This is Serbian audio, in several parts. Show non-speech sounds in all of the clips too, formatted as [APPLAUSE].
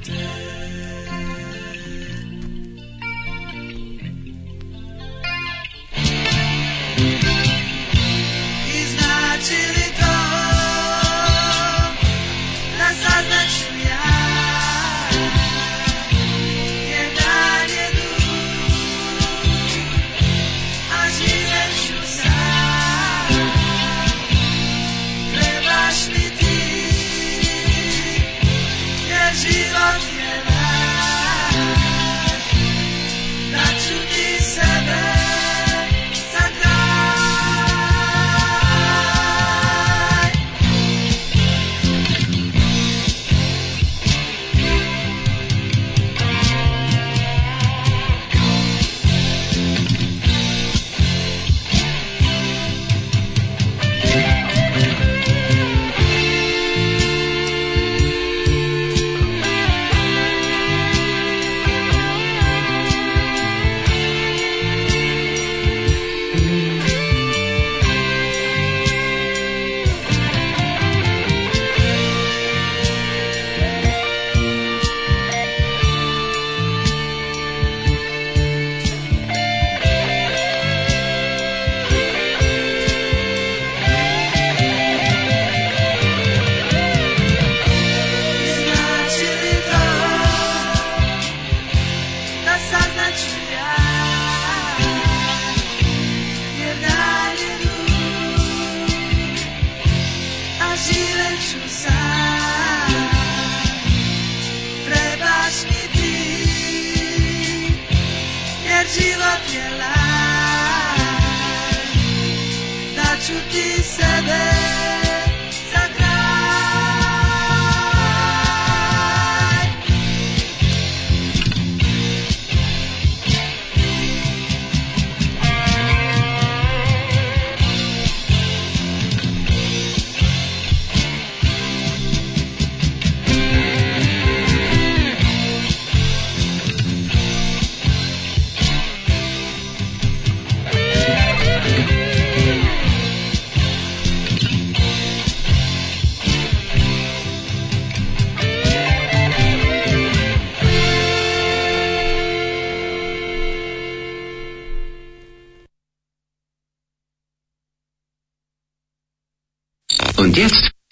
tempted.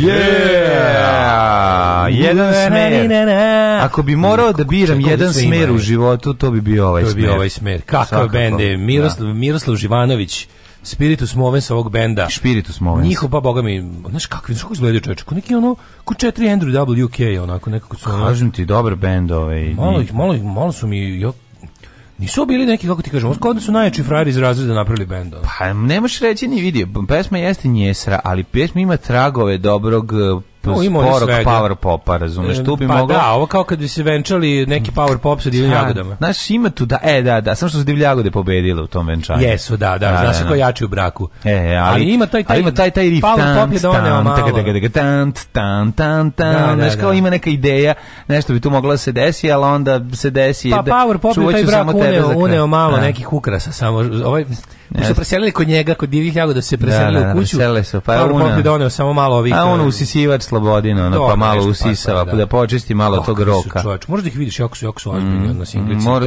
Yeah! Jedan smer. Ako bi morao da biram jedan smer u životu, to bi bio ovaj smer. To bi bio ovaj smer. Kakav bend je da. Miroslav, Miroslav Živanović. Spiritus Movens ovog benda. Spiritus Movens. Njihov pa boga mi, znaš kakvi, znaš kako izgledaju čoveče, ko neki ono, ko četiri Andrew WK, onako nekako su ono. Kažem ti, dobar bend ovaj. Malo ih, malo, malo su mi, jo, Nisu bili neki, kako ti kažeš, skoro da su najjači frajeri iz razreda napravili bend. Pa nemaš možeš reći ni vidi, pesma jeste njesra, ali pesma ima tragove dobrog Pa no, ima porok power popa, razumeš, e, tu bi pa mogao... da, ovo kao kad bi se venčali neki power pop sa divljim da, jagodama. Znaš, ima tu da, e, da, da, samo što su divlje jagode pobedile u tom venčanju. Jesu, da, da, da znaš se da, ko jači u braku. E, ali, ali ima taj, taj, ali ima taj, taj riff, power pop je doneo malo. Tan, tan, tan, tan, znaš, kao ima neka ideja, nešto bi tu moglo se desi, ali onda se desi... Pa power pop je taj brak uneo, uneo malo nekih ukrasa, samo ovaj... Ne. su preselili kod njega, kod divljih jagoda se preselili u kuću. Da, da, su. pa je uneo. Power pop je doneo samo malo ovih... A on eh, usisivač Slobodina, ona pa malo usisava, pa da. pa, da. počisti malo Kako tog roka. Čovječ, možda ih vidiš jako su, jako su mm, ozbiljni mm, odnosi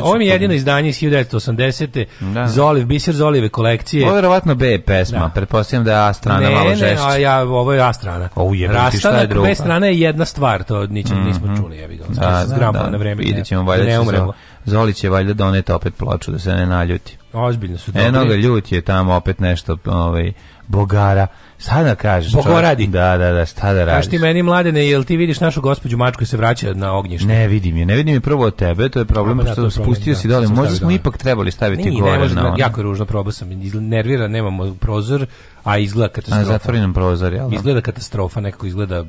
Ovo je jedino izdanje iz 1980. Da. Zoliv, biser Zolive kolekcije. Ovo je verovatno B pesma, da. pretpostavljam da je A strana ne, malo žešća. Ne, ne, ja, ovo je A strana. O, jebim, Rastanak, šta je druga? B strana je jedna stvar, to ničem, mm, nismo čuli, ja vidim. Da, da, da, na vreme, vidjet da ćemo, da valjda ne umremo. Zoli će valjda doneti opet ploču da se ne naljuti. Ozbiljno su e, dobri. Eno ga ljut je tamo opet nešto ovaj, bogara Šta da kažeš? Bogoradi. Da, da, da, šta da radiš? Kaži ti meni, mladene, jel ti vidiš našu gospođu mačku se vraća na ognjište? Ne vidim je, ne vidim je prvo od tebe, to je problem, pa što što da, spustio da, si dole, možda smo ipak trebali staviti ne, gore. Ne, može, da- no. jako je ružno, probao sam, nervira, nemamo prozor, a izgleda katastrofa. Na zatvorenom prozor, jel? Da? Izgleda katastrofa, nekako izgleda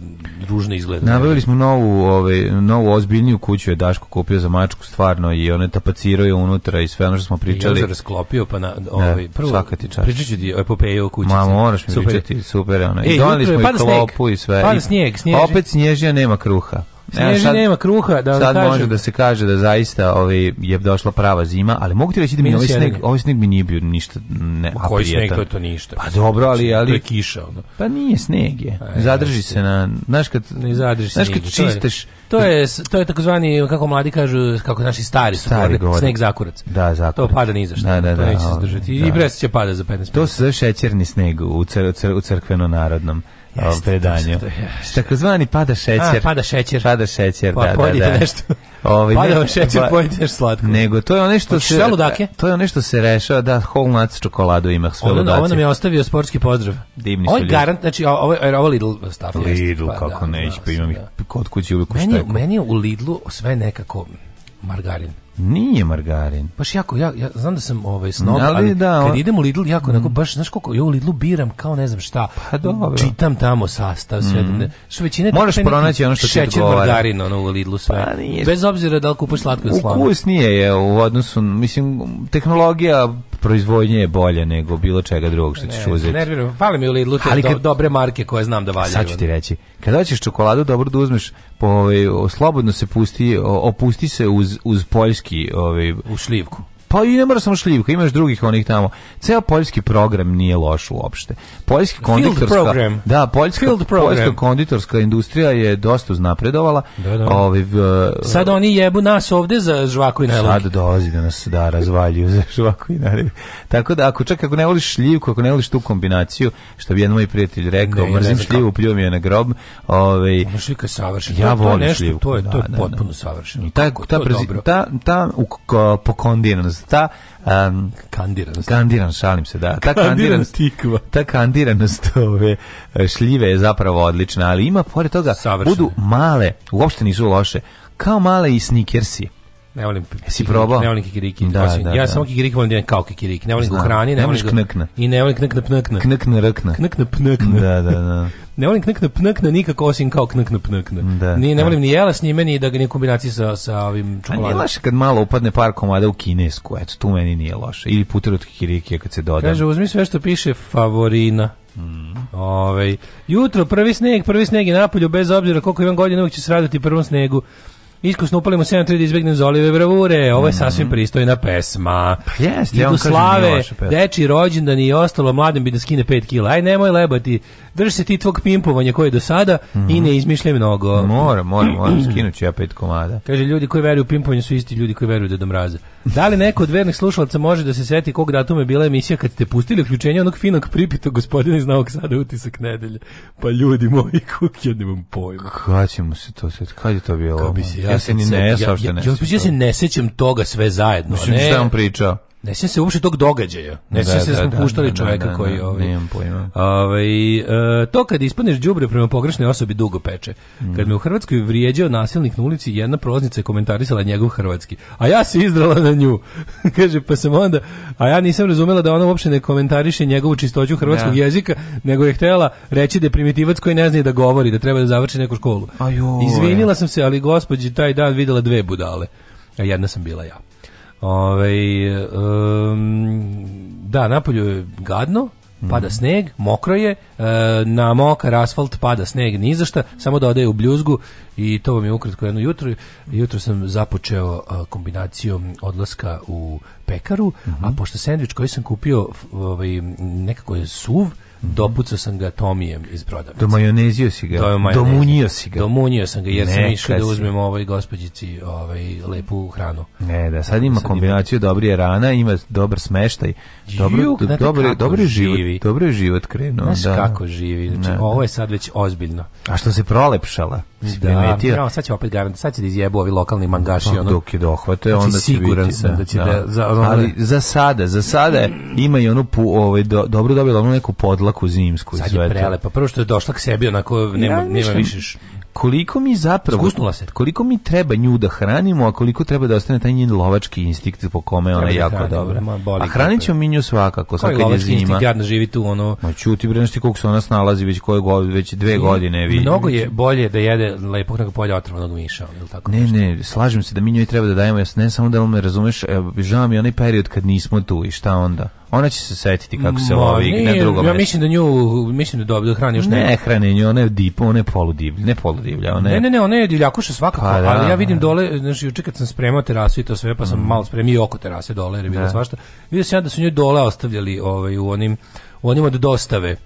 ružno izgleda. Nabavili smo novu, ovaj, novu ozbiljniju kuću je Daško kupio za mačku stvarno i one tapacirao je unutra i sve ono što smo pričali. I je pa na ovaj ne, da, prvo svaka ti čast. Pričaću ti epopeju o kućici. Ma moraš mi super. pričati, super ona. E, I doneli smo i klopu i sve. Pada snijeg, snijeg. Opet snježija nema kruha. Sneži sad, nema kruha, da sad kažem. može da se kaže da zaista ovaj, je došla prava zima, ali mogu ti reći da mi ovaj sneg, ovaj sneg mi nije bio ništa ne, Koji sneg, to je to ništa. Pa dobro, ali... Znači, ali to je kiša. onda. Pa nije sneg je. E, zadrži se na... Znaš kad, ne zadrži znaš kad čisteš... To je, to je takozvani, kako mladi kažu, kako naši stari su stari govore, sneg zakurac. Da, zakurac. To pada ni za Da, da, to da, neće se da. zadržati. Da. I brest će pada za 15 minuta. To se zove šećerni sneg u, cr, u crkveno-narodnom. Yes, predanju. Takozvani pada šećer. A, pada šećer. Pada šećer, pa, da, da, da. nešto. Ovaj pada ne, šećer, pa, pojedite nešto slatko. Nego to je ono što se ludake? To je ono što se rešava da whole nuts čokoladu ima sve ono, Ovo nam je ostavio sportski pozdrav. Divni su. Oj garant, znači ovo je ovo Lidl stav. Lidl pa, kako da, neć, da, pa imam da. ih kod kuće ili kod Meni, meni u Lidlu sve nekako margarin. Nije margarin. Baš jako, ja, ja znam da sam ovaj snob, ali, ali da, kad idem u Lidl, jako mm. onako, baš, znaš koliko, ja u Lidlu biram kao ne znam šta, pa, dobro. čitam tamo sastav, sve, mm. ne, da- što većine... Možeš pronaći ono što ti Šećer, margarin, ono, u Lidlu sve. Pa, nije. Bez obzira da li kupaš slatko ili slano. Ukus nije je u odnosu, mislim, tehnologija proizvodnje je bolja nego bilo čega drugog što ćeš ne, uzeti. Nerviram, fali mi u Lidlu te ali kad, do, dobre marke koje znam da valjaju. Sad ću ti reći, kada hoćeš čokoladu dobro da uzmeš, po, ovaj, slobodno se pusti, opusti se uz, uz poljski Hrvatski ovaj, u šljivku. Pa i ne mora samo šljivka, imaš drugih onih tamo. Ceo poljski program nije loš uopšte. Poljski konditorska... Da, poljska, poljska konditorska industrija je dosta uznapredovala. Da, da. Ovi, uh, Sad oni jebu nas ovde za žvaku i narevi. Sad dolazi da nas da razvaljuju za žvaku i narevi. Tako da, ako čak ako ne voliš šljivku, ako ne voliš tu kombinaciju, što bi jedan moj prijatelj rekao, ne, mrzim šljivu, pljuvam je na grob. Ove, ovaj, šljivka je savršena. Ja volim to To je, to je da, da, da. potpuno da, savršeno. Ta, ta, ta, ta, ta ta um, kandiranost. Kandiran, šalim se, da. Ta kandiran tikva. Ta kandiranost ove e, šljive je zapravo odlična, ali ima pored toga Savršen. budu male, uopšte nisu loše, kao male i snikersi. Ne volim. Si probao? Ne volim kikiriki. Da, da, ja da. samo kikiriki volim da kao kikiriki. Ne volim Znam. hrani, ne volim knekna. I ne volim knekna pnekna. Knekna rkna. Knekna pnekna. Da, da, da. Ne volim knekna pnekna nikako osim kao knekna pnekna. Da, ni, ne da. ni jela s njime, ni da ga ni kombinacija sa, sa ovim čokoladom. A nije loše kad malo upadne par komada u kinesku, eto, tu meni nije loše. Ili puter od kikirikija kad se dodam. Kaže, uzmi sve što piše favorina. Mm. Ove, ovaj, jutro prvi sneg, prvi sneg je napolju, bez obzira koliko imam godina, uvijek će se raditi prvom snegu iskusno upalimo 7-3 da izbjegnem zolive bravure, ovo je mhm. sasvim pristojna pesma. Pa jest, ja slave, deči rođendan i ostalo, mladim bi da skine 5 kila. Aj nemoj lebati, drži se ti tvog pimpovanja koje je do sada mm -hmm. i mhm. ne izmišljaj mnogo. Mora, mora, mora, mhm. skinuću ja pet komada. Kaže, ljudi koji veruju u pimpovanje su isti ljudi koji veruju da mraza. Da li neko od vernih slušalaca može da se seti kog datuma je bila emisija kad ste pustili uključenje onog finog pripita gospodina iz Novog Sada utisak nedelje? Pa ljudi moji, kuk, [LAUGHS] ja nemam pojma. Kada ćemo se to seti? Kad je to bilo? Kad bi se ja ja se ni ne, ja, ja, ja, ja, se ne sjećam toga sve zajedno. Mislim, ne, šta je on pričao? Ne sjećam se uopšte tog događaja. Ne sjećam se da, da smo da, puštali da, čoveka koji... Ovaj, nemam pojma. Ovaj, e, to kad ispaneš đubre prema pogrešnoj osobi dugo peče. Mm. Kad me u Hrvatskoj vrijeđao nasilnik na ulici, jedna proznica je komentarisala njegov hrvatski. A ja se izdrala na nju. [LAUGHS] Kaže, pa sam onda... A ja nisam razumela da ona uopšte ne komentariše njegovu čistoću hrvatskog ja. jezika, nego je htjela reći da je primitivac koji ne zna da govori, da treba da završi neku školu. Ajo, Izvinila sam se, ali gospođi taj dan videla dve budale. A jedna sam bila ja. Ove, ovaj, um, da, napolju je gadno, mhm. pada sneg, mokro je, e, na mokar asfalt pada sneg, ni za šta, samo da odaje u bljuzgu i to vam je ukratko jedno jutro. Jutro sam započeo e, kombinacijom odlaska u pekaru, uh mhm. -huh. a pošto sendvič koji sam kupio ovaj, nekako je suv, dopucao sam ga Tomijem iz prodavnice. majonezio si ga, Do domunio si ga. Domunio sam ga jer Neka sam išao da uzmem ovoj gospođici ovaj, lepu hranu. Ne, da, sad ima sad kombinaciju ima... dobrije rana, ima dobar smeštaj, dobro, Juk, do, dobro, dobro, život, živi. dobro je život krenuo. Znaš da. kako živi, znači ne. Da. ovo je sad već ozbiljno. A što se prolepšala? Da, bravo, sad će opet garant, sad će da izjebu ovi lokalni mangaši. Pa, ono, dok je dohvate, znači, onda siguran biti, sam da će da, da za, ono, ali za sada, za sada ima i onu pu, ovaj, do, dobro dobila onu neku podlaku svaku zimsku. Sad je prelepa. Prvo što je došla k sebi, onako nema, ja, nema više koliko mi zapravo Skusnula se. koliko mi treba nju da hranimo, a koliko treba da ostane taj njen lovački instinkt po kome ona je da jako dobra. A hranit mi nju svakako, sad kad je zima. Instinkt, jadno živi tu ono. Ma čuti bre nešto koliko se ona snalazi već koje godine, već dve I, godine vidim. Mnogo je bolje da jede lepog nego polja otrovanog miša, ili tako Ne, ne, slažem se da mi njoj treba da dajemo, ja ne samo da me razumeš, e, žao mi onaj period kad nismo tu i šta onda? Ona će se setiti kako se lovi Ma, nije, na drugom. Ja mislim da nju mislim da dobro da hrani još ne. Ne hrani nju, ona je dip, ona je poludivlja, ne poludivlja, ona je. Ne, ne, ne, ona je divljakuša svakako, pa, da, ali ja vidim da. dole, znači juče kad sam spremao terasu i to sve, pa sam mm. malo spremio oko terase dole, jer je bilo da. svašta. Vidio sam ja da su nju dole ostavljali ovaj u onim u onim od dostave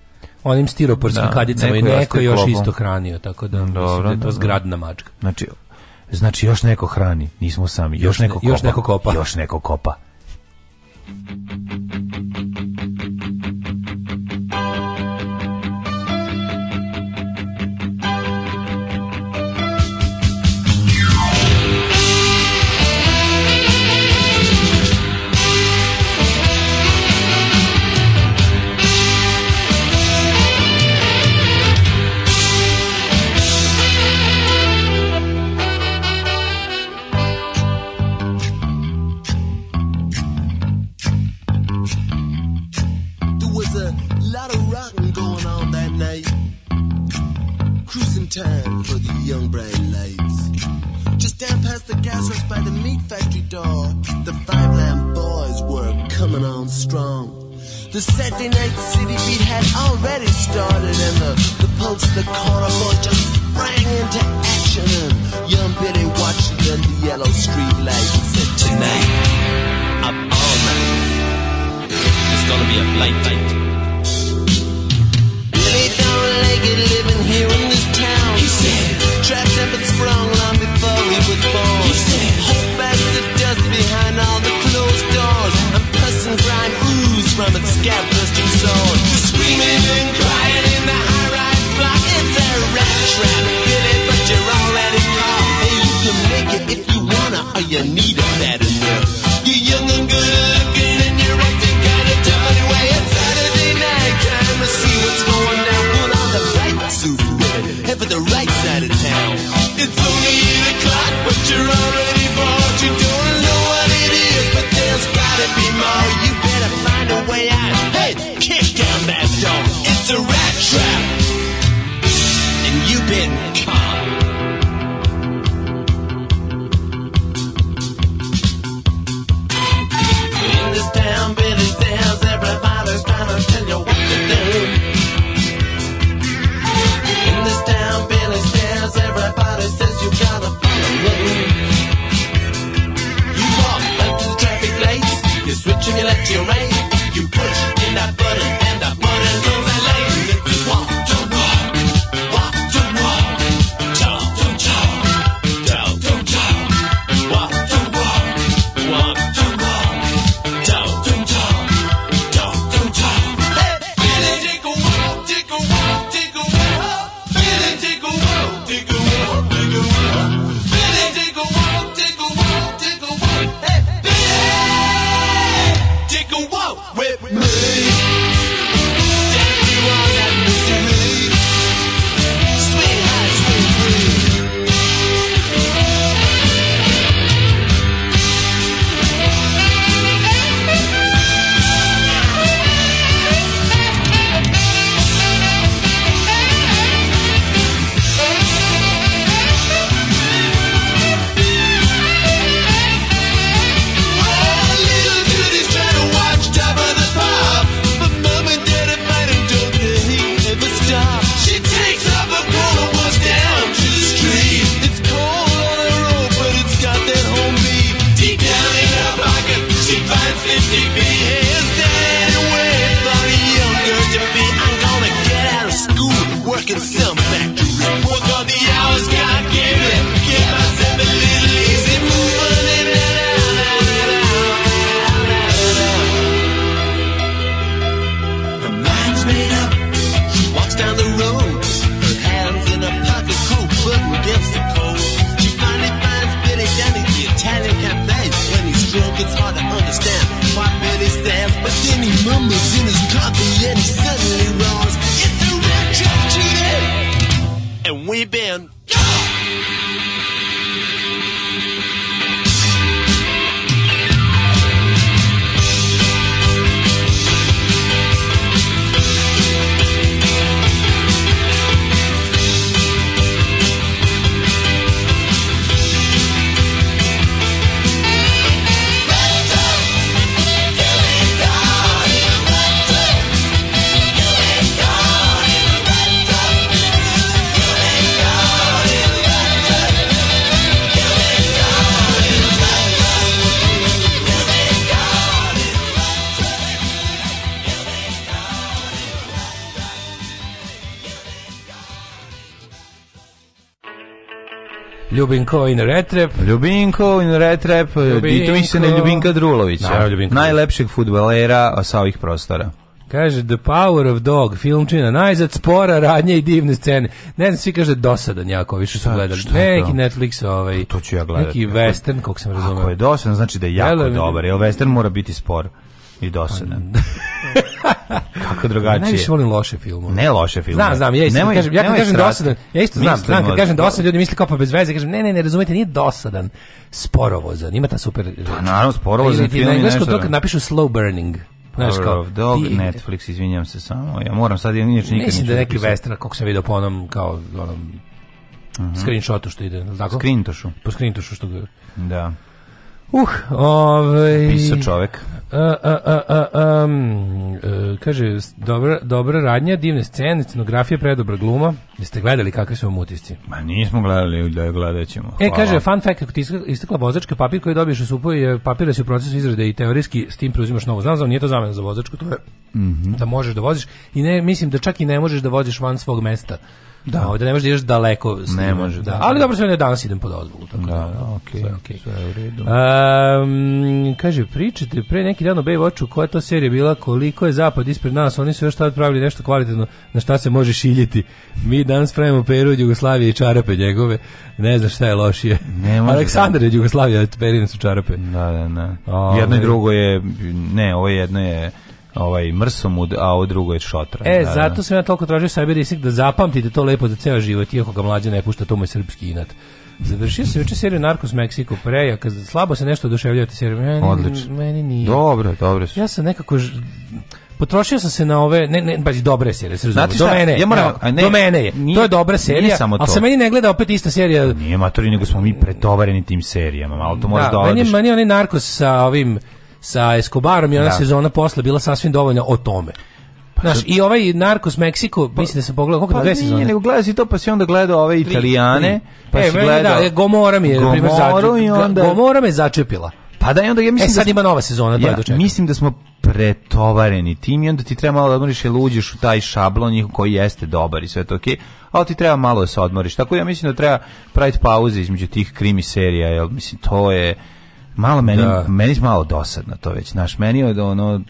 onim stiroporskim da, kadicama i neko još klobom. isto hranio, tako da Dobro, mislim da je to zgradna mačka. Znači, znači još neko hrani, nismo sami, još, još neko kopa. Još neko kopa. Još neko kopa. Retrep. Ljubinko in Retrep. E, I se misli Ljubinka Drulovića. Da, Ljubinko. Najlepšeg futbalera sa ovih prostora. Kaže, The Power of Dog, filmčina, najzad spora, radnje i divne scene. Ne znam, svi kaže dosadan jako, više su da, gledali. Neki Netflix, ovaj, to ću ja gledati. neki western, kako sam razumio. Ako je dosadan, znači da je jako Jelo, dobar, jer western mora biti spor i dosadan. Pa, kako drugačije. Najviše volim loše filmove. Ne loše filmove. Znam, znam, ja isto nemoj, kažem, ja kad kažem dosadan, ja isto znam, znam, kad kažem dosadan, ljudi misle kao pa bez veze, kažem ne, ne, ne razumete, nije dosadan, sporovozan, ima ta super... Pa naravno, sporovozan film je nešto... Na da- to napišu slow burning. Znaš kao, Dog, ti, Netflix, izvinjam se samo, ja moram sad, ja inače nikad Mislim da neki western, kako sam vidio po onom, kao, onom, uh mhm. -huh. screenshotu što ide, tako? Screentošu. Po screentošu što ga... Da. Uh, ovaj... Pisao čovek. A, a, a, um, kaže, dobra, dobra radnja, divne scene, scenografija, predobra gluma. Jeste gledali kakvi su vam Ma nismo gledali, da gledaćemo. E, kaže, fun fact, kako ti istekla vozačka, papir koji dobiješ u supu je papir u procesu izrade i teorijski s tim preuzimaš novo. Znam, znam, nije to zamena za vozačku, to je mm -hmm. da možeš da voziš i ne, mislim da čak i ne možeš da voziš van svog mesta Da. Ovde ne možeš da ideš daleko. S ne može. Da. da. Ali dobro, sve ne danas idem pod dozvolu. Tako da, da, da okej. Okay, okay. Sve u redu. Um, kaže, pričate pre neki dan o Baywatchu, koja je to serija bila, koliko je zapad ispred nas, oni su još tad pravili nešto kvalitetno na šta se može šiljiti. Mi danas pravimo peru Jugoslavije i čarape njegove. Ne znaš šta je lošije. Ne može. Da. Aleksandar je od Jugoslavije, su čarape. Da, da, da. Jedno i drugo je, ne, ovo jedno je ovaj mrsomud, a ovo drugo je šotra. E, da, zato da. se ja toliko tražio sebi da zapamtite to lepo za ceo život, iako ga mlađe ne pušta, to moj srpski inat. Završio se juče seriju Narcos Mexico preja, kad slabo se nešto oduševljavate seriju. Meni, Odlično. Meni nije. Dobro, dobro su. Ja sam nekako ž... Potrošio sam se na ove, ne, ne, baš dobre serije, se Znate do mene, ja moram, a ne, do mene je. Nije, to je dobra serija, samo to. a se meni ne gleda opet ista serija. Nije matori, nego smo mi pretovareni tim serijama, malo to možeš da, da odeš. Meni, meni onaj Narcos sa ovim, sa Escobarom i ona da. sezona posle bila sasvim dovoljna o tome. Pa Znaš, i ovaj Narcos Meksiko, pa, mislim da sam pogledao koliko pa, dve sezone. Pa nego si to, pa si onda gledao ove Italijane, pa e, si gledao... Da, Gomora mi je, Gomoru, primjer, začep, i onda... Gomora me začepila. Pa da, i onda ja mislim e, da sad da ima nova sezona, to ja, je Mislim da smo pretovareni tim i onda ti treba malo da odmoriš i uđeš u taj šablon koji jeste dobar i sve to okej, okay, ali ti treba malo da se odmoriš. Tako ja mislim da treba praviti pauze između tih krimi serija, jel? mislim to je Malo meni, da. meni je malo dosadno to već, naš meni je ono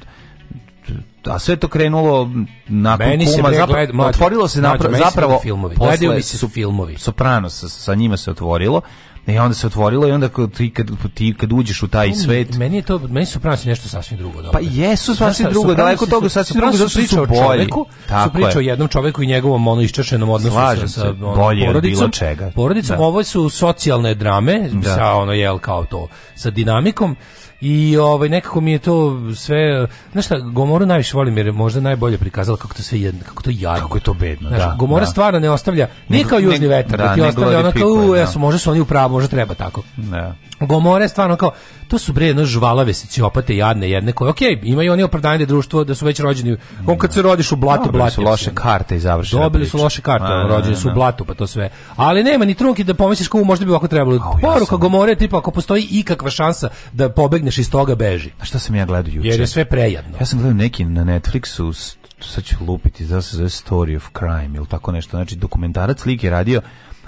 a sve to krenulo na Meni se kuma, zapravo, gleda, mlađe, otvorilo se mlađe, napra, meni zapravo filmovi. Gledaju mi se su filmovi. Soprano sa, sa njima se otvorilo, I e, onda se otvorilo i onda kad ti kad, ti, kad uđeš u taj meni, svet... Meni je to, meni su pravci nešto sasvim drugo. Dobro. Pa jesu sasvim Zašto, drugo, daleko su, toga sasvim drugo, zato su, su bolji. Čoveku, su priča jednom čovjeku i njegovom ono isčešenom odnosu Slažem sa, sa ono, bolje porodicom. Bilo čega. Porodicom, da. ovo su socijalne drame, da. sa ono, jel, kao to, sa dinamikom I ovaj nekako mi je to sve, znaš šta, Gomoru najviše volim jer je možda najbolje prikazala kako to sve jedno, kako to jadno. Kako je to bedno, znaš, da. Gomora da. stvarno ne ostavlja, nije kao južni vetar, da, da ti ostavlja ona kao, ja da. su, možda su oni u pravu, možda treba tako. Da. Gomore stvarno kao to su bre jedno žvalave sociopate jadne jedne koje okej okay, imaju oni opravdanje da društvo da su već rođeni on kad se rodiš u blatu blatu su loše karte i završena Dobili su loše karte a, rođeni su da, u da. blatu pa to sve ali nema ni trunke da pomisliš kako možda bi ovako trebalo oh, poruka sam... Gomore tipa ako postoji ikakva šansa da pobegneš iz toga beži a šta sam ja gledao juče jer je sve prejadno ja sam gledao neki na Netflixu sad ću lupiti za se zove Story of Crime ili tako nešto znači dokumentarac lik je radio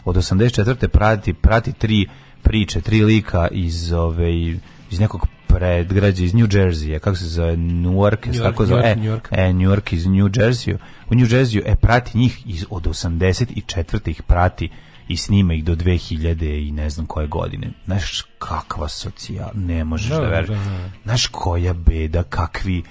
od 84. prati prati tri priče, tri lika iz, ove, ovaj, iz nekog predgrađa iz New Jersey, kako se zove Newark, New York, tako zove, New York, e, New York. e, New York iz New Jersey, u New Jersey, e, prati njih iz, od 84. ih prati i snima ih do 2000 i ne znam koje godine. Znaš kakva socijal, ne možeš da, da veruješ. Da, da. Znaš koja beda, kakvi,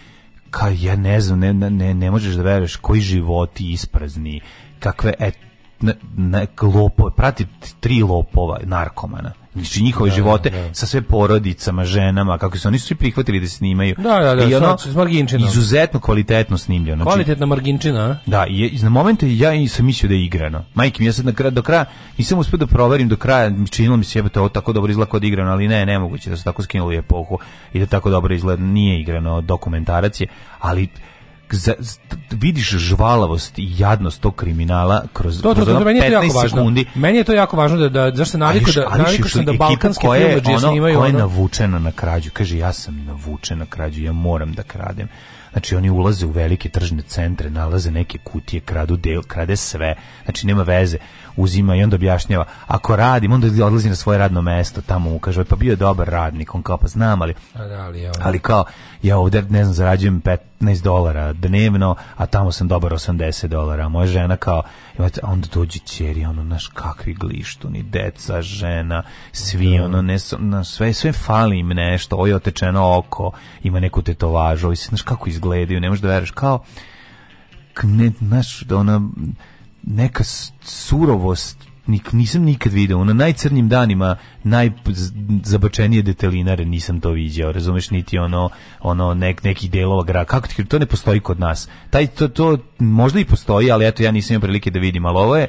ka, ja ne znam, ne, ne, ne možeš da veruješ koji životi isprazni, kakve, et, ne, ne, lopo, prati tri lopova, narkomana. Znači njihove da, živote da. sa sve porodicama, ženama, kako su oni su svi prihvatili da snimaju. Da, da, da, I ono, s marginčina. Izuzetno kvalitetno snimljeno. Znači, Kvalitetna marginčina, a? Da, i, na momente ja sam mislio da je igrano. Majke mi, ja sad na kraju, do kraja, nisam uspio da proverim do kraja, činilo mi se, jebe, to tako dobro izgleda kod igrano, ali ne, nemoguće da su tako skinuli epohu i da tako dobro izgleda, nije igrano dokumentaracije, ali vidiš žvalavost i jadnost tog kriminala kroz to, to, to, to meni je jako sekundi. Važno. Meni je to jako važno da da zašto naviku da naviku sam da balkanske filmove ono, snimaju koja je ono... navučena na krađu. Kaže ja sam navučena na krađu, ja moram da kradem. Znači oni ulaze u velike tržne centre, nalaze neke kutije, kradu deo, krade sve. Znači nema veze. Uzima i onda objašnjava. Ako radim, onda odlazi na svoje radno mesto, tamo mu kaže, pa bio je dobar radnik, on kao pa znam, ali A da, ali, ali kao ja ovdje, ne znam, zarađujem 15 dolara dnevno, a tamo sam dobar 80 dolara. moja žena kao, imate, e, a onda dođe čeri, ono, naš kakvi glištuni, deca, žena, svi, da. ono, ne, na, sve, sve fali im nešto, ovo je otečeno oko, ima neku tetovažu, ovo znaš kako izgledaju, ne možeš da veruješ, kao, ne, znaš, da, ona, neka surovost nik, nisam nikad video. Na najcrnjim danima najzabačenije detelinare nisam to viđao, razumeš, niti ono, ono nek, nekih delova gra. Kako ti, to ne postoji kod nas. Taj, to, to možda i postoji, ali eto, ja nisam imao prilike da vidim, alovo je,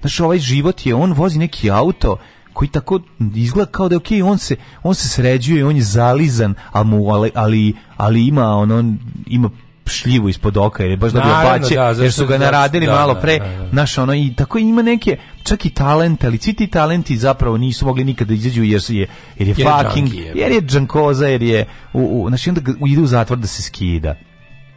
znači ovaj život je, on vozi neki auto, koji tako izgleda kao da je okej, okay, on se on se sređuje, on je zalizan, ali ali ali ima ono ima šljivu ispod oka ili baš dobio Naravno, bače, da, jer su ga naradili da, malo da, pre. Da, da, Naš, ono, i tako ima neke, čak i talente, ali svi ti talenti zapravo nisu mogli nikada da izađu jer, je, jer je, jer fucking, je jer je džankoza, jer je, u, u, znači onda ide u zatvor da se skida.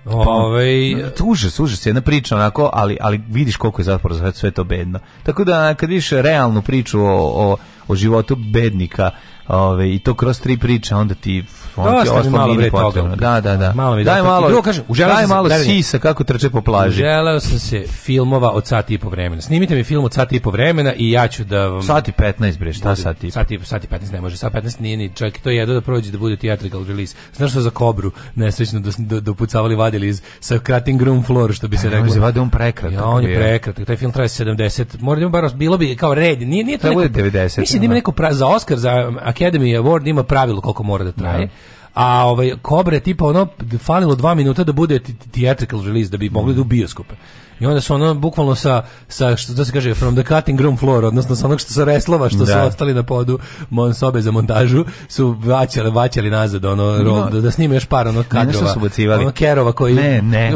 Ove... Pa, ovaj užas, užas, jedna priča onako, ali ali vidiš koliko je zapravo sve to bedno. Tako da kad vidiš realnu priču o, o, o životu bednika, ove, ovaj, i to kroz tri priče, onda ti Dosta mi malo bre da, da, da, da. Malo mi daj malo. Drugo kaže, daj malo se, sisa kako trče po plaži. Želeo sam se filmova od sat i po vremena. Snimite mi film od sat i po vremena i ja ću da vam Sati 15 bre, šta sati? Sati sati 15 ne može, sat 15 nije ni čak to je jedno da prođe da bude theatrical release. Znaš što za Kobru nesrećno da dopucavali da- da vadili iz sa cutting room floor što bi se reklo. Može vade on prekratak. Ja, on je prekratak. Taj film traje 70. Mora baro, bilo bi kao red. Nije nije to 90. Mislim da ima neko za Oscar za Academy Award ima pravilo koliko mora da traje. A ovaj Kobre tipa ono falilo dva minuta da bude theatrical release da bi mogli da u bioskope. I onda su ono bukvalno sa, sa što da se kaže, from the cutting room floor, odnosno sa onog što sa reslova, što da. su ostali na podu mon sobe za montažu, su vaćali, vaćali nazad, ono, no. da, da snime još par ono kadrova. Ne, su Ono kerova koji... Ne, ne.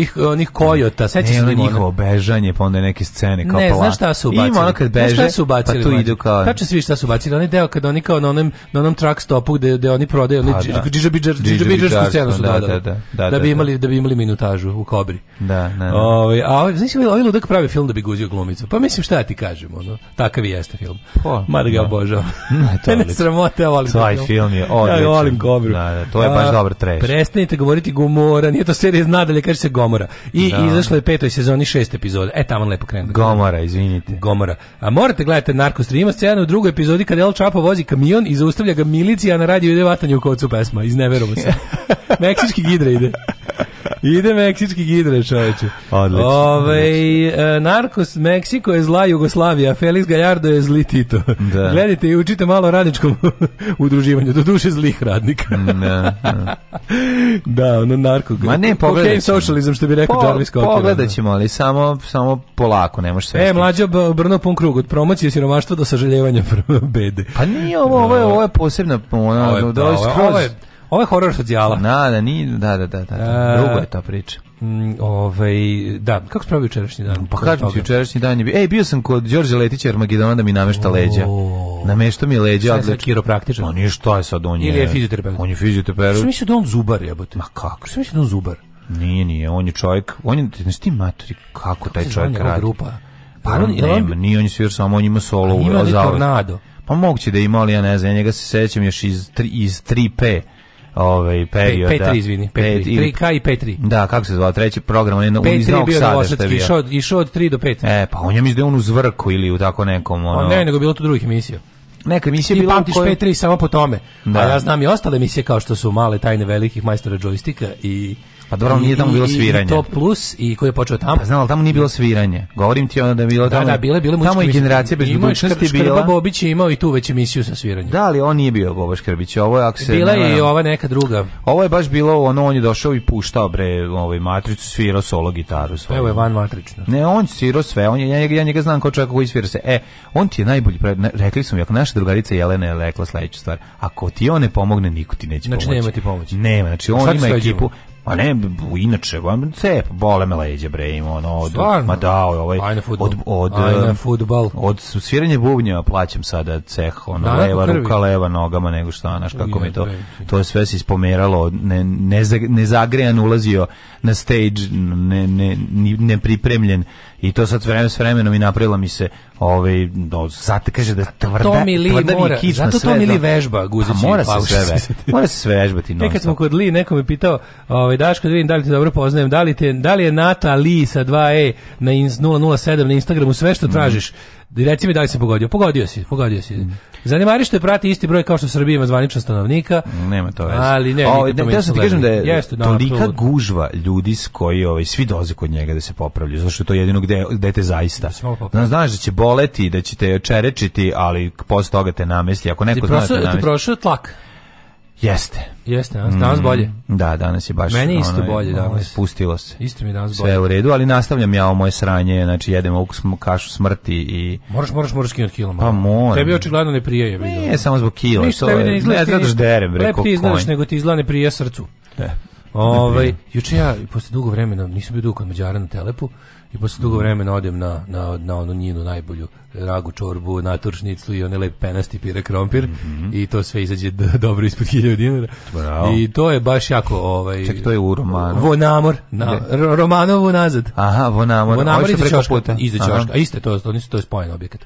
Ih, onih kojota, sećaš se njima. njihovo bežanje, pa onda neke scene kao Ne, znaš šta su bacili? Ima ono kad beže, šta su bacili, pa tu idu kao... Tače svi šta su bacili, onaj deo kad oni kao na onom, na onom truck stopu gde, gde oni prodaju, pa oni da. džižabidžarsku scenu su dodali. Da, da, da, da, da, bi da. imali, da bi imali minutažu u kobri. Da, da, da. Ovaj a znači ovaj ludak pravi film da bi guzio glumicu. Pa mislim šta ja ti kažem, ono. Takav jeste film. Pa, Mada ga da. obožavam. [LAUGHS] Ne, to je [LAUGHS] sramota, ja volim. Taj film je odličan. Ja volim Gobru. Da, da, to je baš dobar treš. Prestanite govoriti Gomora, nije to serija iz nadalje, kaže se Gomora. I da. izašlo je petoj sezoni šest epizoda. E tamo lepo krenulo. Gomora, izvinite. Gomora. A morate gledati Narcos 3, ima scena u drugoj epizodi kad El Chapo vozi kamion i zaustavlja ga milicija na radiju ide vatanje u kocu pesma. Izneverovo se. [LAUGHS] Meksički gidre ide. Ide meksički gidre, čoveče. Odlično. Ove, ovaj, Narkos Meksiko je zla Jugoslavija, Felix Gallardo je zli Tito. Da. Gledajte i učite malo radničkom [LAUGHS] udruživanju, do duše zlih radnika. Mm, da, da. [LAUGHS] da ono narko. Ma ne, pogledat okay, socializam, što bi rekao po, Jarvis Cocker. Pogledat da. ćemo, ali samo, samo polako, ne može sve. E, stići. brno pun krug, od promocije siromaštva do sažaljevanja [LAUGHS] bede. Pa nije ovo, ovo je, ovo je posebna, ono, ovo je, da, ovo je da, skroz... Ovo je, Ovo je horor socijala. Da, da, ni, da, da, da, da. A... Da. E, Drugo je ta priča. ovaj, da, kako se pravi jučerašnji dan? Pa kažem ti, jučerašnji dan je bio... Ej, bio sam kod Đorđe Letića Armagedona da mi namešta leđa. Namešta mi leđa. Šta je sad kiropraktičan? Pa nije šta je sad, on je... Ili je fizioterapeut? On je fizioterapeut. Što misliš da on zubar jebote? Ma kako? Što misliš da on zubar? Nije, nije, on je čovjek... On je, ne ti matori, kako, kako taj čovjek radi? grupa? Pa, pa on, nema, nije on je svir samo, on ima solo. Ima tornado. Pa moguće da ima, ali ja ne znam, njega se sećam još iz, tri, iz 3P ovaj perioda. Pe, Petri, da. izvini, Petri. 3K i Petri. Da, kako se zvao treći program, on je iz Novog Sada što Išao, išao od 3 do 5. E, pa on je mislim da on u Zvrku ili u tako nekom. Pa ono... A ne, nego bilo to drugih emisija. Neka emisija je bila pamtiš koje... Petri samo po tome. Da. A ja znam i ostale emisije kao što su male tajne velikih majstora džojstika i Pa dobro, nije tamo bilo sviranje. I to plus i koji je počeo tamo. Pa znam, ali tamo nije bilo sviranje. Govorim ti onda da je bilo da, tamo. Da, da, bile, bile tamo i generacija bez budućnosti škr, bila. Bobić je imao i tu već emisiju sa sviranjem. Da, ali on nije bio Boba Škrbić. Ovo je ako se Bila je i ova neka druga. Ovo je baš bilo ono on je došao i puštao bre, ovaj Matricu svirao solo gitaru svoju. Evo je van Matrično. Ne, on svirao sve. On je, ja, ja njega znam kao čovjek koji svira se. E, on ti je najbolji. Pre, ne, rekli smo, ako naša drugarica Jelena je rekla sledeću stvar. Ako ti on ne pomogne, niko ti neće znači, pomoći. Znači nema ti pomoći. Nema, znači on ima ekipu. Ma ne, inače, vam cep, bole me leđa bre, ima ono od Stvarno? ma da, ovaj, ovaj Ajna od od Ajna um, fudbal. Od sviranje bubnja plaćam sada ceh, ono da, leva krvi. ruka, leva nogama nego šta, znaš kako mi to. To je sve se ispomeralo, ne ne zagrejan ulazio na stage, ne ne ne pripremljen i to sad vremen s vremenom i napravila mi se ovaj no, zato kaže da tvrda to mi li tvrda mora, mi zato sve, to mi li vežba pa guzić mora se sve vežbati mora se sve vežbati non kad smo kod li neko me pitao ovaj Daško da vidim da li te dobro poznajem da li te da li je Nata Li sa 2e na 007 na Instagramu sve što mhm. tražiš mm Reci mi da li si pogodio. Pogodio si, pogodio si. Mm. Zanemarište prati isti broj kao što Srbija ima zvanično stanovnika. Nema to veze. Ali ne, ovaj, o, ne, ne, sam ti kažem da je Jeste, da, tolika no, gužva ljudi s koji ovaj, svi doze kod njega da se popravljaju, zato što je to jedino gde, gde te zaista. Da znaš da će boleti, da će te čerečiti, ali posle toga te namesti. Ako neko zna da te namesti. prošao tlak. Jeste. Jeste, danas, danas mhm. bolje. Da, danas je baš... Meni isto ono, bolje danas. Ono, spustilo se. Isto mi danas bolje. Sve u redu, ali nastavljam ja o moje sranje, znači jedem okus kašu smrti i... Moraš, moraš, moraš skinuti kilo. Pa moram. Tebi očigledno ne prije je. ne, samo zbog kila. Ništa tebi ne izgleda. Ne, zato derem, breko konj. Lep ti izgledaš, nego ti izgleda ne prije srcu. Da. Ovaj, juče ja, posle dugo vremena, nisam bio dugo kod Mađara na Telepu, i posle dugo vremena odem na, na, na onu njinu najbolju ragu čorbu, naturšnicu i one lep penasti pire krompir mm -hmm. i to sve izađe dobro ispod 1000 dinara. Bravo. I to je baš jako ovaj Ček, to je u Romanu. Vonamor, na Romanovu nazad. Aha, Vonamor. Vonamor je preko puta. Iza ćoška. A iste to, oni su to spojeni objekat.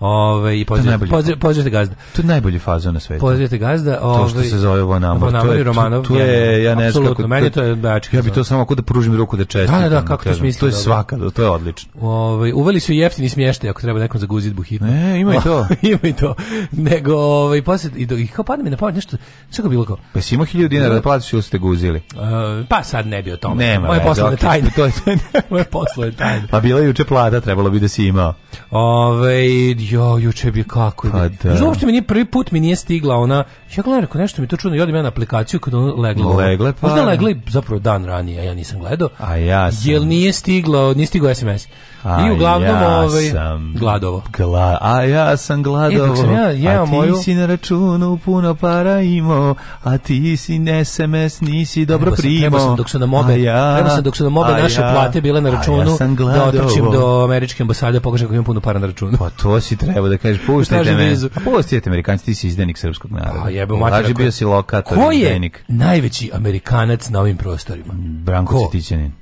Ove, ovaj, i pozdravite, pozdravite, pozdravite gazda. To je najbolji faza na svetu. Pozdravite gazda. Ove, to što ovaj, se zove Vonamor. Vonamor to je, Romanov. To, to je, ja ne znam kako. Meni to je dački. Ja bih to samo ako da pružim ruku da, da, da čestitam. Da, da, da, kako to smisli. To je svaka, to je odlično. Ove, ovaj, uveli su jeftini smještaj ako treba neko zakon za guzitbu hitno. Ne, ima i to. [LAUGHS] ima i to. Nego, ovaj, posle, i, i kao padne mi na pamet nešto, sve kao bilo kao. Pa si imao hiljadu dinara da platiš ili ste guzili? Uh, pa sad ne bi o tome. Nema, Moje poslo okay. tajne. [LAUGHS] to je, [LAUGHS] moje poslovne tajne. Pa bila je juče plata, trebalo bi da si imao. Ove, jo, juče bi kako. Pa da. Znaš, uopšte mi nije prvi put mi nije stigla ona, ja gledam, rekao nešto mi to čudno, jodim ja na aplikaciju kad ona legla. Legle, pa. Možda legle zapravo dan ranije, ja nisam gledao. A ja sam. Jel nije stiglo, nije stigao SMS. I uglavnom ja ovaj sam gladovo. Gla, a ja sam gladovo. E, sam ja, ja a ti moju... si na računu puno para imao, a ti si SMS nisi dobro treba primao. Sam, treba sam dok su na mobe, ja, treba sam dok su na mobe naše ja, plate bile na računu ja da otrčim do američke ambasade pokažem kako imam puno para na računu. Pa to si trebao da kažeš [LAUGHS] puštajte me. Pa puštajte Amerikanci, ti si izdenik srpskog naroda. A jebe mater. bio si lokator. Ko je izdenik? najveći Amerikanac na ovim prostorima? Branko Citićanin.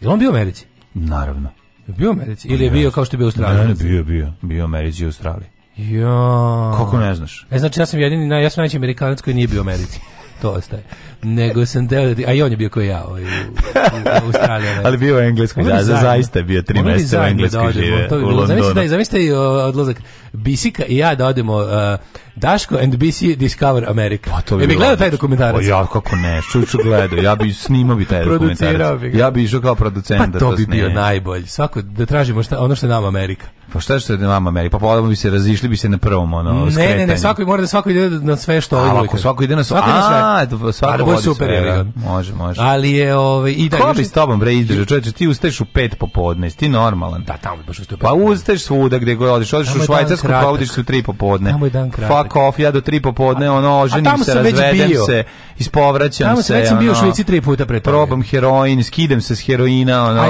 Je on bio u Americi? Naravno. Je bio u Americi? Ili je bio kao što je bio u Australiji? Ne, ne, bio, bio. Bio u Americi i u Australiji. Jo. Kako ne znaš? E, znači, ja sam jedini, ja sam najveći Amerikanac koji nije bio u Americi to ostaje. Nego sam teo da ti, a i on je bio kao ja ovaj, u, u Australiji. Ovaj. [LAUGHS] Ali bio u Engleskoj, da, za, zaista je bio tri meseca u Engleskoj da odemo, žive, to bi bilo. u Londonu. Da, zamislite odlazak Bisika i ja da odemo uh, Daško and BC Discover America. Pa to bi, e, bi gledao taj dokumentarac? O, pa ja, kako ne, što ću gledao, ja bi snimao bi taj dokumentarac. ja bi išao kao producent pa, da to, to bi snije. bio najbolji, svako da tražimo šta, ono što je nama Amerika. Pa šta što je mama meri? Pa podamo bi se razišli bi se na prvom ono skretanje. Ne, ne, ne, svako mora da svako ide na sve što hoće. Ovaj ako svako ide na svako, a, na sve. svako da bude super, sve, da. može, može. Ali je ovaj i da Ko bi s tobom bre izdržao? Čoveče, ti ustaješ u 5 popodne, ti normalan. Da, tamo baš ustaješ. Pa ustaješ svuda gde god odeš, odeš u Švajcarsku, pa odiš u 3 popodne. Tamo je dan kratak. Fuck off, ja do 3 popodne, ono, oženim se, razvedem se, ispovraćam se. Tamo sam već bio u Švici tri puta pre toga. Probam heroin, skidem se s heroina, ono.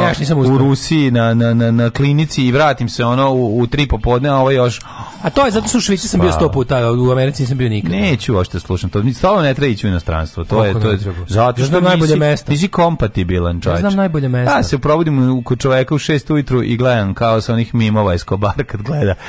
u Rusiji na na na na klinici i vratim se ono u, u tri popodne, a ovo ovaj je još... A to je zato što u Švici sam bio pa. sto puta, u Americi nisam bio nikad. Neću uopšte slušam, to mi stalo ne treba ići u inostranstvo. To je, to je, zato što najbolje mesto. Ti kompatibilan čovječ. znam najbolje mesto. Ja da, se provodim kod čoveka u šest ujutru i gledam kao sa onih mimova iz Kobar kad gleda. [LAUGHS]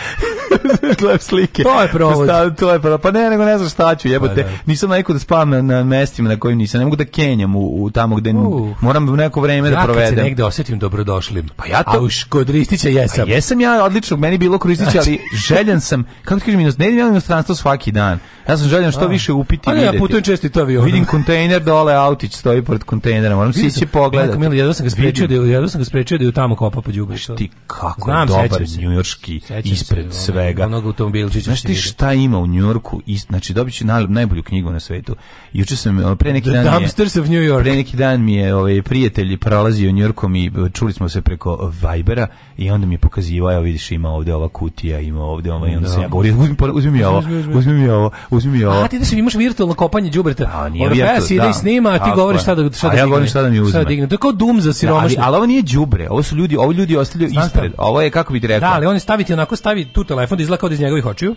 Gledam slike. To je provod. to je provod. Pa ne, nego ne znam šta ću, jebote. Pa, da. Nisam najko da spavam na, na mestima na kojim nisam. Ne mogu da kenjam u, u tamo gde uh. moram neko vreme da provedem. Ja kad se negde osetim dobrodošlim. Pa ja to... A u Škodristića jesam. A jesam ja odlično meni bilo koristići, znači- ali željen sam, kako ti kažem, ne idem ja inostranstvo svaki dan. Ja sam željan što A. više upiti i videti. Ja putujem često i to avion. Vidim kontejner dole, autić stoji pored kontejnera, moram se ići pogledati. Milo, jedno sam ga sprečio, da, jedno sam ga sprečio da je tamo kopa po đubre. Ti kako Znam, je dobar njujorški ispred se, svega. Onog automobilčića. Znaš ti šta ima u Njujorku? Znači dobiću najbolju knjigu na svetu. Juče sam pre neki dan Dumpsters of New York. Pre neki dan mi je ovaj prijatelj prolazio Njujorkom i e, čuli smo se preko Vibera i onda mi je pokazivao, evo vidiš vidiš ima ovde ova kutija, ima ovde ova i onda da. se ja govorim uzmi, uzmi mi ovo, uzmi mi ovo, uzmi mi ovo. A ti da se imaš virtualno kopanje đubreta. A nije virtualno. ide i da. snima, a ti govoriš šta da šta da. A ja govorim šta da mi da uzme. Šta digne? To je kao dum za siromašne. Ali, ali ovo nije đubre, ovo su ljudi, ovo ljudi ostavljaju ispred. Ovo je kako bi ti rekao. Da, ali oni staviti onako stavi tu telefon da izlaka od iz njegovih očiju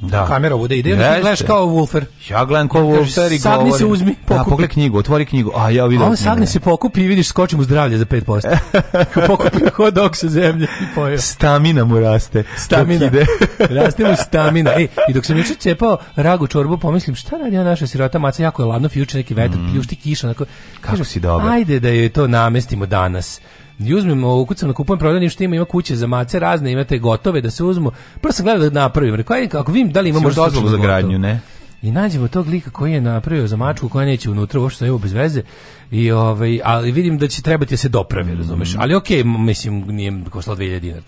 da. kamera bude ide, onda gledaš kao Wolfer. Ja gledam kao Wolfer i govorim. Sagni se uzmi, da, pokupi. Da, pogled knjigu, otvori knjigu, a ja vidim. A on sagne se pokupi i vidiš skoči mu zdravlje za 5%. [LAUGHS] [LAUGHS] pokupi hot dog sa zemlje i pojeo. Stamina mu raste. Stamina. Ide. [LAUGHS] raste mu stamina. e, i dok sam juče cepao ragu čorbu, pomislim šta radi naša sirota maca, jako je ladno, juče neki vetar, mm. pljušti kiša, onako. Kako si dobar. Ajde da joj to namestimo danas i uzmemo, ukucam na kupujem, prodajem ništa ima, ima kuće za mace razne, imate gotove da se uzmu. Prvo sam gledao da napravim, rekao, ajde, ako vidim da li imamo dozvolu za gradnju, ne? I nađemo tog lika koji je napravio za mačku koja neće unutra, uopšte što je ovo bez veze. I ovaj, ali vidim da će trebati da se dopravi, razumeš. Mm. Ali okej, okay, mislim, nije koštalo 2000 dinara.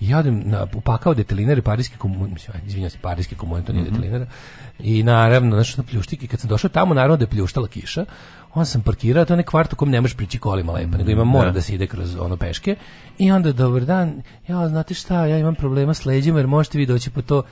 I ja odem na, upakao detelinare i parijski komun, mislim, izvinjam se, parijski komun, to nije mm -hmm. detelinara. I naravno, znaš, na pljuštiki, kad sam došao tamo, naravno da je pljuštala kiša, onda sam parkirao, to je onaj kvart u kom ne možeš prići kolima lepo, nego ima mora da. da se ide kroz ono peške. I onda, dobar dan, ja, znate šta, ja imam problema s leđima, jer možete vi doći po to,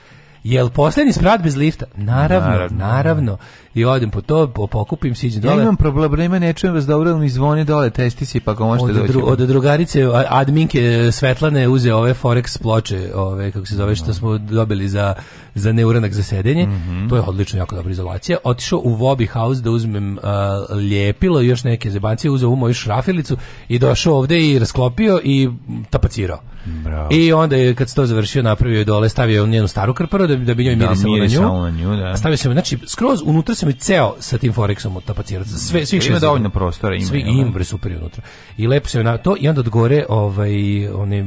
Jel poslednji sprat bez lifta? Naravno, naravno. naravno. Da i odem po to, po, pokupim, siđem dole. Ja imam problema, ne čujem vas dobro, mi zvoni dole, testi se, pa kao možete od, da dru, od drugarice, adminke e, Svetlane uze ove Forex ploče, ove, kako se zove, što smo dobili za, za neuranak za sedenje. Mm -hmm. To je odlično, jako dobra izolacija. Otišao u Vobi House da uzmem uh, ljepilo i još neke zebancije, uzeo u moju šrafilicu i došao ovde i rasklopio i tapacirao. Bravo. I onda je, kad se to završio, napravio je dole, stavio je njenu staru krparu da, da bi njoj da, mirisalo da, mirisalo na nju. Na nju da. Stavio se, znači, skroz unutra sam je ceo sa tim Forexom otapacirao. Sve, svih ima da dovoljno prostora. Ima, svi da? imbre super unutra. I lepo se na to i onda odgore ovaj, one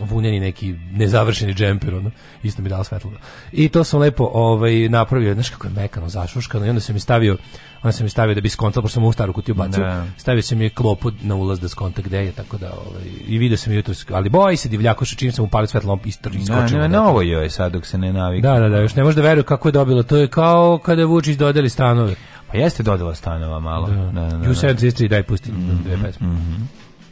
vunjeni neki nezavršeni džemper, ono, isto mi dao svetlo. I to sam lepo ovaj, napravio, znaš kako je mekano zašuškano i onda sam mi stavio onda sam mi stavio da bi skontao, pošto sam u staru kutiju bacio, ne. Da. stavio sam je klopu na ulaz da skonta gde je, tako da, ovaj, i vidio sam jutro, ali boji se divljakoša, čim sam upalio svetlo, on isto iskočio. Ne, ne, ovo joj sad dok se ne navikne. Da, da, da, još ne može da veruje kako je dobilo, to je kao kada Vučić dodeli stanove. Pa jeste dodela stanova malo. Da. Da, da, da. You da. said daj pusti mm -hmm. dve pesme. Mm -hmm.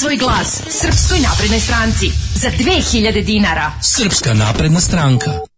svoj glas Srpskoj naprednoj stranci za 2000 dinara. Srpska napredna stranka.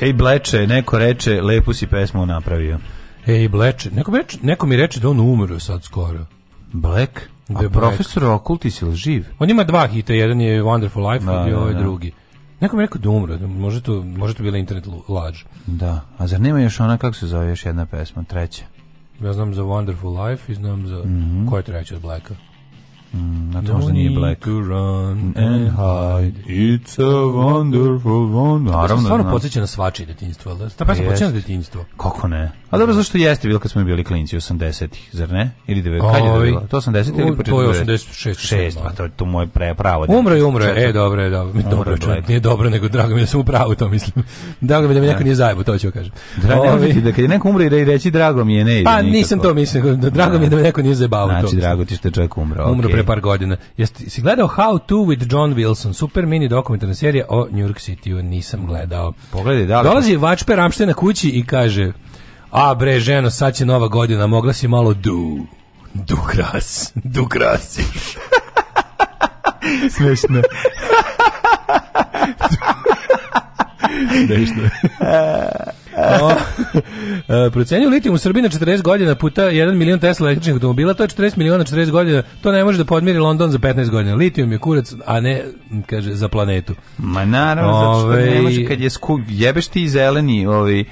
Hej Bleče, neko reče, lepu si pesmu napravio. Hej Bleče, neko reče, neko mi reče da on umro sad skoro. Black? Da A profesor Okultis je živ? On ima dva hita, jedan je Wonderful Life da, i da, ovaj da, da. drugi. Neko mi rekao da umre, da može to, može to bila internet laž. Da, a zar nema još ona, kako se zove još jedna pesma, treća? Ja znam za Wonderful Life i znam za... Mm -hmm. Koja je treća od Blacka? Mm, a to možda nije Black. To run mm, and hide. It's a wonderful, wonderful. Naravno, stvarno na. podsjeća na svačije detinjstvo, ali da? ta pesma pa podsjeća na detinjstvo. Kako ne? A dobro, zašto jeste bilo kad smo bili klinci 80-ih, zar ne? Ili 90 kad je bilo? To 80 ili početak? To je 86. 6, pa da. to, to moje pre pravo. Umro je, umro je. E, dobro je, dobro. Umre, dobro čovjek, nije dobro, nego drago mi da sam u to mislim. drago mi da mi neko nije zajebo, to ću kažem. Drago mi da, da kad je neko umre i reći drago mi je, ne. Pa nisam to mislim, drago mi je da me neko nije zajebao. Znači, drago ti što je čovjek umro. Umro pre par godina. Jesi si gledao How to with John Wilson, super mini dokumentarna serija o New York Cityu, nisam gledao. Pogledaj, da li... Dolazi Vačpe na kući i kaže: "A bre, ženo, sad će nova godina, mogla si malo du." Dukras, dukrasi. [LAUGHS] Smešno. [LAUGHS] Smešno. E, [LAUGHS] E, Procenju litijum u Srbiji na 40 godina puta 1 milion Tesla električnih automobila, to je 40 miliona 40 godina, to ne može da podmiri London za 15 godina. Litijum je kurac, a ne, kaže, za planetu. Ma naravno, Ove... zato što ovaj- ne može, kad je skup, jebeš ti zeleni, ovi,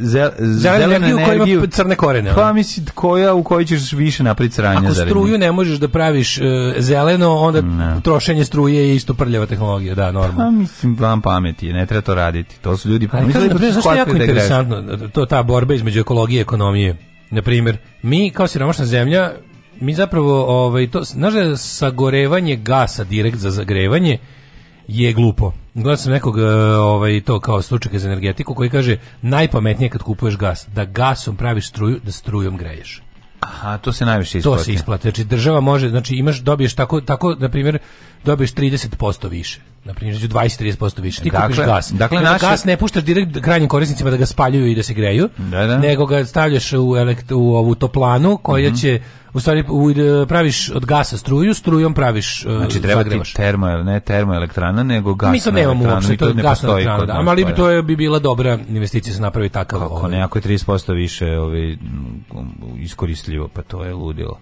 zel, zelenu energiju, energiju koja crne korene. Pa misli koja u kojoj ćeš više napraviti sranja Ako struju ne možeš da praviš uh, zeleno, onda ne. trošenje struje je isto prljava tehnologija, da, normalno. Pa mislim vam pameti, ne treba to raditi. To su ljudi pomislili. Pa, Znaš što je jako da interesantno? To ta borba između ekologije i ekonomije. Na primjer, mi kao siromašna zemlja mi zapravo ovaj to znaš da sagorevanje gasa direkt za zagrevanje je glupo. Gledao sam nekog e, ovaj to kao stručnjaka za energetiku koji kaže najpametnije kad kupuješ gas da gasom praviš struju, da strujom greješ. Aha, to se najviše isplati. To se isplati. Znači država može, znači imaš dobiješ tako tako na primjer dobiješ 30% više na primjer, 20-30% više. Ti dakle, kupiš gas. Dakle, dakle naše... gas ne puštaš direkt krajnjim korisnicima da ga spaljuju i da se greju, da, da. nego ga stavljaš u, elekt, u ovu toplanu koja mm -hmm. će u stvari e, praviš od gasa struju, strujom praviš e, Znači treba zagrevaš. ti termo, ne termoelektrana, nego gasna Mi to nemamo uopšte, to, to ne postoji kod Da, ali bi to je, bi bila dobra investicija se napravi takav. Kako ovaj. ne, ako je 30% više ovaj, mm, iskoristljivo, pa to je ludilo.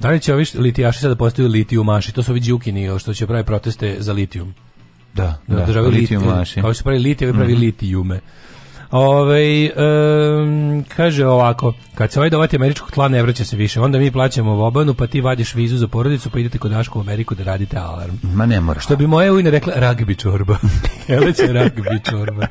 Da li će ovi litijaši sada da postaju litijumaši? To su ovi džukini što će pravi proteste za litijum. Da, da, da, da litijum mašin. Ovo su pravi litijeve, pravi mm -hmm. litijume. Ove, ovaj, um, kaže ovako, kad se ovaj dovati američkog tla ne vraća se više, onda mi plaćamo vobanu, pa ti vadiš vizu za porodicu, pa idete kod Ašku u Ameriku da radite alarm. Ma ne mora. Što bi moja ujna rekla, ragbi čorba. [LAUGHS] Eleće ragbi čorba.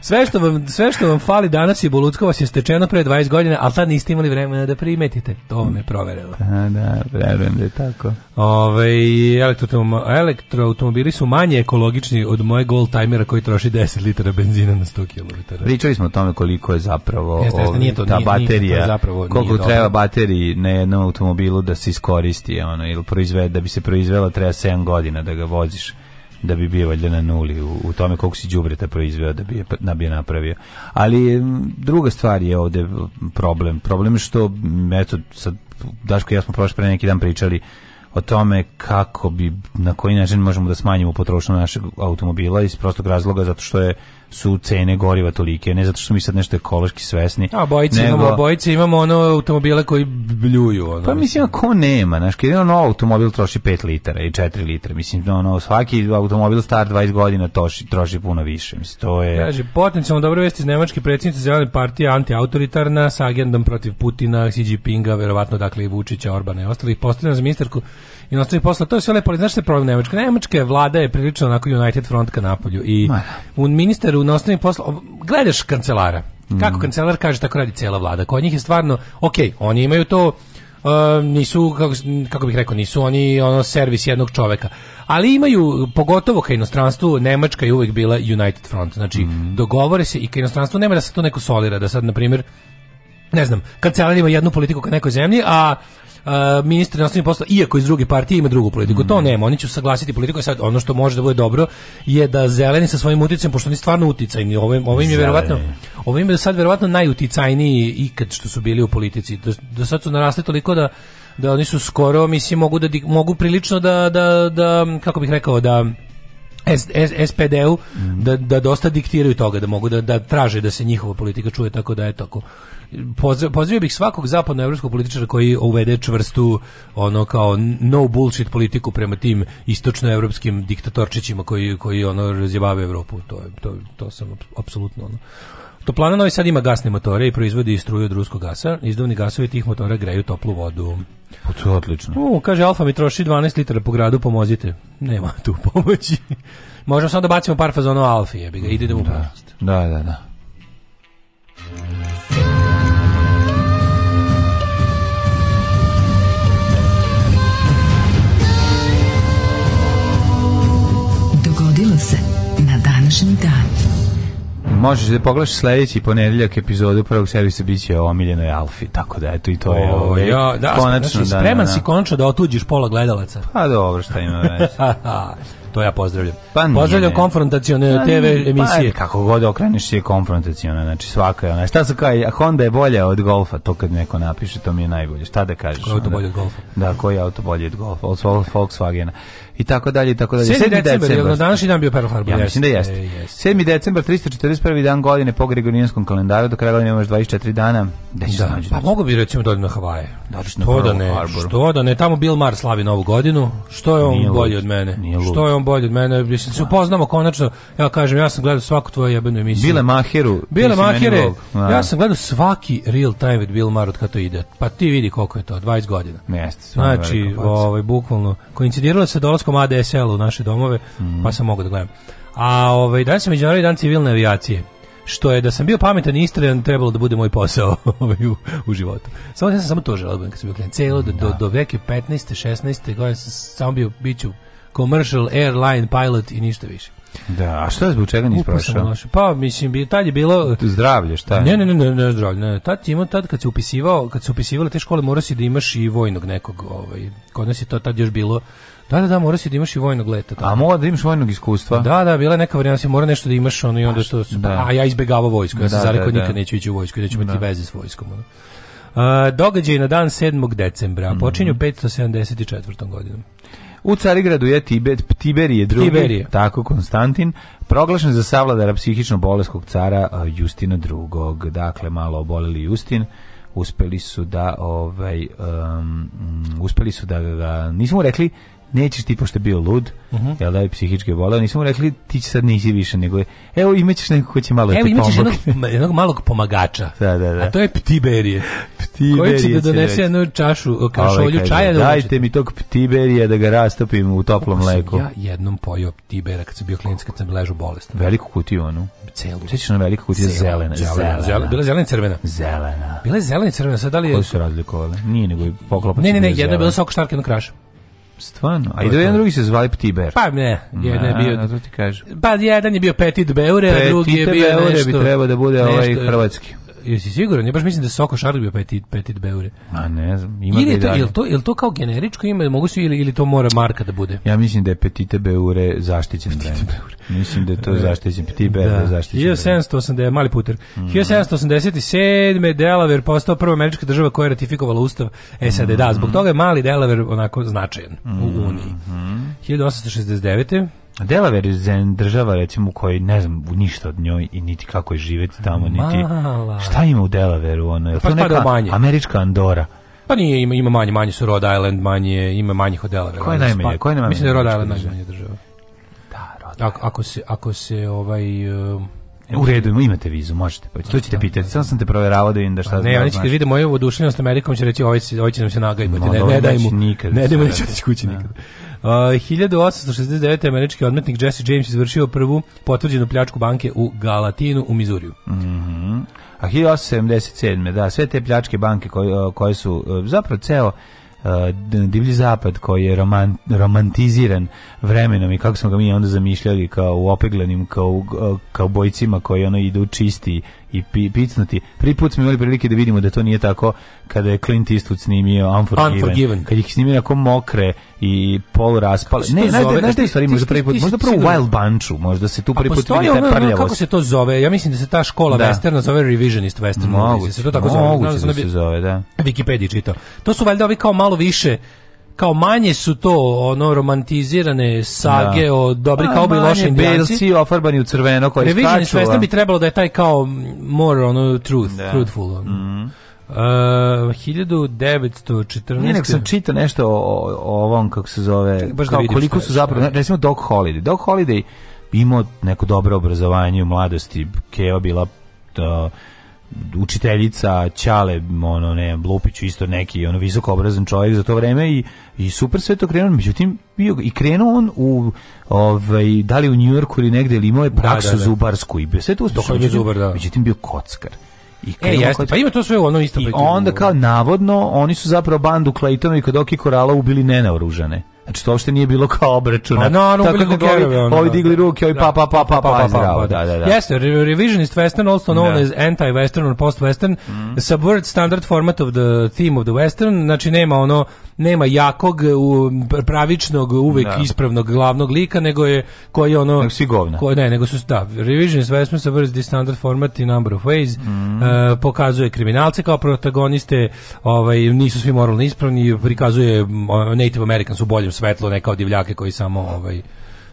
Sve što, vam, sve što vam fali danas i Bolucka vas je stečeno pre 20 godina, ali tad niste imali vremena da primetite. To vam je proverilo. Da, da, verujem da je tako. Ove, ovaj, elektroautomobili su manje ekologični od moje gold timera koji troši 10 litara benzina na 100 km pričali smo o tome koliko je zapravo jeste, jeste, nije to, ta nije, baterija, nije, zapravo, koliko nije treba bateriji na jednom automobilu da se iskoristi, ono, ili proizvede, da bi se proizvela treba 7 godina da ga voziš da bi bio valjda na nuli u, u tome koliko si đubreta proizveo da bi je, pa- da bi napravio. Ali druga stvar je ovde problem. Problem je što eto sad Daško i ja smo prošli pre neki dan pričali o tome kako bi na koji način možemo da smanjimo potrošnju našeg automobila iz prostog razloga zato što je su cene goriva tolike, ne zato što mi sad nešto ekološki svesni. A bojice nego... imamo, bojice imamo ono automobile koji bljuju. Ono, pa mislim, ako nema, znaš, kada ono automobil troši 5 litara i 4 litara, mislim, ono, svaki automobil star 20 godina troši, troši puno više, mislim, to je... Kaže, potencijalno dobro vesti iz Nemačke predsjednice zelene partije antiautoritarna sa agendom protiv Putina, Xi Jinpinga, verovatno dakle i Vučića, Orbana i ostalih, postavljena za ministarku inostranih posla, to je sve lepo, ali znaš se problem Nemačka? Nemačka vlada je prilično onako United front ka napolju i un ministar da. u inostranih posla, gledaš kancelara, kako mm. kancelar kaže, tako radi cijela vlada. Kod njih je stvarno, ok, oni imaju to, uh, nisu, kako, kako, bih rekao, nisu oni ono servis jednog čoveka. Ali imaju, pogotovo ka inostranstvu, Nemačka je uvek bila United Front. Znači, mm. dogovore se i ka inostranstvu nema da se to neko solira, da sad, na primjer, ne znam, kancelar ima jednu politiku ka nekoj zemlji, a ministar inostranih poslova, iako iz druge partije ima drugu politiku. Mm. To nema, oni će saglasiti politiku. Sad, ono što može da bude dobro je da zeleni sa svojim uticajem, pošto oni stvarno uticajni, ovim, ovim je verovatno, ovim je sad verovatno najuticajniji ikad što su bili u politici. Do, da, do da sad su narasli toliko da da oni su skoro mislim mogu da mogu prilično da da da kako bih rekao da SPD-u mm. da, da dosta diktiraju toga da mogu da, da traže da se njihova politika čuje tako da je tako pozdravio bih svakog zapadnoevropskog političara koji uvede čvrstu ono kao no bullshit politiku prema tim istočnoevropskim diktatorčićima koji koji ono razjebavaju Evropu. To je to to sam apsolutno ono Toplana Novi Sad ima gasne motore i proizvodi struju od ruskog gasa. Izduvni gasovi tih motora greju toplu vodu. Pa to je odlično. U, kaže, Alfa mi troši 12 litara po gradu, pomozite. Nema tu [LAUGHS] pomoći. Možemo samo da bacimo par fazona Alfi, jebi ga, ide da mu da. da, da, da. današnji dan. Možeš da pogledaš sledeći ponedeljak epizodu prvog servisa biće o omiljenoj Alfi, tako da eto i to je o, ovaj, ja, da, konačno. Znači, da, spreman da, da, da. si konačno da otuđiš pola gledalaca. Pa dobro, šta ima [LAUGHS] već. to ja pozdravljam. Pa nije, pozdravljam konfrontacione pa, TV pa emisije. Pa, kako god okreneš je konfrontaciona, znači svaka je ona. Šta se kaže, Honda je bolja od Golfa, to kad neko napiše, to mi je najbolje. Šta da kažeš? Koji auto bolje od Golfa? Da, koji auto bolje od Golfa? Od Volkswagena i tako dalje i tako dalje. 7. decembar, je današnji dan bio Pearl Harbor? Ja mislim da jeste. E, jeste. 7. decembar, 341. dan godine po Gregorijanskom kalendaru, do kraja godine imaš 24 dana. Da, da. pa mogu bi recimo dođu da na Havaje. Da, što da ne, što da ne, tamo Bill Maher slavi novu godinu, što je on nije bolji lud. od mene? Nije što lud. je on bolji od mene? Mislim, se da. upoznamo konačno, ja kažem, ja sam gledao svaku tvoju jebenu emisiju. Bile Maheru. Bile Mahere, da. ja sam gledao svaki real time with Bill Maher od kada to ide. Pa ti vidi koliko je to, 20 godina. Jeste. Znači, ovaj, bukvalno, koincidiralo se dolazko engleskom ADSL-u naše domove, mm. pa sam mogu da gledam. A ovaj, danas je Međunarodni dan civilne avijacije što je da sam bio pametan i istrajan trebalo da bude moj posao [LAUGHS] ovaj, u, u životu. Samo ja sam samo to želeo da budem kad sam bio klient. Celo do, do, da. do veke 15. 16. godine sam samo bio biću commercial airline pilot i ništa više. Da, a šta je zbog čega nisi prošao? Pa mislim tad je bilo zdravlje, šta? Ne, ne, ne, ne, ne zdravlje. Ne. Tad ima tad kad se upisivao, kad se upisivale te škole, morao si da imaš i vojnog nekog, ovaj. Kod nas je to tad još bilo Da, da, da, mora da imaš i vojnog leta. Tako. Da. A mora da imaš vojnog iskustva. Da, da, bila je neka varijanta, si mora nešto da imaš, ono i onda što su, da. a ja izbegavao vojsku, ja da, sam da, zarekao da, nikad neću ići u vojsku, da ću imati veze s vojskom. Ono. Uh, događaj na dan 7. decembra, mhm. počinju mm -hmm. 574. godinom. U Carigradu je Tibet, Tiberije drugi, Tiberije. tako Konstantin, proglašen za savladara psihično boleskog cara Justina II. Dakle, malo oboleli Justin, uspeli su da ovaj um, uspeli su da ga, nismo rekli nećeš ti pošto je bio lud, uh mhm. -huh. jel da je psihički bolao, nismo mu rekli ti će sad nisi više, nego je, evo imaćeš nekog ko će malo da evo, ti pomoći. Evo imaćeš jednog, jednog malog pomagača, [LAUGHS] da, da, da. a to je Ptiberije, ptiberije koji će da donese jednu čašu, e, kašolju ovaj, čaja. Da dajte mi tog ptiberije da ga rastopim u toplom mleku. Ja jednom pojio Ptibera kad sam bio klinic, kad sam ležao bolest. Veliku kutiju onu. Celu. Sećaš na veliku kutiju zelena. Zelena. zelena. Bila zelena i crvena. Zelena. Bila je zelena i crvena, sad da li je... Koji su razlikovali? Nije nego je poklopacno. Ne, ne, ne, jedna je bila sa oko štarke, kraša. Stvarno? A i jedan drugi se zvali Petit Bear. Pa ne, jedan je bio... Na, ti kažem. Pa jedan je bio Petit Beure, a drugi je bio nešto... Petit Beure bi trebao da bude ovaj hrvatski jesi siguran? Ja baš mislim da Soko Šarl bio Petit, Petit Beure. A ne znam, ima ili je to, ili to, jel to kao generičko ime, mogu su ili, ili to mora marka da bude? Ja mislim da je Petit Beure zaštićen brend. Mislim da je to e, zaštićen, Petit Beure da. zaštićen 1780, mm. mali puter. Mm. 1787. Delaware postao prva američka država koja je ratifikovala ustav SAD. Mm. Da, zbog mm. toga je mali Delaware onako značajan mm. u mm-hmm. Uniji. Mm. 1869. Delaware je država recimo u kojoj ne znam ništa od njoj i niti kako je živeti tamo niti Mala. šta ima u Delawareu ono je pa to neka manje. američka Andora pa nije ima ima manje manje su Rhode Island manje ima manjih od Delawarea koja je najmanje koja najmanje mislim da je Rhode Island najmanje država da Rhode ako, ako se ako se ovaj uh, u redu, imate vizu, možete poći. Pa to ćete da, pitati. Da, Samo da. sam te proveravao da vidim da šta znači. Ne, oni će kad vide moju oduševljenost Amerikom će reći ovaj, ovaj će nam se nagajbati. Ne, ne, ne daj mu. Ne daj mu da će kući nikad. Uh, 1869. američki odmetnik Jesse James izvršio prvu potvrđenu pljačku banke u Galatinu u Mizuriju. Mm -hmm. A 1877. da, sve te pljačke banke koje, koje su e, zapravo ceo e, divlji zapad koji je roman, romantiziran vremenom i kako smo ga mi onda zamišljali kao u opeglenim kao, e, kao bojcima koji ono idu čisti i pi, picnuti. Prvi put smo imali prilike da vidimo da to nije tako kada je Clint Eastwood snimio Unforgiven. Unforgiven. Kad ih snimio jako mokre i polu raspale. Ne, znaš da, znaš da istorija možda prvi možda prvo u Wild Bunchu, možda se tu prvi put vidi ta prljavost. Kako se to zove? Ja mislim da se ta škola da. westerna zove Revisionist Western. Moguće, da se to tako zove. Moguće da se zove, da. Wikipedia čitao. To su valjda ovi kao malo više kao manje su to ono romantizirane sage da. o dobri pa, kao bi loši belci ofarbani u crveno koji Revision svesna bi trebalo da je taj kao more ono truth, da. truthful. Ono. Mm. Uh, 1914. Ne, nek sam čitao nešto o, o, ovom, kako se zove, Čekaj, baš da kao, da koliko su zapravo, ne, recimo Doc Holiday. Doc Holiday imao neko dobro obrazovanje u mladosti, Keo bila uh, učiteljica Ćale ono ne Blupiću isto neki ono visoko obrazan čovjek za to vrijeme i i super sve to krenuo međutim bio i krenuo on u ovaj da li u Njujorku ili negde ili imao je da, praksu da, da, da. zubarsku i bio sve to usto da. međutim bio kockar i e, jeste, pa ima to sve ono isto. I onda kao navodno oni su zapravo bandu Claytona kod Oki Korala ubili nenaoružane. Znači to uopšte nije bilo kao obračuna. no, no, Tako da ovi, ovi digli ruke, ovi pa pa pa pa pa zdravo. Da, da, Jeste, revisionist western also known as anti-western or post-western, mm. subvert standard format of the theme of the western, znači nema ono nema jakog pravičnog uvek da. ispravnog glavnog lika nego je koji je ono nego si govna. Ko, ne, nego su da Revisionist Westminster versus the standard format i number of ways mm uh, pokazuje kriminalce kao protagoniste, ovaj nisu svi moralno ispravni, prikazuje Native Americans u boljem svetlu, ne kao divljake koji samo ovaj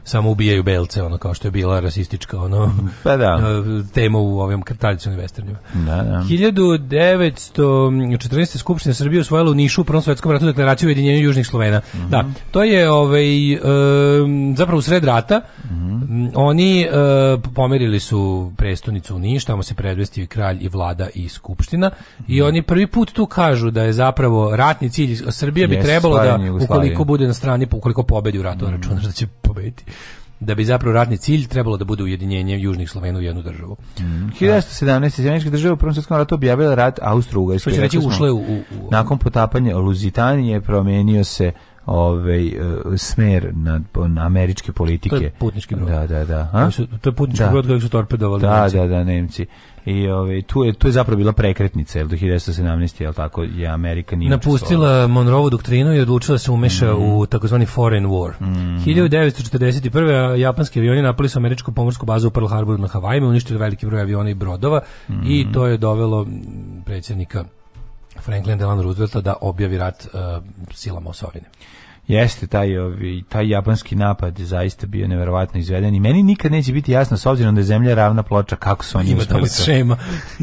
samo ubijaju belce, ono kao što je bila rasistička ono pa da. [LAUGHS] tema u ovim tradicionalnim westernima. Da, da. 1914. Skupština Srbije usvojila u Nišu u Prvom svetskom ratu deklaraciju ujedinjenja južnih Slovena. Mm -hmm. Da, to je ovaj e, zapravo sred rata mm -hmm. oni e, pomerili su prestonicu u Niš, tamo se predvestio kralj i vlada i skupština mm -hmm. i mhm. oni prvi put tu kažu da je zapravo ratni cilj Srbije bi trebalo da ukoliko bude na strani, ukoliko pobedi u ratu, mm. računaš da će pobediti da bi zapravo ratni cilj trebalo da bude ujedinjenje južnih Slovena u jednu državu. Mm. 1917. Sjemenička država u Prvom svjetskom ratu objavila rat Austro-Ugarske. Što će reći, ušlo je u, u, u... Nakon potapanja Luzitanije promenio se ovaj e, smer na, na američke politike. To je putnički brod. Da, da, da. Su, To je putnički da. brod kojeg su torpedovali. Da, Nemci. da, da, Nemci. I ovaj tu je tu je zapravo bila prekretnica, jel do 1917 je tako je Amerika nije napustila Monroevu doktrinu i odlučila da se umeša mm -hmm. u takozvani foreign war. Mm -hmm. 1941. japanski avioni napali su američku pomorsku bazu u Pearl Harboru na Havajima, uništili veliki broj aviona i brodova mm -hmm. i mhm. to je dovelo predsjednika Franklin Delano Roosevelta da objavi rat uh, silama osovine. Jeste, taj, ovi, taj japanski napad je zaista bio neverovatno izveden i meni nikad neće biti jasno s obzirom da je zemlja ravna ploča kako su oni Ima uspeli to. Šema.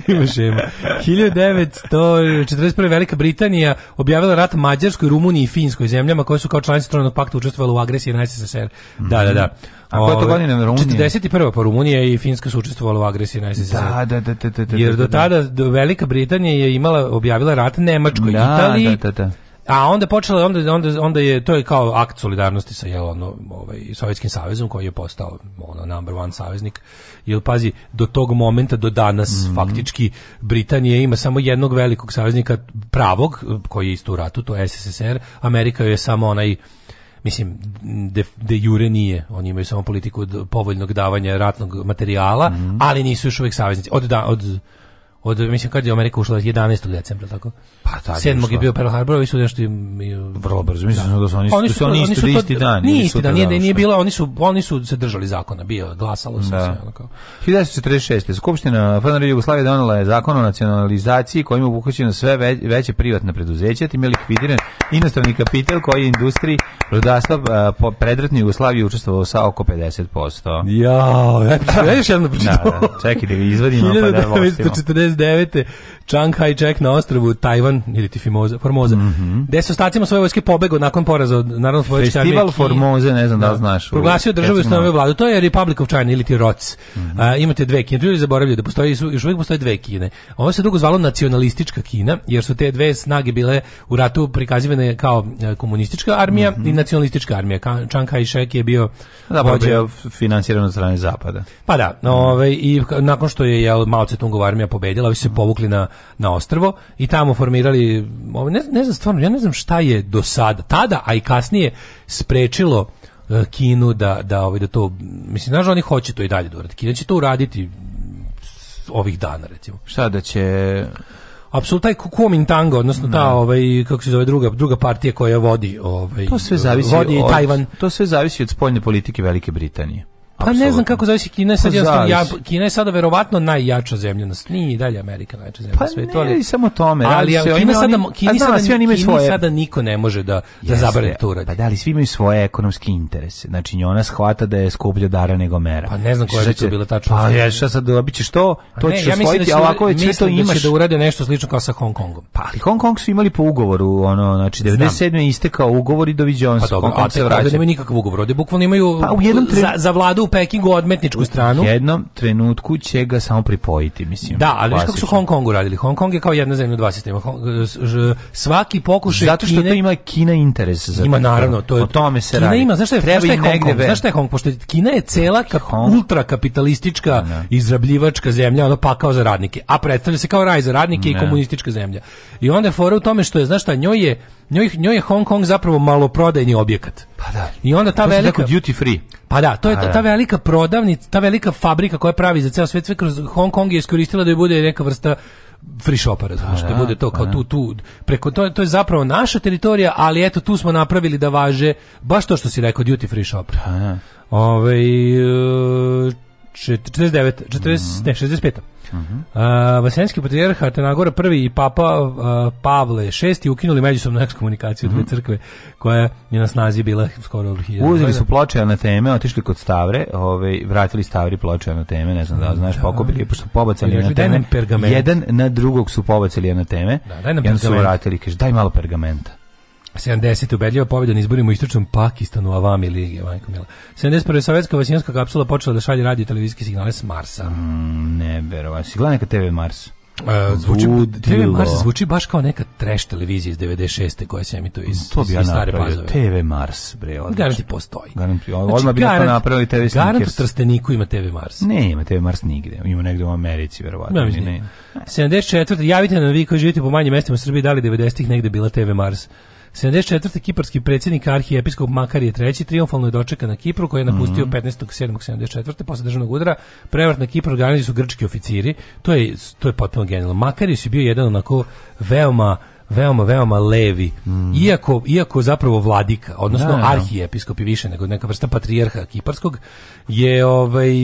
Ima šema. 1941. Velika Britanija objavila rat Mađarskoj, Rumuniji i Finskoj zemljama koje su kao članice Trojnog pakta učestvovali u agresiji na SSSR. Da, da, da. A koje to godine na Rumuniji? 41. pa Rumunija i Finska su učestvovala u agresiji na SSSR. Da, da, da, da, da, Jer do tada Velika Britanija je imala objavila rat Nemačkoj, da, Italiji, da, da, da. A onda počelo onda onda onda je to je kao akt solidarnosti sa jel ono ovaj Sovjetskim savezom koji je postao ono number one saveznik. Jel pazi do tog momenta do danas mm -hmm. faktički Britanija ima samo jednog velikog saveznika pravog koji je isto u ratu, to je SSSR. Amerika je samo onaj mislim de, de jure nije oni imaju samo politiku povoljnog davanja ratnog materijala mm -hmm. ali nisu još uvijek saveznici od da, od od mislim kad je Amerika ušla 11. decembra tako. Pa tako. 7. je bio Pearl Harbor, ovi su nešto vrlo brzo. Mislim da, da su oni oni da su, oni su, da oni su isti dan, nije isti dan, nije, da, nije bilo, oni su oni su se držali zakona, bio glasalo se da. sve ono kao. 1946. Skupština FNR Jugoslavije donela je zakon o nacionalizaciji kojim je obuhvaćeno sve veće privatne preduzeća, tim je likvidiran inostrani kapital koji je industriji rudarstva po predratnoj Jugoslaviji učestvovao sa oko 50%. Ja, ja, ja, ja, ja, ja, ja, ja, ja, ja, ja, 1969. Chiang Kai-shek na ostrvu Tajvan, ili Tifimoza, Formoza, Mhm. mm -hmm. gde su stacima svoje vojske pobegao nakon poraza od Narodno vojske armije, Formoze, ne znam da, da znaš. Proglasio državu i stanovio vladu. To je Republic of China ili ti ROC. Mm -hmm. uh, imate dve Kine. Ljudi zaboravljaju da postoji, još uvijek postoje dve Kine. Ovo se dugo zvalo nacionalistička Kina, jer su te dve snage bile u ratu prikazivane kao e, komunistička armija mm -hmm. i nacionalistička armija. Chiang Kai-shek je bio da, pa vođe... finansiran od strane Zapada. Pa da, mhm. ove, ovaj, i nakon što je jel, Mao Tse-tungova armija pobedila, radila, se povukli na, na ostrvo i tamo formirali, ovaj, ne, ne znam stvarno, ja ne znam šta je do sada, tada, a i kasnije sprečilo e, Kinu da, da, ovaj, da to, mislim, znaš, oni hoće to i dalje da Kina će to uraditi ovih dana, recimo. Šta da će... Apsolutno taj Kuomintang, odnosno ta no. Da. ovaj kako se zove druga druga partija koja vodi ovaj to sve zavisi vodi od, Tajvan. To sve zavisi od spoljne politike Velike Britanije. Pa ne znam kako zavisi Kina je sad pa ja, Kina je sada verovatno najjača zemlja na nije i dalje Amerika najjača zemlja pa na svetu, ali ne, samo tome. Ali, ali Kina sada Kini sada, svi svoje. sada niko ne može da da zabrani to uradi. Pa da ali svi imaju svoje ekonomske interese. Znači njona shvata da je skuplje dara nego mera. Pa ne znam koja je znači, to bila tačno. Pa ja e, šta sad dobićeš što? to pa ćeš ja osvojiti, da ali ako već to da imaš da urade nešto slično kao sa Hong Kongom. Pa ali Hong Kong su imali po ugovoru, ono znači 97 je istekao ugovor i doviđenja. Pa dobro, a te da nikakav ugovor, oni bukvalno imaju pa, za vladu Pekingu odmetničku stranu. U jednom trenutku će ga samo pripojiti, mislim. Da, ali viš kako su Hong Kongu radili? Hong Kong je kao jedna zemlja u dva sistema. E, svaki pokušaj Zato što Kine, to ima Kina interes za Ima naravno, to je o tome se Kina radi. ima, znaš šta je, Treba znaš šta je Hong Kong? Znaš šta je Hong Kong? Pošto Kina je cela ultrakapitalistička, da. izrabljivačka zemlja, ono pakao za radnike. A predstavlja se kao raj za radnike ne. i da. komunistička zemlja. I onda je fora u tome što je, znaš šta, njoj je njoj, njoj je Hong Kong zapravo maloprodajni objekat. Pa da. I onda ta to velika duty free. Pa da, to je pa ta, da. ta velika prodavnica, ta velika fabrika koja pravi za ceo svet sve kroz Hong Kong je iskoristila da je bude neka vrsta free shopa, razumiješ, pa da, da, bude to pa kao da. tu, tu, preko, to, to je zapravo naša teritorija, ali eto, tu smo napravili da važe baš to što si rekao, duty free shop. Da, da. Ove, ovaj, e, 49, 40, mhm. ne, 65. Mm -hmm. uh, Vasenski patrijarh Atenagora prvi i papa uh, Pavle VI ukinuli međusobnu ekskomunikaciju mm -hmm. dve mhm. crkve koja je na snazi bila skoro Uzeli su ploče na teme, otišli kod Stavre, ovaj, vratili Stavri ploče na teme, ne znam da mhm, znaš, da. pokupili, da. pošto su pobacali na teme. Jedan na drugog su pobacali na teme, da, daj nam i su vratili, kaže, daj malo pergamenta. 70. ubedljiva pobjeda na izborima u istočnom Pakistanu Avami Lige, majko mila. 71. sovjetska vasijanska kapsula počela da šalje radio i televizijske signale s Marsa. Mm, ne, verovatno. Si gledaj neka TV Mars? Uh, zvuči, TV Mars zvuči baš kao neka treš televizija iz 96. koja se emituje iz, to bi ja stare pazove. TV Mars, bre, odlično. Garanti postoji. Garanti, znači, odmah znači, bi garant, napravili TV Snickers. Garant u Trsteniku ima TV Mars. Ne, ima TV Mars nigde. Ima negde u Americi, verovatno. Ne, ne. ne. 74. Javite nam vi koji živite po manjim mestima u Srbiji, da li 90-ih negde bila TV Mars? 74. kiparski predsjednik arhijepiskop Makarije III. triumfalno je dočekan na Kipru koji je napustio mm -hmm. 74. posle državnog udara. Prevrat na Kipru organizili su grčki oficiri. To je, to je potpuno genijalno. Makarije je bio jedan onako veoma veoma, veoma levi. Mm. Iako, iako zapravo vladika, odnosno da, da, da. arhijepiskop i više nego neka vrsta patrijarha kiparskog, je ovaj,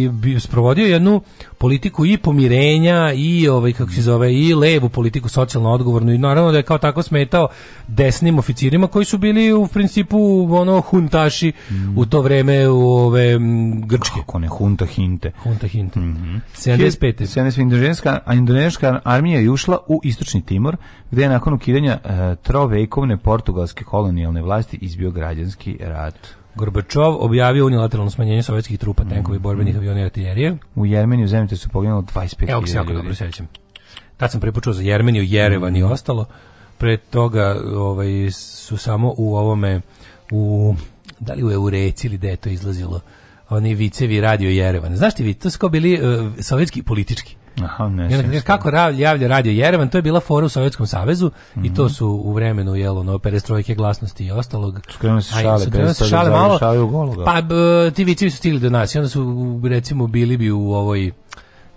sprovodio jednu politiku i pomirenja i ovaj kako se zove i levu politiku socijalno odgovornu i naravno da je kao tako smetao desnim oficirima koji su bili u principu ono huntaši mm. u to vreme u ove grčke kako ne hunta hinte hunta hinte mm -hmm. 75 75 indonezijska indonezijska armija je ušla u istočni Timor gdje je nakon ukidanja likvidiranja e, trovekovne portugalske kolonijalne vlasti izbio građanski rat. Gorbačov objavio unilateralno smanjenje sovjetskih trupa, mhm. tenkovi, borbenih aviona i artiljerije. U Jermeniju zemljete su poginulo 25.000 Evo se jako ljudi. dobro sećam. Tad sam prepočuo za Jermeniju, Jerevan mm. i mhm. ostalo. Pre toga ovaj, su samo u ovome, u, da li u Eureci ili gde je to izlazilo, oni vicevi radio Jerevan. Znaš ti vi, to su kao bili uh, sovjetski politički. Aha, ne, I ne, kako javlja radio Jerevan, to je bila fora u Sovjetskom savezu mm -hmm. i to mhm. su u vremenu jelo ono perestrojke glasnosti i ostalog. Skrenuo se šale, skrenuo se šale malo. Pa b, ti vici su stigli do nas i onda su recimo bili bi u ovoj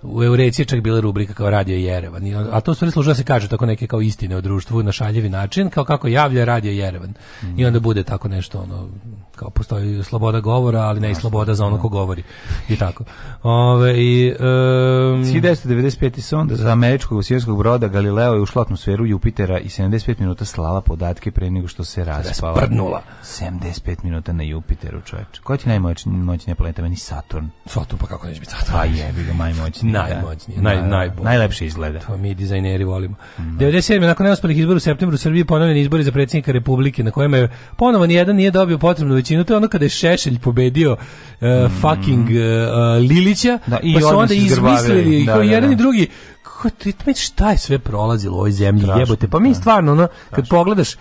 u Eureciji čak bila rubrika kao Radio Jerevan. A to stvari služilo da se kaže tako neke kao istine o društvu na šaljivi način, kao kako javlja Radio Jerevan. Mm -hmm. I mhm. onda bude tako nešto ono kao postoji sloboda govora, ali ne i sloboda za ono da. ko govori i tako. Ove, i, um, 1995. sonda za američkog osirskog broda Galileo je ušla atmosferu Jupitera i 75 minuta slala podatke pre nego što se raspala. Sprdnula. 75 minuta na Jupiteru, čoveč. Koja ti najmoćnija planeta? Meni Saturn. Saturn, pa kako neće biti Saturn? Pa jebi ga, najmoćniji. Da. najmoćniji, Naj, naj, da, najbolji. Najlepše izgleda. To mi dizajneri volimo. Mm. 97. nakon neuspelih izbora u septembru u Srbiji ponovljeni izbori za predsjednika Republike, na kojima je ponovo nijedan nije dobio potrebnu većinu većinu, znači, to je ono kada je Šešelj pobedio uh, fucking uh, Lilića, da, i pa su onda izmislili, da, da, jedan da. i drugi, kako ti, šta je sve prolazilo u ovoj zemlji, Strašno, jebote, pa mi da. stvarno, ono, kad pogledaš,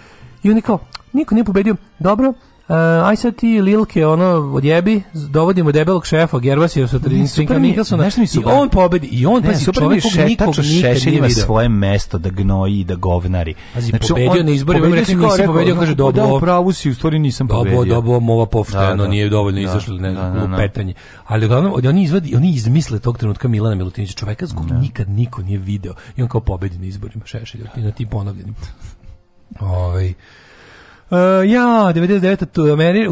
i oni kao, niko nije pobedio, dobro, Uh, aj sad ti Lilke, ono, odjebi, dovodimo debelog šefa, Gervasija sa Trinka Nikolsona, mi i on pobedi, i on, ne, pazi, čovjek kog nikog nikad nije svoje mesto da gnoji, da govnari. Pazi, znači, pobedio on, na izborima, pobedio rekao, nisi rekao, pobedio, kaže, pa dobro. Da, pravu si, u stvari nisam pobedio. Dobro, dobro, mova pofteno, da, da. nije dovoljno da, izašlo, ne znam, lupetanje. Ali uglavnom, oni, izvadi, oni izmisle tog trenutka Milana Milutinića, čoveka s kog nikad niko nije video, i on kao pobedi na izborima, Šešelj, na tim ponavljenim. Ovaj E, ja, 99. Tu, Ameri,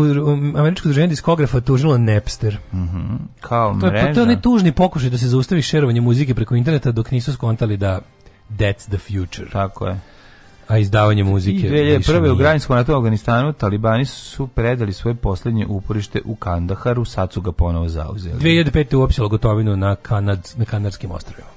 američko druženje diskografa tužilo Napster. Mm -hmm. Kao to mreža. Je, to je onaj tužni pokušaj da se zaustavi šerovanje muzike preko interneta dok nisu skontali da that's the future. Tako je a izdavanje muzike. I 2001. u graninskom na u Afganistanu talibani su predali svoje posljednje uporište u Kandaharu, sad su ga ponovo zauzeli. 2005. uopće gotovinu na, Kanad, na Kanadskim ostrovima.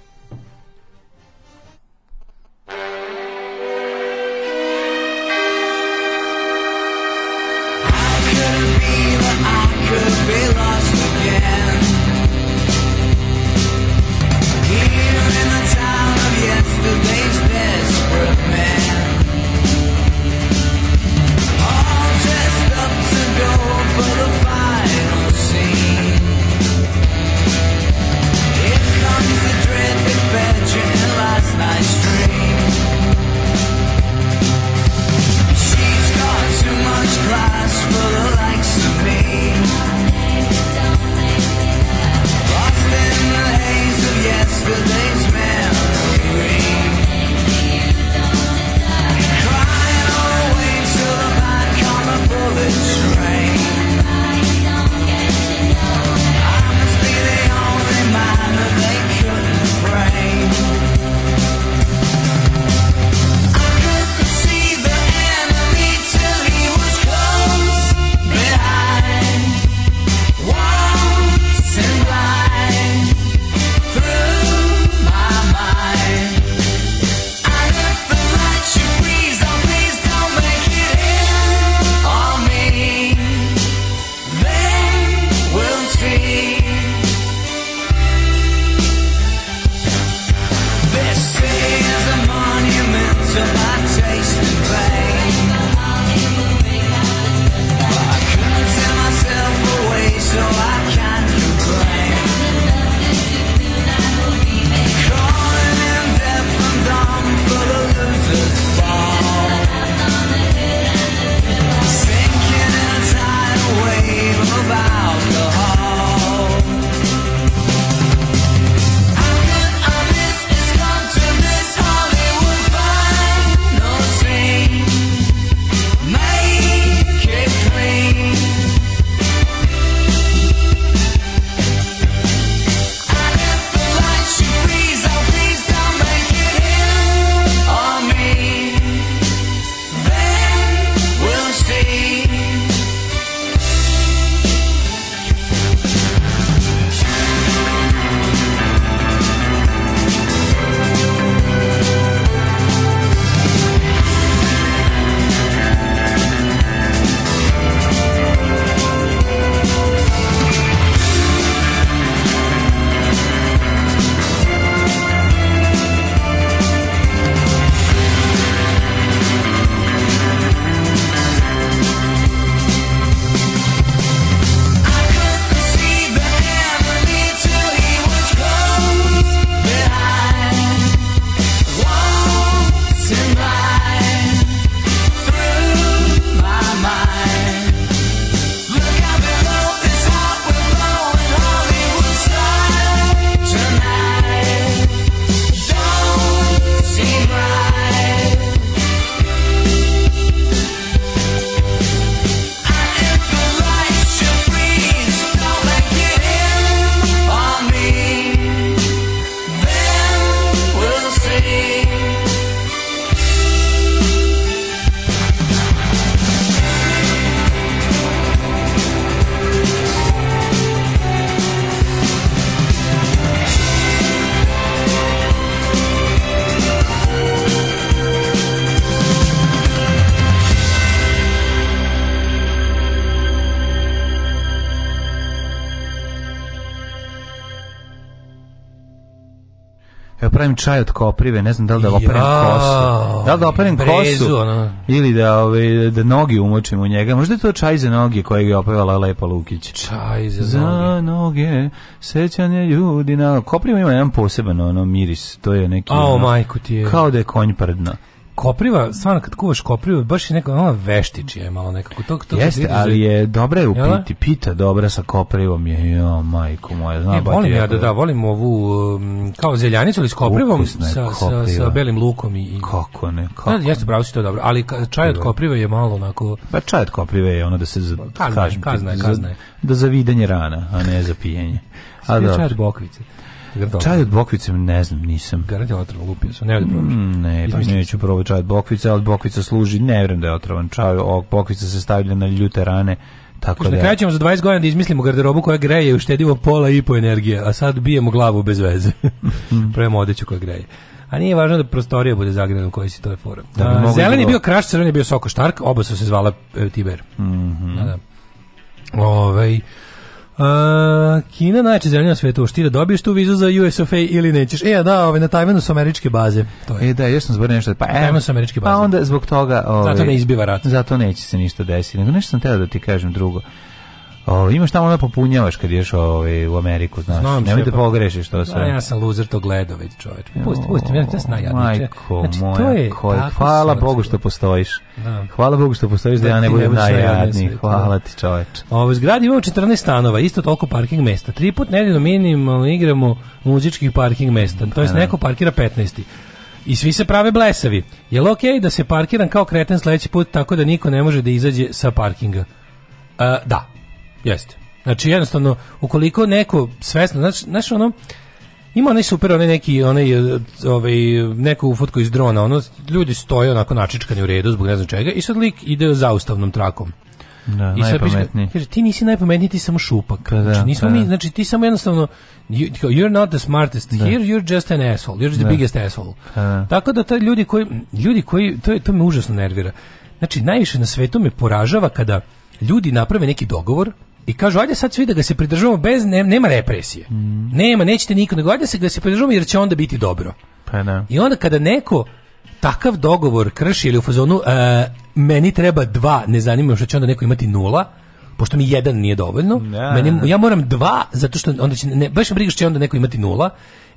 pijem čaj od koprive, ne znam da li da operem ja, kosu. Da li da operem brezu, kosu ono. ili da, ove, ovaj, da nogi umočim u njega. Možda je to čaj za noge kojeg je opevala Lepa Lukić. Čaj za, za noge. noge. sećanje ljudi na... Kopriva ima jedan poseban ono, miris, to je neki... A, o, majku ti je. Kao da je konj prdna kopriva, stvarno kad kuvaš koprivu, baš je neka ona veštičija je malo nekako. To, to Jeste, ali je dobra je u da? piti, pita dobra sa koprivom je, jo, majko moja, znam. Ne, volim ja da, da, volim ovu um, kao zeljanicu, ali s koprivom, sa, sa, sa, belim lukom i... Kako ne, da, kako da, Jeste, bravo si to dobro, ali čaj od koprive je malo onako... Pa čaj od koprive je ono da se, za, pa, kazna, kažem, kazna, je, da za videnje rana, a ne za pijenje. A, čaj od bokvice. Čaj od bokvice, ne znam, nisam. Garant otrovan, lupio sam, ne da probaš. Mm, ne, pa neću probati čaj od bokvice, ali bokvica služi, ne vjerujem da je otrovan. Čaj od bokvice se stavlja na ljute rane, tako da. Na kraju ćemo za 20 godina da izmislimo garderobu koja greje i uštedimo pola i po energije, a sad bijemo glavu bez veze. [LAUGHS] Prema odeću koja greje. A nije važno da prostorija bude zagrana u kojoj si to je fora. Da, bi zeleni je bio kraš, crveni je bio Soko Štark, oba su se zvala e, Tiber. Mm -hmm. da, da. Ovej, Uh, Kina najče zemlja na svetu, štira dobiješ tu vizu za USFA ili nećeš. E, da, ove, ovaj, na Tajvanu su američke baze. To je. E, da, još sam zborio nešto. Pa, e, su američke pa baze. Pa onda zbog toga... Ovaj, zato ne izbiva rat. Zato neće se ništa desiti. Nego nešto sam teo da ti kažem drugo. O, ovaj, imaš tamo da popunjavaš kad ješ ovaj, u Ameriku, znaš. Znam Nemoj da pa- pogrešiš to da, sve. Ja sam loser, to gledao, već čoveč. Pusti, pusti, ja sam najjadnije. Majko znači, moja, to je hvala srce. Bogu što postojiš. Da. Hvala Bogu što postojiš da, da ja ne budem najjadniji. Da. Hvala ti čoveč. Ovo, ovaj, zgradi imamo 14 stanova, isto toliko parking mesta. Tri put nedeljno minimalno igramo muzičkih parking mesta. To jest da. neko parkira 15. I svi se prave blesavi. Je li okej okay da se parkiram kao kreten sledeći put tako da niko ne može da izađe sa parkinga? Uh, da, Jeste. Znači jednostavno, ukoliko neko svesno, znači, znaš ono, ima onaj super, onaj neki, onaj, e, ovaj, neku fotku iz drona, ono, ljudi stoje onako načičkani u redu zbog ne znam čega i sad lik ide zaustavnom trakom. Da, I sad kaže, ti nisi najpametniji, ti samo šupak. Pa da, znači, nismo pa da, mi, znači, ti samo jednostavno, you, you're not the smartest da. here, you're just an asshole, you're the da. biggest asshole. Pa da. Tako da, ta ljudi koji, ljudi koji, to, je, to me užasno nervira. Znači, najviše na svetu me poražava kada ljudi naprave neki dogovor, I kažu, ajde sad svi da ga se pridržavamo bez, ne, nema represije. Mm. Nema, nećete nikog nego ajde se da se pridržavamo jer će onda biti dobro. Pa ne. Da. I onda kada neko takav dogovor krši ili u fazonu uh, meni treba dva, ne zanima što će onda neko imati nula, pošto mi jedan nije dovoljno, ne. Da, meni, da. ja moram dva, zato što onda će, ne, baš briga što će onda neko imati nula,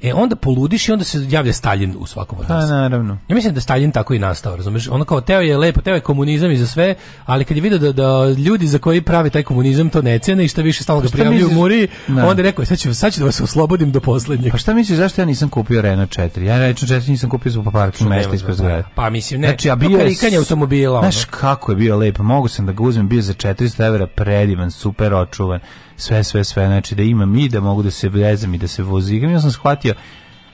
E onda poludiš i onda se javlja Stalin u svakom od Pa naravno. Ja mislim da Stalin tako i nastao, razumeš? Ono kao teo je lepo, teo je komunizam i za sve, ali kad je video da, da ljudi za koji pravi taj komunizam to ne cene i što više stalno pa ga prijavljuju muri, na. Da. onda je rekao e, sad ću, sad ću da vas oslobodim do poslednjeg. Pa šta misliš zašto ja nisam kupio Renault 4? Ja Renault 4 nisam kupio zbog parking mesta ispred da zgrade. Pa mislim ne. Znači, a pa bio je automobila. Znaš kako je bio lepo. Mogu sam da ga uzmem, bio za 400 evra, predivan, super očuvan sve, sve, sve, znači da imam i da mogu da se vezam i da se vozigam. Ja sam shvatio,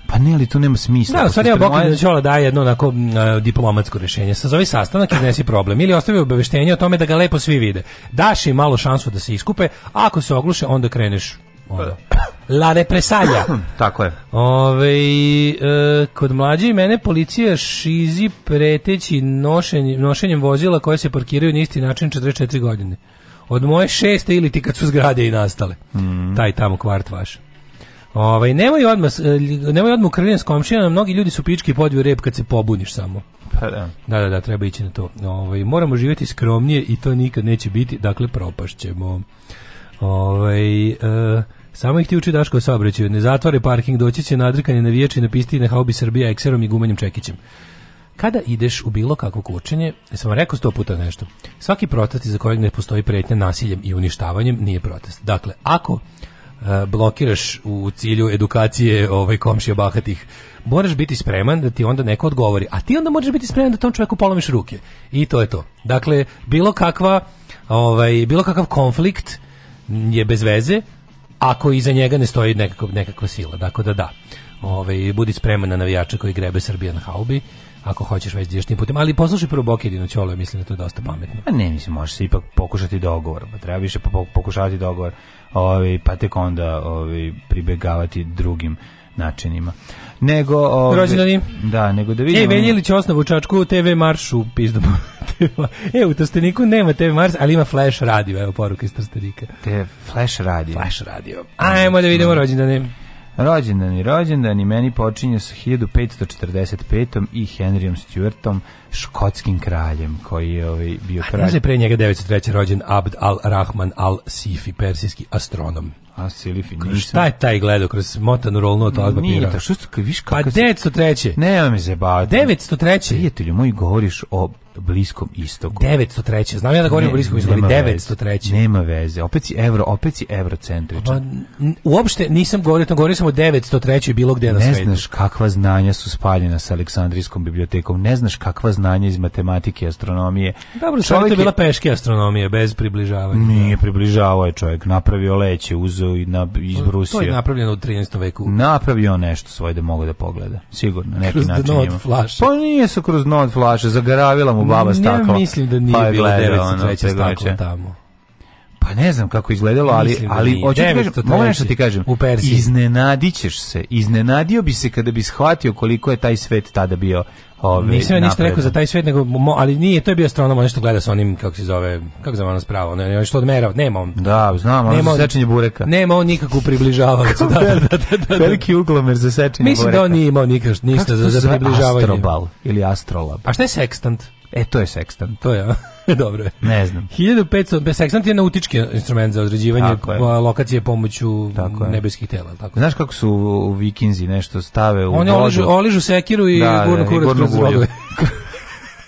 pa ne, ali tu nema smisla. Da, stvari ja Bokan Đola daje jedno onako uh, diplomatsko rješenje. Sazovi sastanak, i iznesi problem ili ostavi obaveštenje o tome da ga lepo svi vide. Daš im malo šansu da se iskupe, a ako se ogluše, onda kreneš. Onda. La represalja. [CLEARS THROAT] Tako je. Ove, e, kod mlađe i mene policija šizi preteći nošenj, nošenjem vozila koje se parkiraju na isti način 44 godine od moje šeste ili ti kad su zgrade i nastale. Mm. Taj tamo kvart vaš. Ovaj nemoj odmah e, nemoj odmah ukraden s komšijama, mnogi ljudi su pički podvio rep kad se pobuniš samo. Pa da. Da, da, da, treba ići na to. Ovaj moramo živjeti skromnije i to nikad neće biti, dakle propašćemo. Ovaj e, samo ih ti uči Daško saobraćaju, ne zatvore parking, doći će nadrkanje na viječi na pisti na haubi Srbija ekserom i gumanjem čekićem. Kada ideš u bilo kakvo kučenje, e, sam vam rekao sto puta nešto, svaki protest za kojeg ne postoji pretnja nasiljem i uništavanjem nije protest. Dakle, ako e, blokiraš u cilju edukacije ovaj komšija bahatih moraš biti spreman da ti onda neko odgovori a ti onda možeš biti spreman da tom čovjeku polomiš ruke i to je to dakle bilo kakva ovaj bilo kakav konflikt je bez veze ako iza njega ne stoji nekako, nekakva sila dakle da da ovaj, budi spreman na navijače koji grebe Srbijan haubi ako hoćeš već dijašnim putem. Ali poslušaj prvo Bokedino Ćolo, mislim da to je dosta pametno. Pa ne, mislim, možeš se ipak pokušati dogovor, pa treba više pokušavati dogovor, ovaj, pa tek onda ovaj, pribegavati drugim načinima. Nego ovaj, rođendani. Da, nego da e, vidimo. Ej, Venjilić osnovu Čačku TV maršu pizdu. [LAUGHS] e, u Trsteniku nema TV Mars, ali ima Flash radio, evo poruka iz Trstenika. Te Flash radio. Flash radio. Ajmo da vidimo rođendane. Rođendan i rođendan i meni počinje sa 1545. i Henryom Stuartom, škotskim kraljem koji je ovaj, bio kralj. Znaš da je pre njega 903. rođen Abd al-Rahman al-Sifi, persijski astronom. A Silifi nisam. Šta je taj gledao kroz motanu rolnu od toga papira? Nije, što ste, viš Pa 903. Nema me zebati. 903. Prijatelju, moj govoriš o bliskom istoku. 903. Znam ja da govorim ne, o bliskom istoku, ali 903. Nema veze. Opet si evro, opet si evrocentričan. Pa, uopšte nisam govorio, to govorio sam o 903. bilo gdje na svetu. Ne znaš kakva znanja su spaljena sa Aleksandrijskom bibliotekom, ne znaš kakva znanja iz matematike, astronomije. Dobro, čovjek je, je bila peške astronomije bez približavanja. Nije da. približavao je čovjek, napravio leće, uzeo i na izbrusio. To je napravljeno u 13. veku. Napravio nešto svoje da mogu da pogleda. Sigurno, neki kroz način. Kroz flaše. Pa nije se kroz not flaše, zagaravila mu baba stakla. Ja mislim da nije pa bilo 903 staklo tamo. Pa ne znam kako izgledalo, ali Mislim da ali hoću mogu nešto ti kažem. U Iznenadićeš se, iznenadio bi se kada bi shvatio koliko je taj svet tada bio Ove, Nisam ja ništa rekao za taj svet, nego, mo, ali nije, to je bio astronom, on nešto gleda sa onim, kako se zove, kako zove ono spravo, ne, ono što odmera, nema on. Da, znam, ono nema on, sečenje bureka. Nema on nikakvu približavalicu. da, da, da, da, Veliki uglomer za sečenje bureka. Mislim da on nije imao nikak, ništa za, za približavanje. Astrobal ili astrolab. A šta je sekstant? E, to je sekstant. to je... [LAUGHS] Dobro je. Ne znam. 1500, sekstant je nautički instrument za određivanje lokacije pomoću tako nebeskih tela. Tako Znaš kako su u vikinzi nešto stave u Oni oližu, oližu sekiru i da, da gurnu kurac kroz [LAUGHS]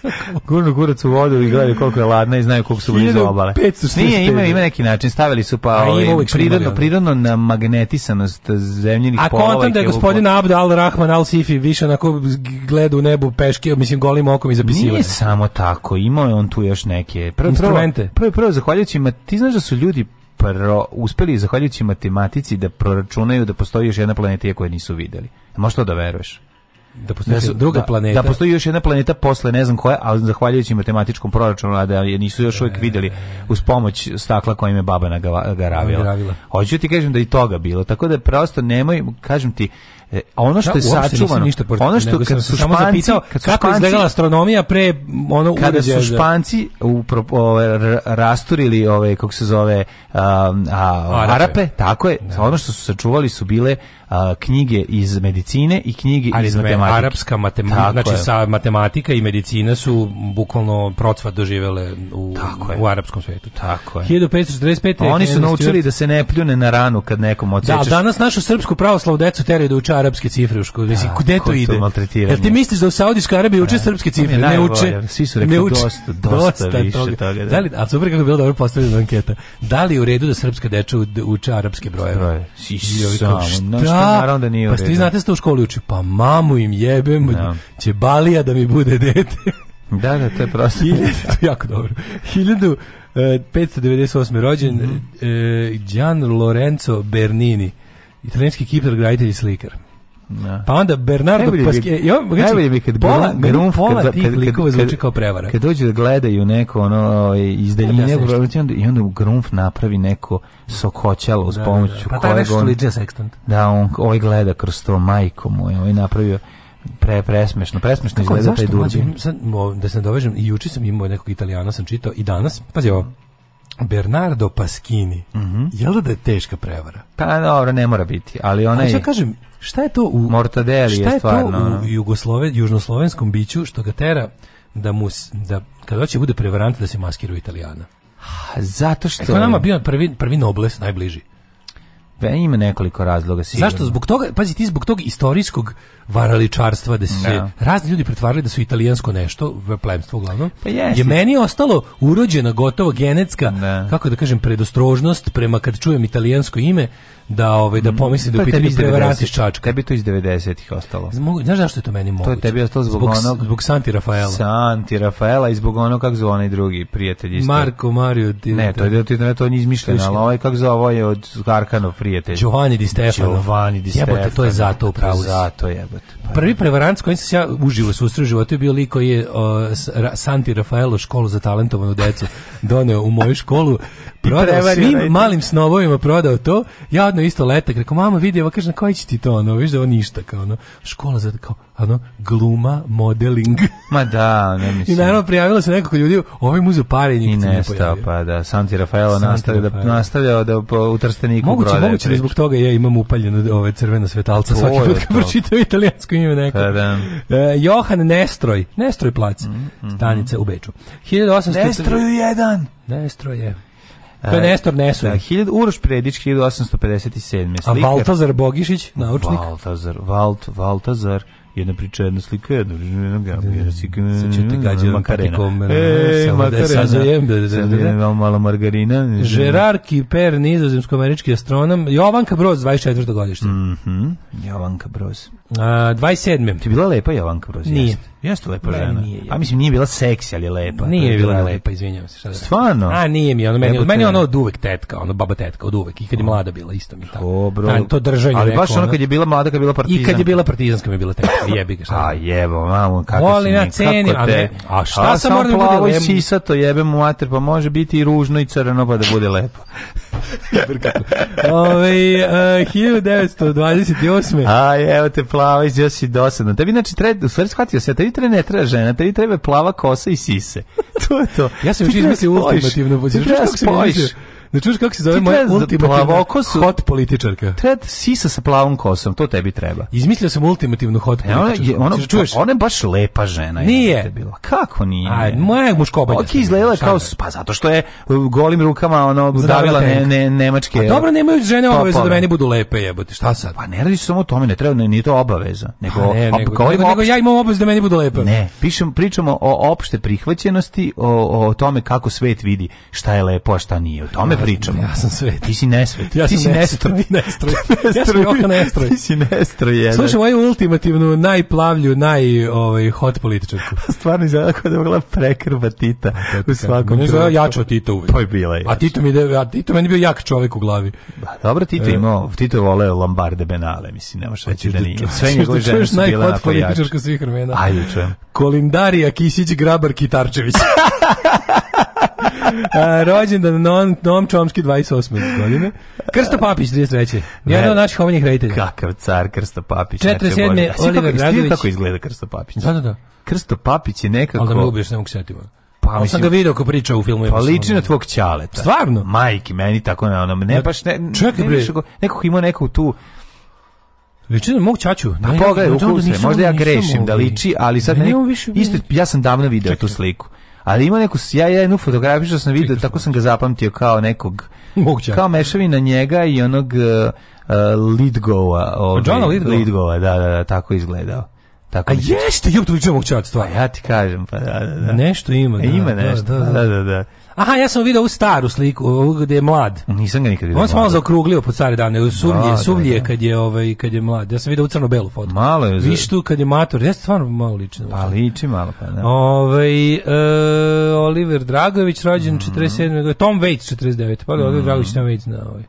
[LAUGHS] Gurnu kurac u vodu i gledaju koliko je ladna i znaju koliko su blizu obale. Nije, ima, ima neki način. Stavili su pa ovaj, prirodno, prirodno na magnetisanost zemljenih polova. A kontam da je gospodin Abd al-Rahman al-Sifi više onako gleda u nebu peške, mislim, golim okom i zapisivanje. Nije samo tako. Imao je on tu još neke... Prvo, Instrumente. Prvo, prvo, prvo zahvaljujući, ma ti znaš da su ljudi pro, uspeli zahvaljujući matematici da proračunaju da postoji još jedna planeta koju nisu videli. Možeš to da veruješ? da postoji da su, druga da, planeta. Da postoji još jedna planeta posle ne znam koja, ali zahvaljujući matematičkom proračunu, da nisu još uvijek videli uz pomoć stakla kojim je baba nagaravila. Hoću ti kažem da i toga bilo, tako da prosto nemoj, kažem ti, E, a ono što je sačuvano, ništa porti, ono što kad su samo španci, kako je izgledala astronomija pre ono kada su španci u pro, ove, rasturili ove kako se zove um, a, a, Arape, tako je. Da. Ono što su sačuvali su bile a, knjige iz medicine i knjige Ali iz matematike. Arapska matematika, znači sa matematika i medicina su bukvalno procvat doživele u, tako u, arapskom svijetu. Tako je. 1545. Oni su naučili da se ne pljune na ranu kad nekom da, odsečeš. Da, danas našu srpsku pravoslavnu decu teraju da uče arapske cifre u školi. Mislim, da, kude to ide? Jel ti misliš da u Saudijskoj Arabiji uče srpske cifre? Ne uče. Svi su rekli dosta, dosta, više toga. toga da. da. li, a super kako je bilo dobro postavljena anketa. Da li u redu da srpska deča uče arapske brojeve? Si sam, šta? naravno da nije u redu. Pa ti znate što da u školi uči? Pa mamu im jebem, će balija da mi bude dete. Da, da, to je prosto. [LAUGHS] jako dobro. 598. E, rođen mm -hmm. Gian Lorenzo Bernini, italijanski kipar, graditelj i slikar. Da. Pa onda Bernardo Pasquet, ja najbolje mi znači, kad pola, grunf, pola kad, kad, likova zvuči kao prevara. Kad dođu da gledaju neko ono ovaj, iz daljine, onda, i onda Grunf napravi neko sokoćalo uz pomoću da, da. da. Pa nešto liđe sekstant. Da, on ovaj gleda kroz to majko moje, ovaj napravio pre presmešno, presmešno Kako, izgleda taj Durbin. Sad, da se nadovežem, i juče sam imao nekog Italijana, sam čitao, i danas, pazi ovo, Bernardo Pasquini. Mm -hmm. Jel da je teška prevara? Pa dobro, ne mora biti, ali ona je... Ja kažem, Šta je to u Mortadeli je stvarno. Šta je to u jugoslove, južnoslovenskom biću što ga tera da mu da kad hoće bude prevarant da se maskira Italijana? Zato e, što e, nama bio prvi prvi nobles najbliži. Pe, pa ima nekoliko razloga sigurno. Zašto zbog toga, pazi ti zbog tog istorijskog varaličarstva da se no. Da. razni ljudi pretvarali da su italijansko nešto, plemstvo uglavnom. Pa jesi. je meni ostalo urođena gotovo genetska, no. Da. kako da kažem, predostrožnost prema kad čujem italijansko ime da ovaj da mm. pomisli da pa pitanje prevarati Čačka. Tebi to iz 90-ih ostalo. Zmog, znaš zašto je to meni moguće? To je tebi ostalo zbog, zbog onog zbog Santi Rafaela. Santi Rafaela i zbog onog kako zove onaj drugi prijatelj isto. Marko Mario. Ti, ne, to je to je to, je, to, je, to, je, to izmišljeno, ali ovaj kako zove ovaj od Karkanov prijatelj prijatelj. Giovanni Di Stefano. Giovanni Di Stefano. Jebote, to je zato upravo. Zato jebote. Pa da. Prvi prevarant s kojim sam se ja uživo susreo u životu je bio lik koji je o, Santi Rafaelo školu za talentovanu decu doneo u moju školu prodao svim rejte. malim snovovima prodao to. Ja odno isto letak, rekao mama vidi, evo kaže na koji će ti to ono, viš da ovo ništa kao ono. Škola za kao ono gluma, modeling. Ma da, ne [LAUGHS] mislim. I naravno prijavilo se nekoliko ljudi, ovaj muzej pare nije ne pa da, Santi Rafaela nastavlja da nastavljao da po utrsteniku moguće, prodaje. Moguće da zbog toga ja imam upaljeno ove crveno svetalca svaki put kad pročitam italijansko ime neko. Pa da. E, Johan Nestroj, Nestroj plac, mm, mm, stanica mm. u Beču. 1800 Nestroju jedan! Nestroj je. To je e, Nestor Nesur. Da, 1000 Uroš Predić 1857. Slikar. A Valtazar Bogišić, naučnik. Valtazar, Valt, Valtazar jedna priča, jedna slika, jedna priča, jedna gamba, da, da, jedna da. slika, sad ću te gađati makarena. Ej, makarena, sad je mala margarina. Gerard Kiper, nizozemsko-američki astronom, Jovanka Broz, 24. godište. Mm -hmm. Jovanka Broz. Uh, 27. Ti bila lepa Jovanka Broz? Nije. Jeste lepa ne, žena. Nije, pa mislim nije bila seksi, ali je lepa. Nije je bila, bila lepa, izvinjavam se. Šta da Stvarno? A nije mi, ono meni, od meni ono od uvek tetka, ono baba tetka od uvek. I kad je mlada bila isto mi tako. Dobro. Ta, to držanje Ali neko, baš ono kad je bila mlada, kad je bila partizanka. I kad je bila partizanska mi je bila tetka, jebi ga šta. [LAUGHS] A da jebo, mamo, kako Volim, si mi, ja cenim, kako te. A, a šta a, sam moram da bude lepo? sisa to jebe mu mater, pa može biti i ružno i crno pa da bude lepo. Ove, uh, 1928. A, evo te pla plava iz Josi dosadno. Tebi znači treba, u stvari shvatio se, tebi treba ne treba žena, tebi treba plava kosa i sise. [LAUGHS] to je to. Ja sam još izmislio ultimativno. Ti treba spojiš. Da čuješ kako se zove moja ultimativna kosu, hot političarka. Treba da sisa sa plavom kosom, to tebi treba. Izmislio sam ultimativnu hot e, političarku. Ona, ona, čuješ? ona je baš lepa žena. Nije. Je bila. Kako nije? A, moja je muškoba. Ok, izgledala kao, pa zato što je uh, golim rukama ono, davila ne, ne, nemačke. A dobro, nemaju žene obaveza da meni budu lepe jebote. Šta sad? Pa ne radi se samo o tome, ne treba, ne, nije to obaveza. Pa nego, ha, ne, nego, kao nego, nego, ja imam obavezu da meni budu lepe. Ne, pišem, pričamo o opšte prihvaćenosti, o, o tome kako svet vidi šta je lepo, a šta nije. O tome pričamo. Ja sam svet. Ti si nesvet. Ja ti si nestroj. Nestroj. nestroj. Ja sam nestroj. Ti si nestroj [LAUGHS] jedan. Slušaj moju ultimativnu, najplavlju, naj ovaj, hot političarku. [LAUGHS] Stvarno izgleda kao da je bila prekrva Tita u svakom Ne izgleda Tita uvek. To pa je bila jače. A Tito, mi, a Tito meni bio jak čovjek u glavi. Ba, pa dobro, Tito e, imao, Tito je voleo Lombarde Benale, mislim, nema pa šta reći da nije. [LAUGHS] Sve njegove žene su bile nako jače. Čuješ najhot političarka svih vremena. Ajde, čujem. Kolindarija Kisić Grabar Kitarčević. [LAUGHS] A, rođendan non, Nom Čomški 28. godine. Krsto Papić 33. Jedan od naših omiljenih reditelja. Kakav car Krsto Papić. 47. Znači, Oliver Gradović. Kako izgleda Krsto Papić? Da, da, da. Krsto Papić je nekako... Ali da me ubiješ, ne mogu setiti. Pa on sam ga video ko priča u filmu. Pa liči na tvog ćaleta. Stvarno? Majki, meni tako na onom. Ne, baš ne... Čekaj, bre. Nekako ima neku tu... Liči na mog ćaću. Pa pogledaj, ukusaj, možda ja grešim da liči, ali sad ne, ne, isto, ja sam davno video tu sliku ali ima neku ja jednu fotografiju što sam vidio, tako sam ga zapamtio kao nekog Moguća. kao mešavina njega i onog uh, Lidgova, ovaj, Johna Lidgova. Lidgova, da, da, da, tako izgledao. Tako A jeste, jebote, liči na Mokćac, Ja ti kažem, pa da, da, da. Nešto ima, e, da. E, ima da, nešto, da, da, da. da, da. Aha, ja sam video u staru sliku, gde je mlad. Nisam ga nikad video. On se malo zaokruglio po stare dane, u sumlje, da, sumlje da, da. kad je ovaj kad je mlad. Ja sam video u crno-belu fotu. Malo je. Vi što kad je mator, ja stvarno malo liči. Pa liči malo pa, ne. Da. Ovaj e, Oliver Dragović rođen mm -hmm. 47. Tom Waits 49. Pa mm -hmm. Oliver mhm. Dragović Tom Waits na da, ovaj.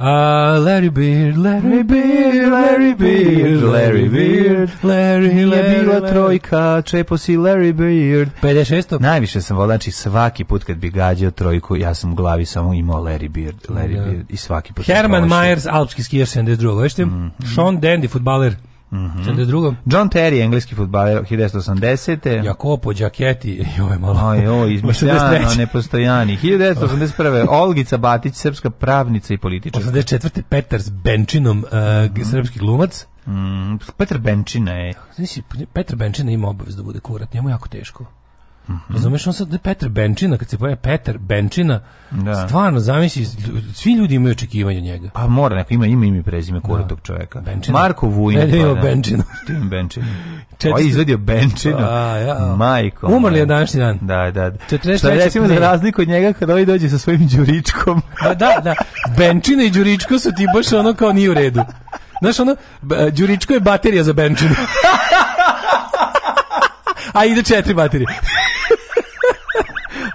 Uh, Larry Beer, Larry Beer, Larry Beer, Larry Beer, Larry, Larry, je bila trojka, čepo si Larry Beer. 56. Najviše sam volao, znači svaki put kad bi gađao trojku, ja sam u glavi samo imao Larry Beer, Larry da. Beer i svaki put. Herman Myers, alpski skijer 72. Vešte, mm -hmm. Sean Dandy, futbaler, Mhm. Mm drugo? John Terry, engleski fudbaler 1980. Jakopo Đaketi, joj malo. Aj, joj, izmišljano, nepostojani. 1981. [LAUGHS] Olgica Batić, srpska pravnica i političar. 84. Petar s Benčinom, uh, mm -hmm. srpski glumac. Mm, Petar Benčina je. Znači, Petar Benčina ima obavezu da bude kurat, njemu jako teško. Mm -hmm. Razumeš, on sad da Petar Benčina, kad se pojavi Petar Benčina, da. stvarno, zamisli, svi ljudi imaju očekivanje njega. Pa mora, neko ima ime, ime, prezime kura da. tog čoveka. Benčina. Marko Vujin. Ne, ne, ima pa da. Benčina. [LAUGHS] Tim Benčina. Četiri... Pa izvedio Benčina. A, ja. Majko. Umrli je današnji dan. Da, da. da. 43. Šta recimo za razliku od njega kad ovaj dođe sa svojim Đuričkom. da, [LAUGHS] da, da. Benčina i Đuričko su ti baš ono kao nije u redu. Znaš, ono, Đuričko je baterija za Benčinu. [LAUGHS] A ide četiri baterije.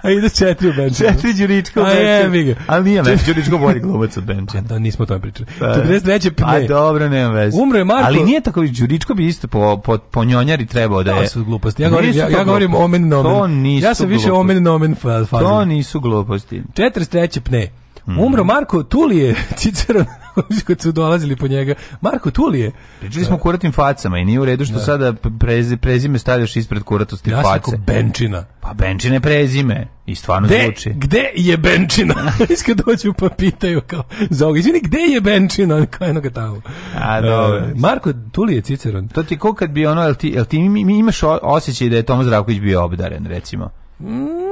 A ide četiri u Benčinu. Četiri Đuričko u Benčinu. Ali nije [LAUGHS] već, Đuričko bolji glumac od Benčina. Da, nismo o tome pričali. Pa, 43. pne. Aj, dobro, nema veze. Umro je Marko. Ali nije tako, Đuričko bi isto po, po, po njonjari trebao da, da je. To su gluposti. Ja govorim, ja, ja govorim omen nomen. To nisu Ja sam više gluposti. omen nomen fazi. To nisu gluposti. 43. pne. Umro mhm. Marko Tulije, Cicero... [LAUGHS] kad su dolazili po njega. Marko Tulije. Pričali smo kuratim facama i nije u redu što da. sada prezi, prezime stavljaš ispred kuratosti ja face. Ja Benčina. Pa Benčina prezime. I stvarno De, zvuči. Gde je Benčina? [LAUGHS] [LAUGHS] Iska dođu pa pitaju kao za ovog. Izvini, gde je Benčina? On kao jednoga tamo. A, dobro. Uh, Marko Tulije Ciceron. To ti ko kad bi ono, jel ti, jel ti imaš osjećaj da je Tomo Zdravković bio obdaren, recimo?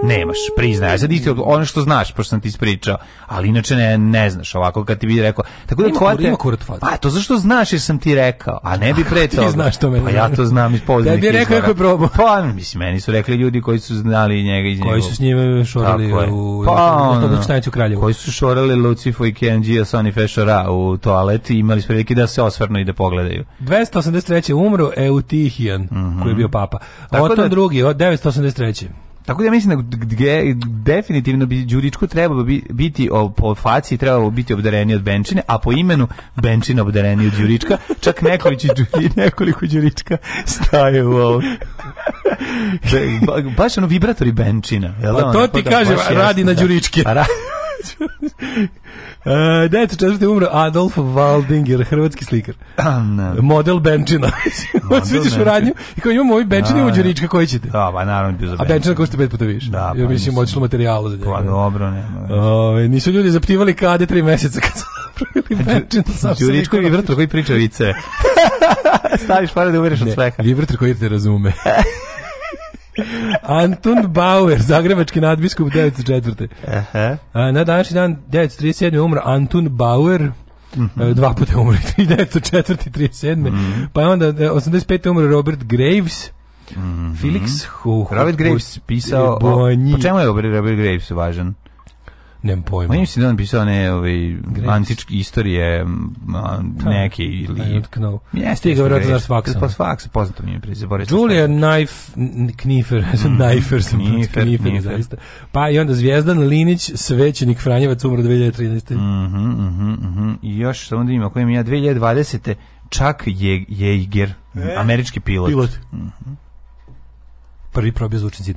Nemaš, priznaj. Sad isti ono što znaš, pošto sam ti ispričao, ali inače ne, ne znaš ovako kad ti bi rekao. Tako da ima, ko te, ima Pa to zašto znaš jer sam ti rekao, a ne bi pre toga. Ti znaš to meni. Pa ja to znam iz poznanih izvora. Tebi je rekao kako je probao. Pa mislim, meni su rekli ljudi koji su znali njega iz njega. Koji su s njime šorali u... Pa ono, Kraljevu. Koji su šorali Lucifo i Kenji Sony Fešora u toalet i imali prilike da se osvrnu i da pogledaju. 283. umru Eutihijan, mm -hmm. koji je bio papa. Otom drugi, 983. Tako da mislim da gdje, definitivno bi Đuričku trebalo bi, biti po faciji trebalo biti obdareniji od Benčine, a po imenu Benčina obdareniji od Đurička. Čak nekoliko, nekoliko Đurička staje u ovom. Ba, baš ono vibratori Benčina. Jel pa da, to ti da kaže, radi na Đuričke. Uh, deca četvrti umro Adolf Waldinger, hrvatski slikar. Model Benčina. [LAUGHS] Sviđaš u radnju i kao imamo ovi Benčini u da, Đurička koji ćete. Da, pa naravno bi za Benčina. A Benčina košta pet puta više. Da, pa, mislim, odšlo materijala za pa njega. Pa dobro, nema. Ove, nisu ljudi zaptivali kade tri meseca kad su napravili znači, Benčina. Đuričko i Vrtro koji priča vice. [LAUGHS] Staviš pare da uvereš od sveha. I Vrtro koji te razume. [LAUGHS] Anton Bauer, zagrebački nadbiskup 904. Aha. A, na današnji dan 937. umr Anton Bauer, Mm -hmm. dva puta umro 1904. 37. Mm -hmm. Pa je onda 85. E, umro Robert Graves. Mm -hmm. Felix Ho Robert Graves pisao... Po čemu je Robert Graves važan? Nemam pojma. Da on ovaj, da, da, je da on pisao ne ove, antički istorije neke ili... I don't know. Jeste, Ti ga vjerojatno znaš faksa. Pa faksa, poznato mi je prije, zaboravio sam. Julia Knife, Knifer, [LAUGHS] mm. Knifer sam Knifer, Knifer, zaista. Pa i onda Zvijezdan Linić, svećenik Franjevac, umro 2013. Mhm, mhm, mhm. I još samo da vidim, ako imam ja 2020. Čak je, Jeiger, e? američki pilot. Pilot. Mm -hmm. Prvi probio zvučni zid.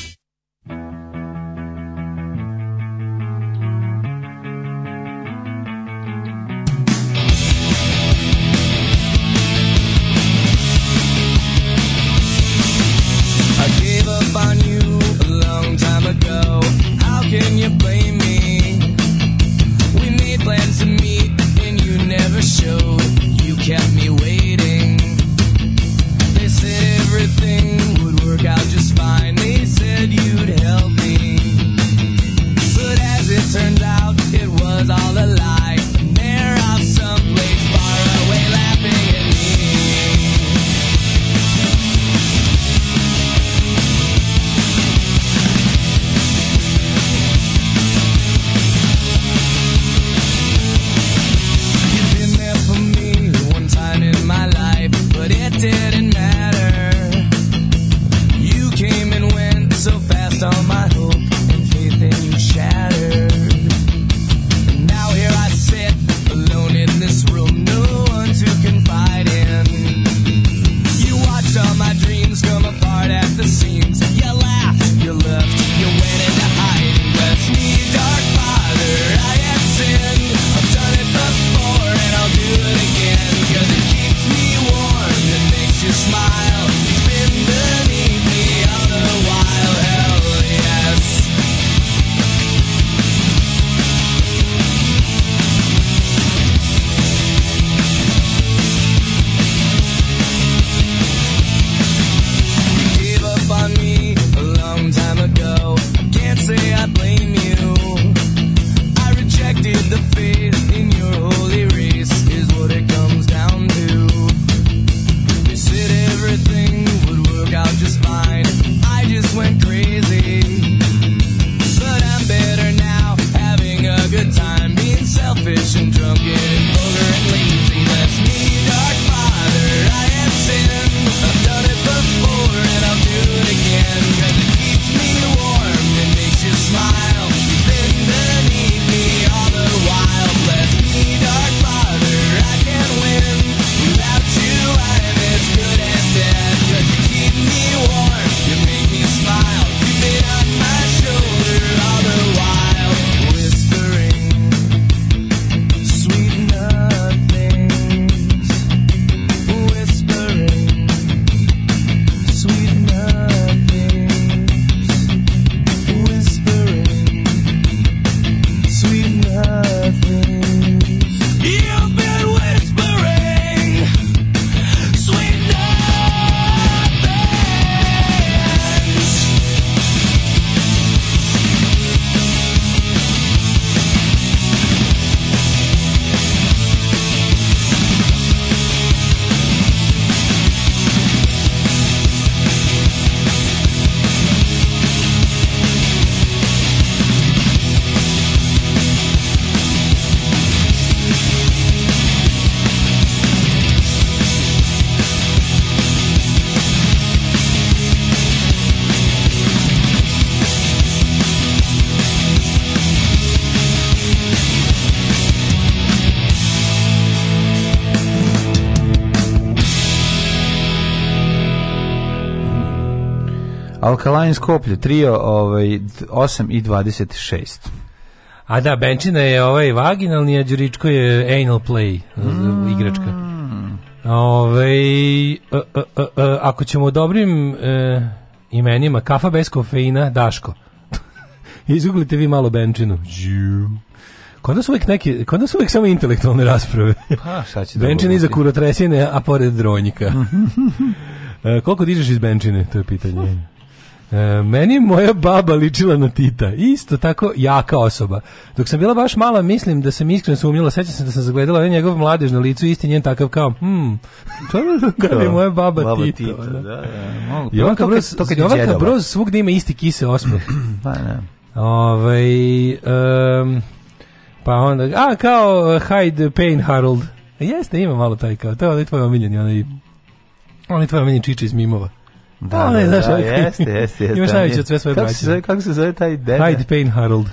Lions Koplje, trio ovaj, 8 i 26. A da, Benčina je ovaj vaginalni, a Đuričko je anal play, mm. igračka. Ove, a, a, a, ako ćemo dobrim e, imenima, kafa bez kofeina, Daško. [LAUGHS] Izguglite vi malo Benčinu. Kod nas uvijek neki, kod nas uvijek samo intelektualne rasprave. Pa, šta će da Benčina iza kurotresine, a pored dronjika. [LAUGHS] e, koliko dižeš iz Benčine, to je pitanje. E, meni moja baba ličila na Tita. Isto tako jaka osoba. Dok sam bila baš mala, mislim da sam iskreno sumnjala, sećam se da sam zagledala onaj njegov mladež na licu, isti njen takav kao, hm, to je [LAUGHS] da, moja baba, baba Tito. Tito da, da, Jovanka Broz, Jovanka Broz svugde ima isti kise osmeh. [CLEARS THROAT] pa ne. Ove, ovaj, um, pa onda, a kao eh, Hyde Payne Harold. Jeste, ima malo taj kao, to je onaj tvoj omiljeni, onaj, onaj tvoj omiljeni čiči iz mimova. Da, o, ne, da, da, jeste, jeste, jeste. [LAUGHS] Imaš najveće od sve svoje braće. Kako se zove taj deda? Hyde Payne Harold.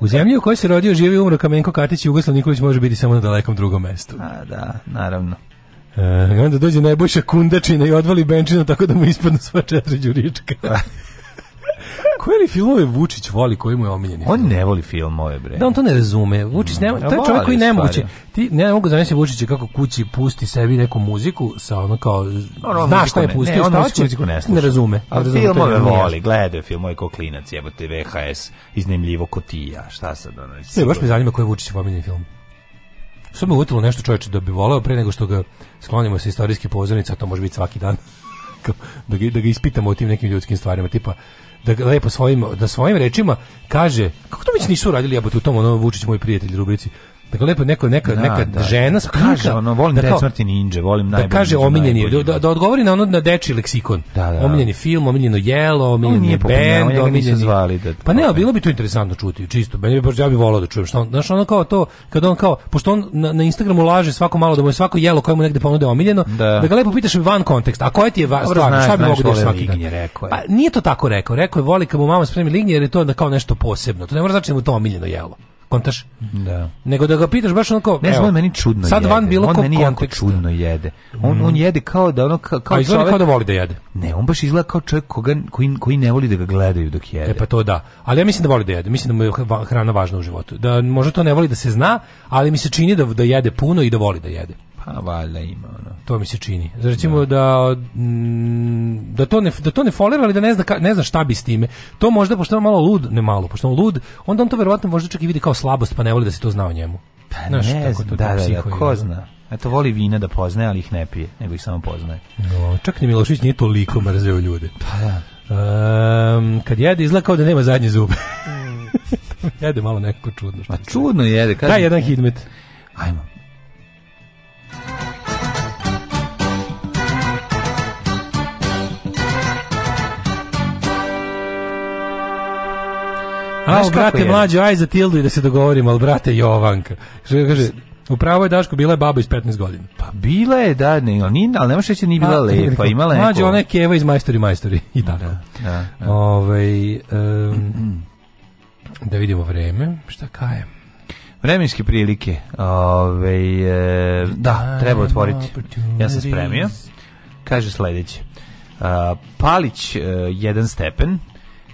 U zemlji u kojoj se rodio, živi umro Kamenko Katić i Jugoslav Nikolić može biti samo na dalekom drugom mestu. A, da, naravno. E, onda dođe najboljša kundačina i odvali benčinu tako da mu ispadnu sva četiri đurička. [LAUGHS] Koje li filmove Vučić voli, koji mu je omiljeni? On ne voli filmove, bre. Da, on to ne razume. Vučić nema, to je čovjek koji nemoguće. Ti ne mogu zamisliti Vučića kako kući pusti sebi neku muziku sa ono kao no, znaš šta je pustio, ne, šta hoće, ne, ne razume. A filmove voli, gleda filmove kao klinac, jebote VHS, iznemljivo kotija, šta sad ono. Ne, baš me zanima koji je Vučić omiljeni film. Što me utilo nešto čovječe da bi voleo pre nego što ga sklonimo sa istorijske pozornice, a to može biti svaki dan. [LAUGHS] da, ga, da ga ispitamo o tim nekim ljudskim stvarima, tipa da lepo svojim, da svojim rečima kaže, kako to mi se nisu radili jebote u tom ono Vučić moj prijatelj Rubrici, Tako lepo neko neka da, neka da, žena da, kaže ono volim da smrti ninđe, volim da najbolje. Da kaže omiljeni da, da odgovori na ono na dečiji leksikon. Da, da, da. Omiljeni film, omiljeno jelo, omiljeni on bend, omiljeni zvali da. Pa ne, bilo bi to interesantno čuti, čisto. Meni bi baš ja bih voleo da čujem šta on, znaš, ono kao to kad on kao pošto on na, na Instagramu laže svako malo da mu je svako jelo koje mu negde ponude omiljeno, da. da, ga lepo pitaš van konteksta. A koje ti je va, stvarno, šta bi mogao da svaki lignje rekao? Pa nije to tako rekao, rekao je voli kad mu mama spremi lignje jer je to kao nešto posebno. To ne mora da znači da mu to omiljeno jelo kontaš. Da. Nego da ga pitaš baš onako, ne znam, meni čudno sad jede. van bilo on meni jako čudno jede. On, mm. on jede kao da ono kao, kao čovjek kao da voli da jede. Ne, on baš izgleda kao čovjek koga, koji, koji ne voli da ga gledaju dok jede. E pa to da. Ali ja mislim da voli da jede. Mislim da mu je hrana važna u životu. Da možda to ne voli da se zna, ali mi se čini da da jede puno i da voli da jede. Pa valjda ima ono. To mi se čini. Znači, recimo da, da mm, da to ne da to ne folira, ali da ne zna ka, ne zna šta bi s time. To možda pošto je malo lud, ne malo, pošto je lud, onda on to verovatno možda čak i vidi kao slabost, pa ne voli da se to zna o njemu. Pa Znaš, ne, tako to, da, da, da, ko zna. Eto, voli vina da poznaje, ali ih ne pije, nego ih samo poznaje. No, čak ni Milošić nije toliko mrzeo ljude. Pa da. Um, kad jede, izgleda kao da nema zadnje zube. [LAUGHS] jede malo nekako čudno. Što pa čudno jede. Kažem, Daj jedan hitmet. Ajmo. Al brate mlađo, aj za Tildu i da se dogovorimo, al brate Jovanka. Što kaže, Upravo je Daško bila je baba iz 15 godina. Pa bila je, da, ne, ali, ali nemaš reći da nije bila A, lepa, [LAUGHS] imala neko... Mlađe, ona je Keva iz Majstori Majstori i da, tako. Da, da, da. Ove, um, da vidimo vreme, šta kajem. Vremenske prilike. Ove, ovaj, e, da, treba otvoriti. Ja sam spremio. Kaže sledeće. Uh, Palić 1 e, uh, stepen,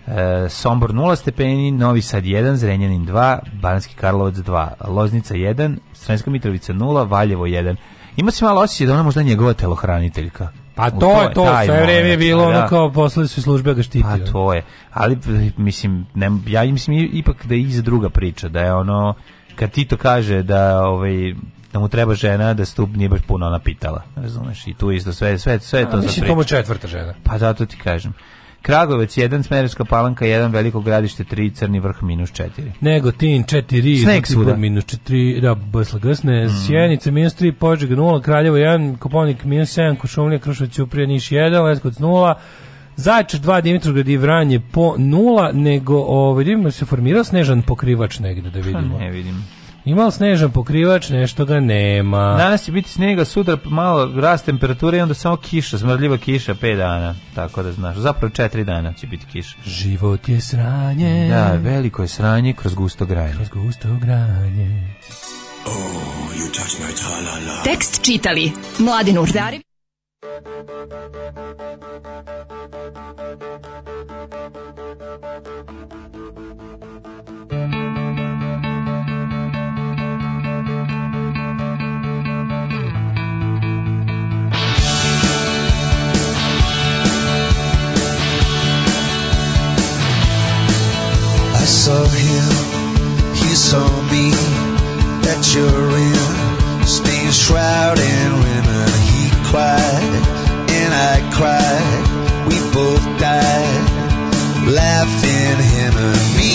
e, Sombor 0 stepeni, Novi Sad 1, Zrenjanin 2, Bananski Karlovac 2, Loznica 1, Srenska Mitrovica 0, Valjevo 1. Ima se malo osjećaj da ona možda njegova telohraniteljka. Pa to, to je to, sve moment, vreme je bilo da, ono da. kao poslali su službe ga štitio. Pa to je, ali mislim, ne, ja mislim ipak da je iza druga priča, da je ono kad Tito kaže da ovaj da mu treba žena da stup nije baš puno ona pitala razumeš i tu isto sve sve sve A, to za to mu četvrta žena pa zato ti kažem Kragovec 1, Smederska palanka 1, Veliko gradište 3, Crni vrh minus 4. Negotin 4, Sneg svuda. Minus 4, da, Bosla Grsne, mm. Sjenica minus 3, Požeg 0, Kraljevo 1, Koponik minus 7, Košumlija, Krušovac, Uprije, Niš 1, Leskovac 0, Zaječar 2, Dimitrovgrad i Vranje po 0, nego ovaj, da vidimo se formirao snežan pokrivač negde da vidimo. Ne vidim. Imao snežan pokrivač, nešto ga nema. Danas će biti snega, sutra malo rast temperature i onda samo kiša, smrdljiva kiša, 5 dana, tako da znaš. Zapravo 4 dana će biti kiša. Život je sranje. Da, veliko je sranje kroz gusto granje. Kroz gusto granje. Oh, you touch my -la -la. Tekst čitali Mladin Urdari. saw him, he saw me, that you're in women. He cried, and I cried side, laughing him and me.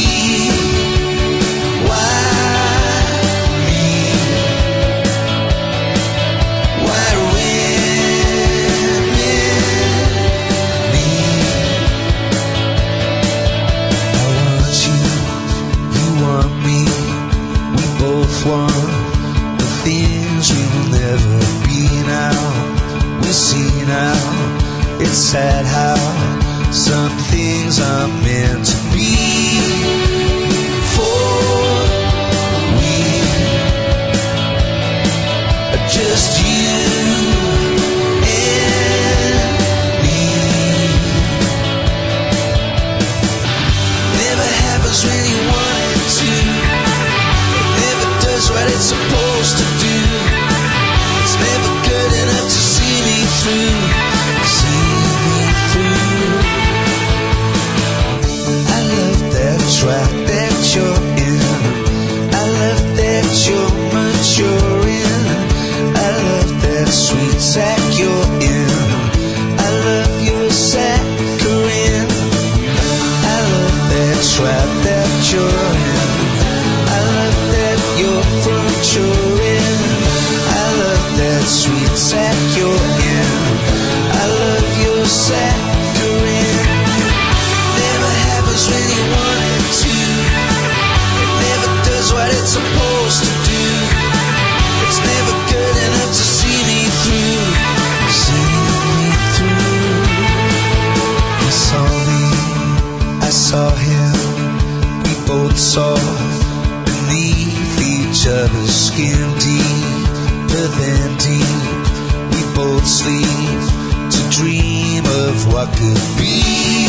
Why me? Why women me? I want you, you want me, we both want the things we'll never be now. We see now. It's sad how some things are meant to be. For we just you and me. Never happens when you want it to. It never does what it's supposed to do. It's never good enough to see me through. you both sleep to dream of what could be.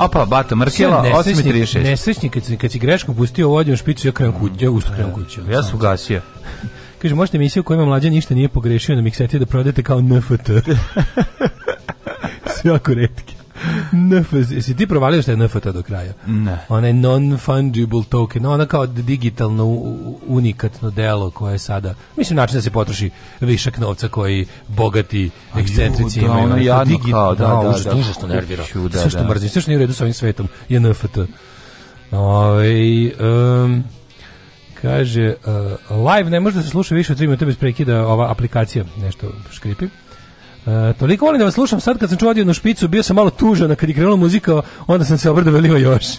Opa, Bata Mrkela, 8.36. Nesrećni, kad, si, kad si greškom pustio ovdje špicu, ja krenem kuću, ja usto krenem da. Ja sam gasio. Kaže, možete emisiju kojima mlađa ništa nije pogrešio na mikseti da prodate kao NFT. [LAUGHS] Sve jako redke. NF, jesi ti provalio što je NFT do kraja? Ne. Ona je non-fungible token, ona kao digitalno unikatno delo koje je sada, mislim način da se potroši višak novca koji bogati ekscentrici da, imaju. Ona je kao, da, da, da, užas, da, užasno nervira. Da, sve što mrzim, sve što nije u redu sa ovim svetom je NFT. Ove, ovaj, um, kaže, uh, live ne može da se sluša više od 3 minuta bez prekida ova aplikacija, nešto škripi. E, toliko volim da vas slušam sad kad sam čuo odjednu špicu, bio sam malo tužan, kad je krenula muzika, onda sam se obrdo velio još. [LAUGHS] e,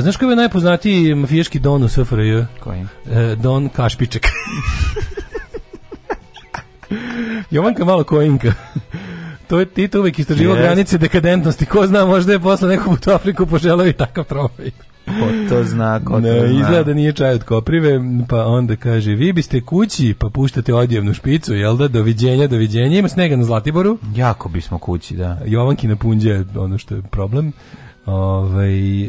znaš koji je najpoznatiji mafijaški don u SFRJ? Kojim? E, don Kašpiček. Jovanka malo kojinka. to je Tito uvijek istraživo yes. granice dekadentnosti. Ko zna, možda je posla nekog u Afriku poželao i takav trofej. Ko zna, ko ne, to zna. Izgleda da nije čaj od koprive, pa onda kaže, vi biste kući, pa puštate odjevnu špicu, jel da? Doviđenja, doviđenja. Ima snega na Zlatiboru. Jako bismo kući, da. Jovanki na punđe ono što je problem. Ove, ovaj, e,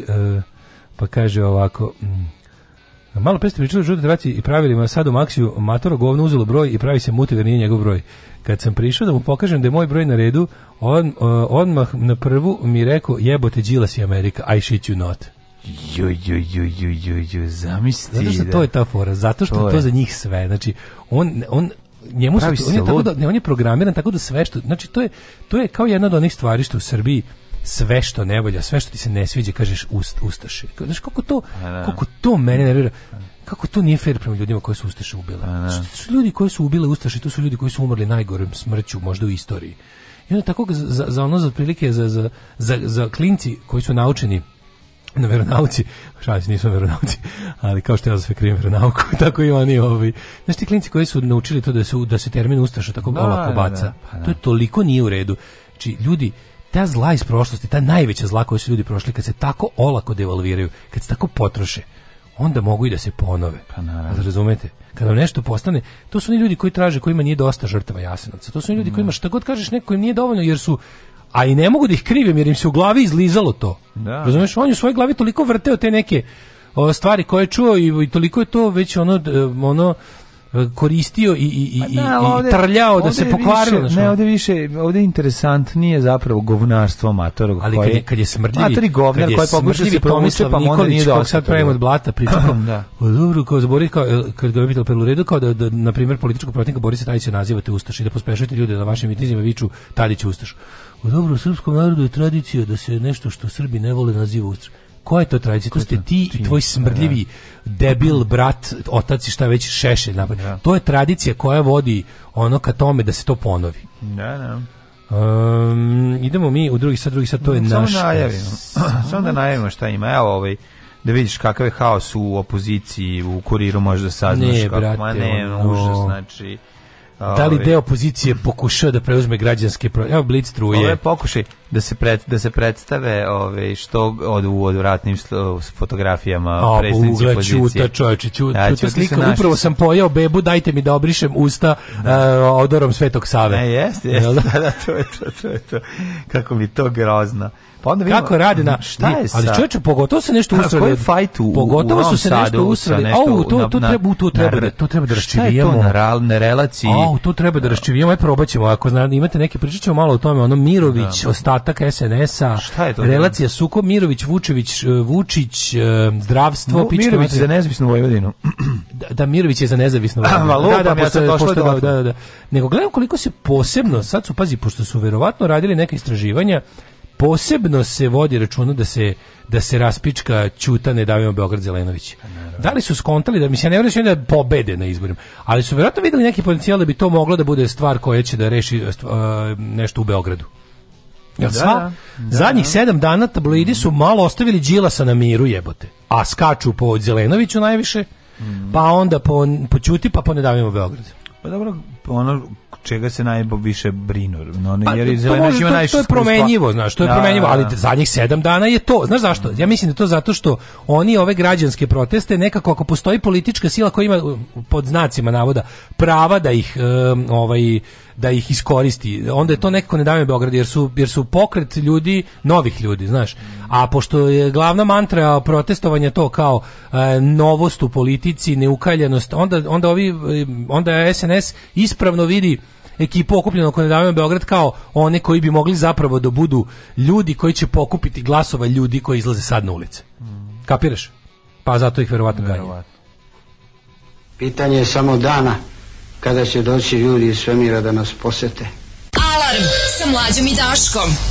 pa kaže ovako... Mm, malo pre ste pričali žuti drvaci i pravilima sad u maksiju matoro govno uzelo broj i pravi se mutiv jer nije njegov broj. Kad sam prišao da mu pokažem da je moj broj na redu, on, e, odmah na prvu mi rekao jebote Đilas i Amerika, I shit you not. Jo, jo, jo, jo, jo, jo, zamisli. Zato što da. to je ta fora, zato što to to za njih sve. Znači, on, on njemu se on je tako da, ne, on je programiran tako da sve što, znači to je, to je kao jedna od onih stvari što u Srbiji sve što ne volja, sve što ti se ne sviđa, kažeš ust, ustaše. Znaš kako to, da. kako to mene nervira kako to nije fair prema ljudima koji su ustaše ubile. Što da. znači, su ljudi koji su ubile ustaše, to su ljudi koji su umrli najgorim smrću možda u istoriji. I onda tako za, za ono za prilike za, za, za, za klinci koji su naučeni na veronauci, šalim znači, se, nisam veronauci, ali kao što ja za sve krivim veronauku, [LAUGHS] tako i oni ovi. Ovaj, znaš ti klinci koji su naučili to da se, da se termin Ustaša tako da, olako da, baca, da, da, da. to je toliko nije u redu. Znači, ljudi, ta zla iz prošlosti, ta najveća zla koju su ljudi prošli, kad se tako olako devalviraju, kad se tako potroše, onda mogu i da se ponove. Pa naravno. Razumete? Kada vam nešto postane, to su oni ljudi koji traže, kojima nije dosta žrtava Jasenovca. To su oni ljudi da. kojima šta god kažeš neko nije dovoljno jer su a i ne mogu da ih krivim jer im se u glavi izlizalo to. Da. Razumeš, on je u svojoj glavi toliko vrteo te neke o, stvari koje je čuo i, i toliko je to već ono e, ono e, koristio i, i, i, da, ovde, i trljao da se pokvarilo. Više, ne, ovde više, ovde je interesantnije zapravo govnarstvo matorog. Ali koji, kad, je, kad je smrdljivi, matori govnar koji pokuša da se promuče, pa onda nije dosta. sad pravimo od blata, pričamo. [LAUGHS] da. O, pa Dobro, kao zbori, kao, kad ga vidite u redu, kao da, da, na primjer, političkog protivnika Borisa Tadića nazivate Ustaš i da pospešujete ljude da vašim vitizima viču Tadić Ustaš. U dobro, srpskom narodu je tradicija da se nešto što Srbi ne vole naziva ustraj. Koja je to tradicija? To ste ti i tvoj smrdljivi da. debil, brat, otac i šta već šešelj. Ja. Da. To je tradicija koja vodi ono ka tome da se to ponovi. Da, da. Um, idemo mi u drugi sad, drugi sad, to je Samo da naš... Najavimo. [CLEARS THROAT] Samo da najavimo šta ima. Evo ovaj, da vidiš kakav je haos u opoziciji, u kuriru možda saznaš. Ne, kako, brate, ma ne, ono... užas, znači da li deo opozicije pokušao da preuzme građanske pro... evo blic truje ove pokušaj da se pred, da se predstave ove ovaj, što od u ratnim fotografijama pa predstavnici opozicije čuta čoveče čuta, da, slika naši... upravo sam pojeo bebu dajte mi da obrišem usta da. Uh, odorom Svetog Save e, jeste jeste da? [LAUGHS] da, da, to je to, to je to kako mi to grozno Pa onda vidimo, kako radi na šta je sad? Ali čoveče, pogotovo se nešto usred. Koji fajt u Pogotovo su se nešto usrali. Au, to to treba da- to treba da to treba da raščivijemo na ral na relaciji. Au, to treba da raščivijemo, aj probaćemo ako znate, imate neke pričaćemo malo o tome, ono Mirović, da. ostatak SNS-a. Relacija Suko Mirović, Vučević, e, Vučić, e, zdravstvo, pička. Mirović za nezavisnu Vojvodinu. Da, da Mirović je za nezavisnu [LAUGHS] Vojvodinu. Da, da, da, da, da. Nego gledam koliko se posebno, sad su pazi, pošto su verovatno radili neka istraživanja, posebno se vodi računa da se da se raspička Ćuta ne davimo Beograd Zelenović. Da li su skontali da mi se ne vraćaju da, da pobede na izborima, ali su vjerojatno videli neki potencijal da bi to moglo da bude stvar koja će da reši uh, nešto u Beogradu. Ja da, sva? Da, Zadnjih da. sedam dana tabloidi su malo ostavili Đilasa na miru jebote. A skaču po Zelenoviću najviše, mm. pa onda po, po Ćuti, pa po ne davimo Beograd. Pa dobro, ono, čega se najviše brinu. No, pa, jer to, može, ima to, najviše to je promenjivo, znaš, to je da, promenjivo, ali da, da. zadnjih sedam dana je to. Znaš zašto? Ja mislim da to zato što oni ove građanske proteste nekako ako postoji politička sila koja ima pod znacima navoda prava da ih um, ovaj da ih iskoristi. Onda je to nekako ne dame Beograd jer su jer su pokret ljudi, novih ljudi, znaš. A pošto je glavna mantra protestovanja to kao e, novost u politici, neukaljenost, onda onda ovi onda SNS ispravno vidi ekipu okupljenu oko nedavljena Beograd kao one koji bi mogli zapravo da budu ljudi koji će pokupiti glasova ljudi koji izlaze sad na ulice. Kapiraš? Pa zato ih verovatno ganje. Pitanje je samo dana kada će doći ljudi iz svemira da nas posete. Alarm sa mlađom i Daškom.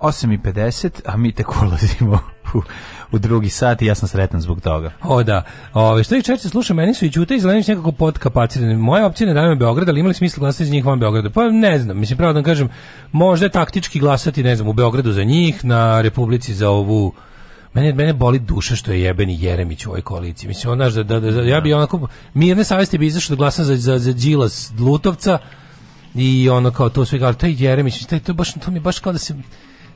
8.50, a mi tek ulazimo u, u, drugi sat i ja sam sretan zbog toga. O da, Ove, što ih češće slušam, meni su i Ćute i Zelenić nekako potkapacitirani. Moje opcije ne dajme Beograd, ali imali smisla glasati za njih van Beograda? Pa ne znam, mislim pravo da kažem, možda taktički glasati, ne znam, u Beogradu za njih, na Republici za ovu mene mene boli duša što je jebeni Jeremić u ovoj koaliciji. Mislim on da, da, da, ja bi da. onako mirne savesti bi izašao da glasam za za za Đilas Lutovca i ono kao to sve, ali taj Jeremić, taj to baš to mi baš kao da se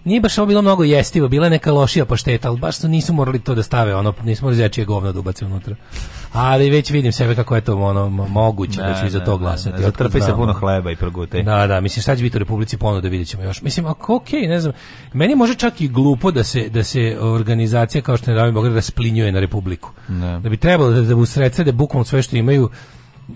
nije baš ovo bilo mnogo jestivo, bila je neka lošija pašteta, ali baš nisu morali to da stave, ono, nismo morali zečije govno da ubace unutra. Ali već vidim sebe kako je to ono, moguće da ne, da ću i za to glasati. Ne, se puno hleba i progutaj. Da, da, mislim šta će biti u Republici ponovno da vidjet ćemo još. Mislim, ako okej, ne znam, meni može čak i glupo da se, da se organizacija kao što je Ravim Bograd rasplinjuje na Republiku. Da bi trebalo da, da usredsede bukvalno sve što imaju,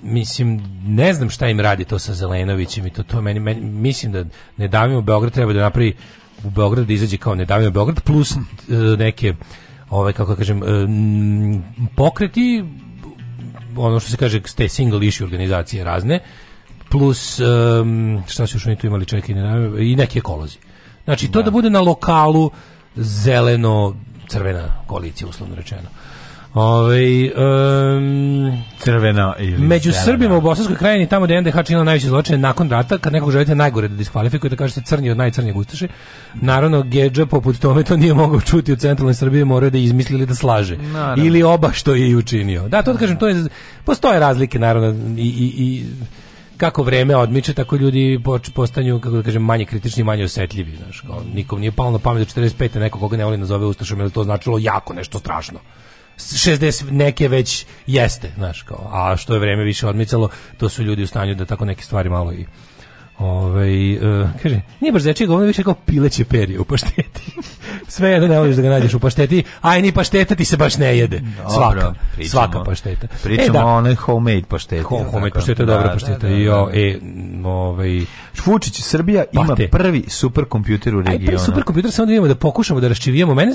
mislim ne znam šta im radi to sa Zelenovićem i to to meni, meni mislim da ne davimo Beograd treba da napravi u Beograd da izađe kao nedavljeno Beograd plus e, neke ove kako da kažem e, pokreti ono što se kaže ste single issue organizacije razne plus e, šta su još oni tu imali čekaj i neki ekolozi znači to da, da bude na lokalu zeleno crvena koalicija uslovno rečeno Ove, ovaj, um, Crvena ili Među zelena. Srbima u Bosanskoj krajini tamo da je NDH činila najveće zločine nakon rata, kad nekog želite najgore da diskvalifikujete, da kažete crni od najcrnijeg ustaše. Naravno, Gedža poput tome to nije mogao čuti u centralnoj Srbiji, moraju da izmislili da slaže. Naravno. Ili oba što je i učinio. Da, to da kažem, to je, postoje razlike naravno i, i, i kako vreme odmiče, tako ljudi poč, postanju, kako da kažem, manje kritični, manje osetljivi, znaš, kao, nikom nije palo na pamet da 45. neko koga ne voli nazove Ustašom, jer to značilo jako nešto strašno. 60 neke već jeste, znaš, kao, a što je vreme više odmicalo, to su ljudi u stanju da tako neke stvari malo i Ove, ovaj, uh, kaže, nije baš zečije govno, više kao pileće perje u pašteti. [LAUGHS] Sve jedno ne voliš da ga nađeš u pašteti, a ni pašteta ti se baš ne jede. Dobro, svaka, pričamo, svaka pašteta. E, pričamo e, da, onoj homemade pašteti. Ho, homemade pašteta je da, dobra da, pašteta. Da, da, jo, e, ovaj, Vučić, Srbija pate. ima prvi superkompjuter u regionu. Aj, prvi superkompjuter, samo da vidimo da pokušamo da raščivijemo. Mene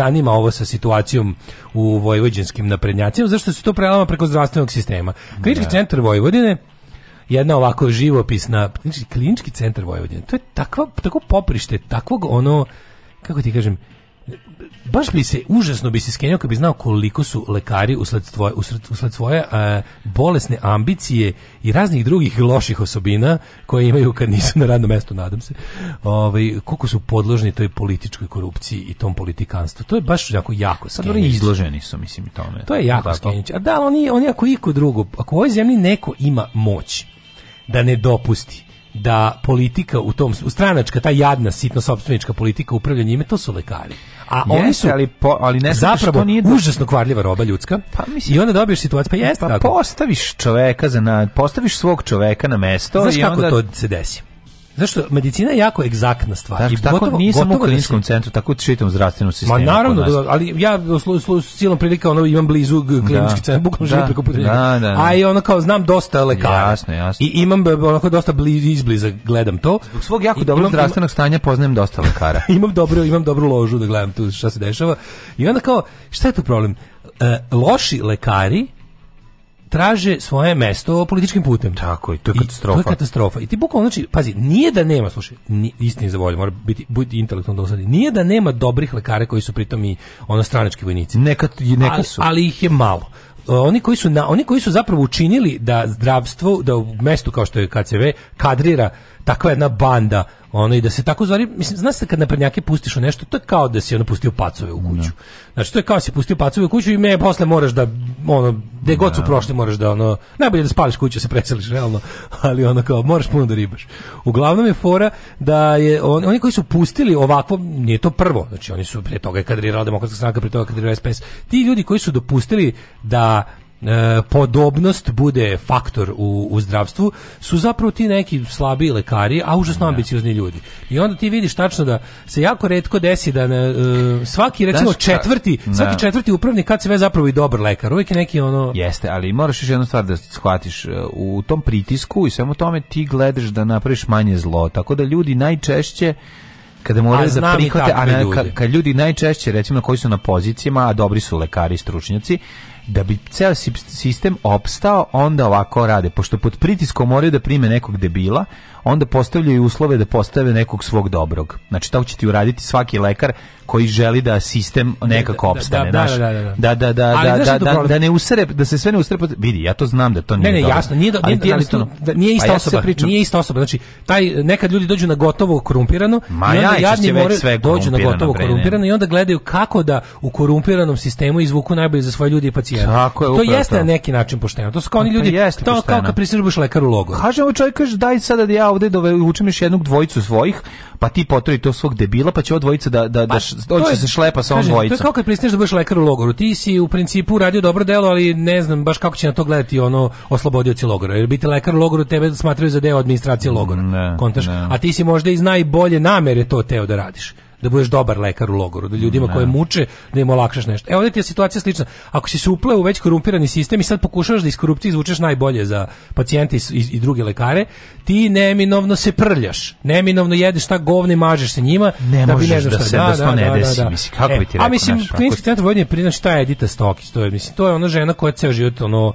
zanima ovo sa situacijom u vojvođanskim naprednjacima, zašto se to prelama preko zdravstvenog sistema. Klinički da. centar Vojvodine, jedna ovako živopisna znači klinički centar Vojvodine. To je takva tako poprište, takvog ono kako ti kažem baš bi se užasno bi se skenio kad bi znao koliko su lekari usled svoje, usled, svoje a, e, bolesne ambicije i raznih drugih loših osobina koje imaju kad nisu na radnom mestu nadam se ovaj koliko su podložni toj političkoj korupciji i tom politikanstvu to je baš jako jako pa sad oni izloženi su mislim i tome to je jako skenjić a da oni oni ako iko drugo ako u ovoj zemlji neko ima moć da ne dopusti da politika u tom u stranačka ta jadna sitno sopstvenička politika upravljanja ime to su lekari a jeste, oni su ali po, ali ne zapravo nije do... užasno kvarljiva roba ljudska pa mislim i onda dobiješ situaciju pa jeste pa tako. postaviš čoveka za na postaviš svog čoveka na mesto Znaš i kako onda... to se desi Znaš što, medicina je jako egzaktna stvar. Tako, I tako gotovo, nisam u da kliničkom si... centru, tako u čitavom zdravstvenom sistemu. Ma naravno, da, ali ja s cilom prilika ono, imam blizu da. klinički centar, bukvalno živim preko puta. Da, da, A i ono kao znam dosta lekara. Jasno, jasno. I imam onako dosta bliz, izbliza gledam to. Zbog svog jako dobrog zdravstvenog stanja poznajem dosta lekara. [LAUGHS] imam, dobro, imam dobru ložu da gledam tu šta se dešava. I onda kao, šta je to problem? E, loši lekari traže svoje mesto političkim putem. Tako je, to je katastrofa. I to je katastrofa. I ti bukvalno znači, pazi, nije da nema, slušaj, ni istini za volju, mora biti biti intelektualno dosadni. Nije da nema dobrih lekara koji su pritom i ono stranački vojnici. Neka neka su. Ali, ali ih je malo oni koji su na, oni koji su zapravo učinili da zdravstvo da u mestu kao što je KCV kadrira takva jedna banda ono i da se tako zvari, mislim, znaš se kad naprednjake pustiš u nešto, to je kao da si ono pustio pacove u kuću. Da. Znači, to je kao da si pustio pacove u kuću i me posle moraš da, ono, gde god su da. prošli moraš da, ono, najbolje da spališ kuću, da se preseliš, realno, ali ono kao, moraš puno da ribaš. Uglavnom je fora da je, on, oni koji su pustili ovakvo, nije to prvo, znači oni su pre toga je kadrirala demokratska stranka, pre toga kadrirala SPS, ti ljudi koji su dopustili da e, podobnost bude faktor u, u zdravstvu su zapravo ti neki slabiji lekari, a užasno da. ambiciozni ljudi. I onda ti vidiš tačno da se jako redko desi da na, e, svaki recimo Znaš, četvrti, da. svaki četvrti upravnik kad se ve zapravo i dobar lekar, uvijek je neki ono Jeste, ali moraš još jednu stvar da shvatiš e, u tom pritisku i svemu tome ti gledaš da napraviš manje zlo, tako da ljudi najčešće kada moraju da prihvate, a ne, kad ljudi najčešće recimo koji su na pozicijama, a dobri su lekari i stručnjaci, da bi ceo sistem opstao, onda ovako rade, pošto pod pritiskom moraju da prime nekog debila, onda postavljaju uslove da postave nekog svog dobrog. Znači, to će ti uraditi svaki lekar koji želi da sistem da, nekako da, da, opstane, da, da, da, da, da, da, da, ne usere, da se sve ne usere, vidi, ja to znam da to nije Ne, ne, jasno, nije, ali nije, nije pa ista osoba, nije ista osoba, znači, taj, nekad ljudi dođu na gotovo korumpirano, i onda jadni more, dođu na gotovo korumpirano i onda gledaju kako da u korumpiranom sistemu izvuku najbolje za svoje ljudi i pacijenta. to jeste na neki način pošteno, to su kao oni pa ljudi, to kao kad prisrbuš lekar u logo. Kažem, ovaj čovjek kaže, daj sada da ja ovde da učim još jednog dvojicu svojih, pa ti potroji to svog debila, pa će ova dvojica da, da, da pa, on će se šlepa sa ovom dvojicom. To je kao kad pristaneš da budeš lekar u logoru. Ti si u principu radio dobro delo, ali ne znam baš kako će na to gledati ono oslobodioci logora. Jer biti lekar u logoru tebe smatraju za deo administracije logora. Mm, ne, ne. A ti si možda iz najbolje namere to teo da radiš da budeš dobar lekar u logoru, da ljudima ne. Da. koje muče da im olakšaš nešto. E ovdje ti je situacija slična. Ako si se upleo u već korumpirani sistem i sad pokušavaš da iz korupcije izvučeš najbolje za pacijente i, i, druge lekare, ti neminovno se prljaš. Neminovno jedeš ta govne mažeš se njima. Ne da bi ne da da, da, da se da, da, ne desi. Da, Mislim, kako e, bi ti e, rekao? A mislim, klinički centar vođenje prinaš šta je Edita Stokić, to je, mislim, to je ona žena koja ceo život ono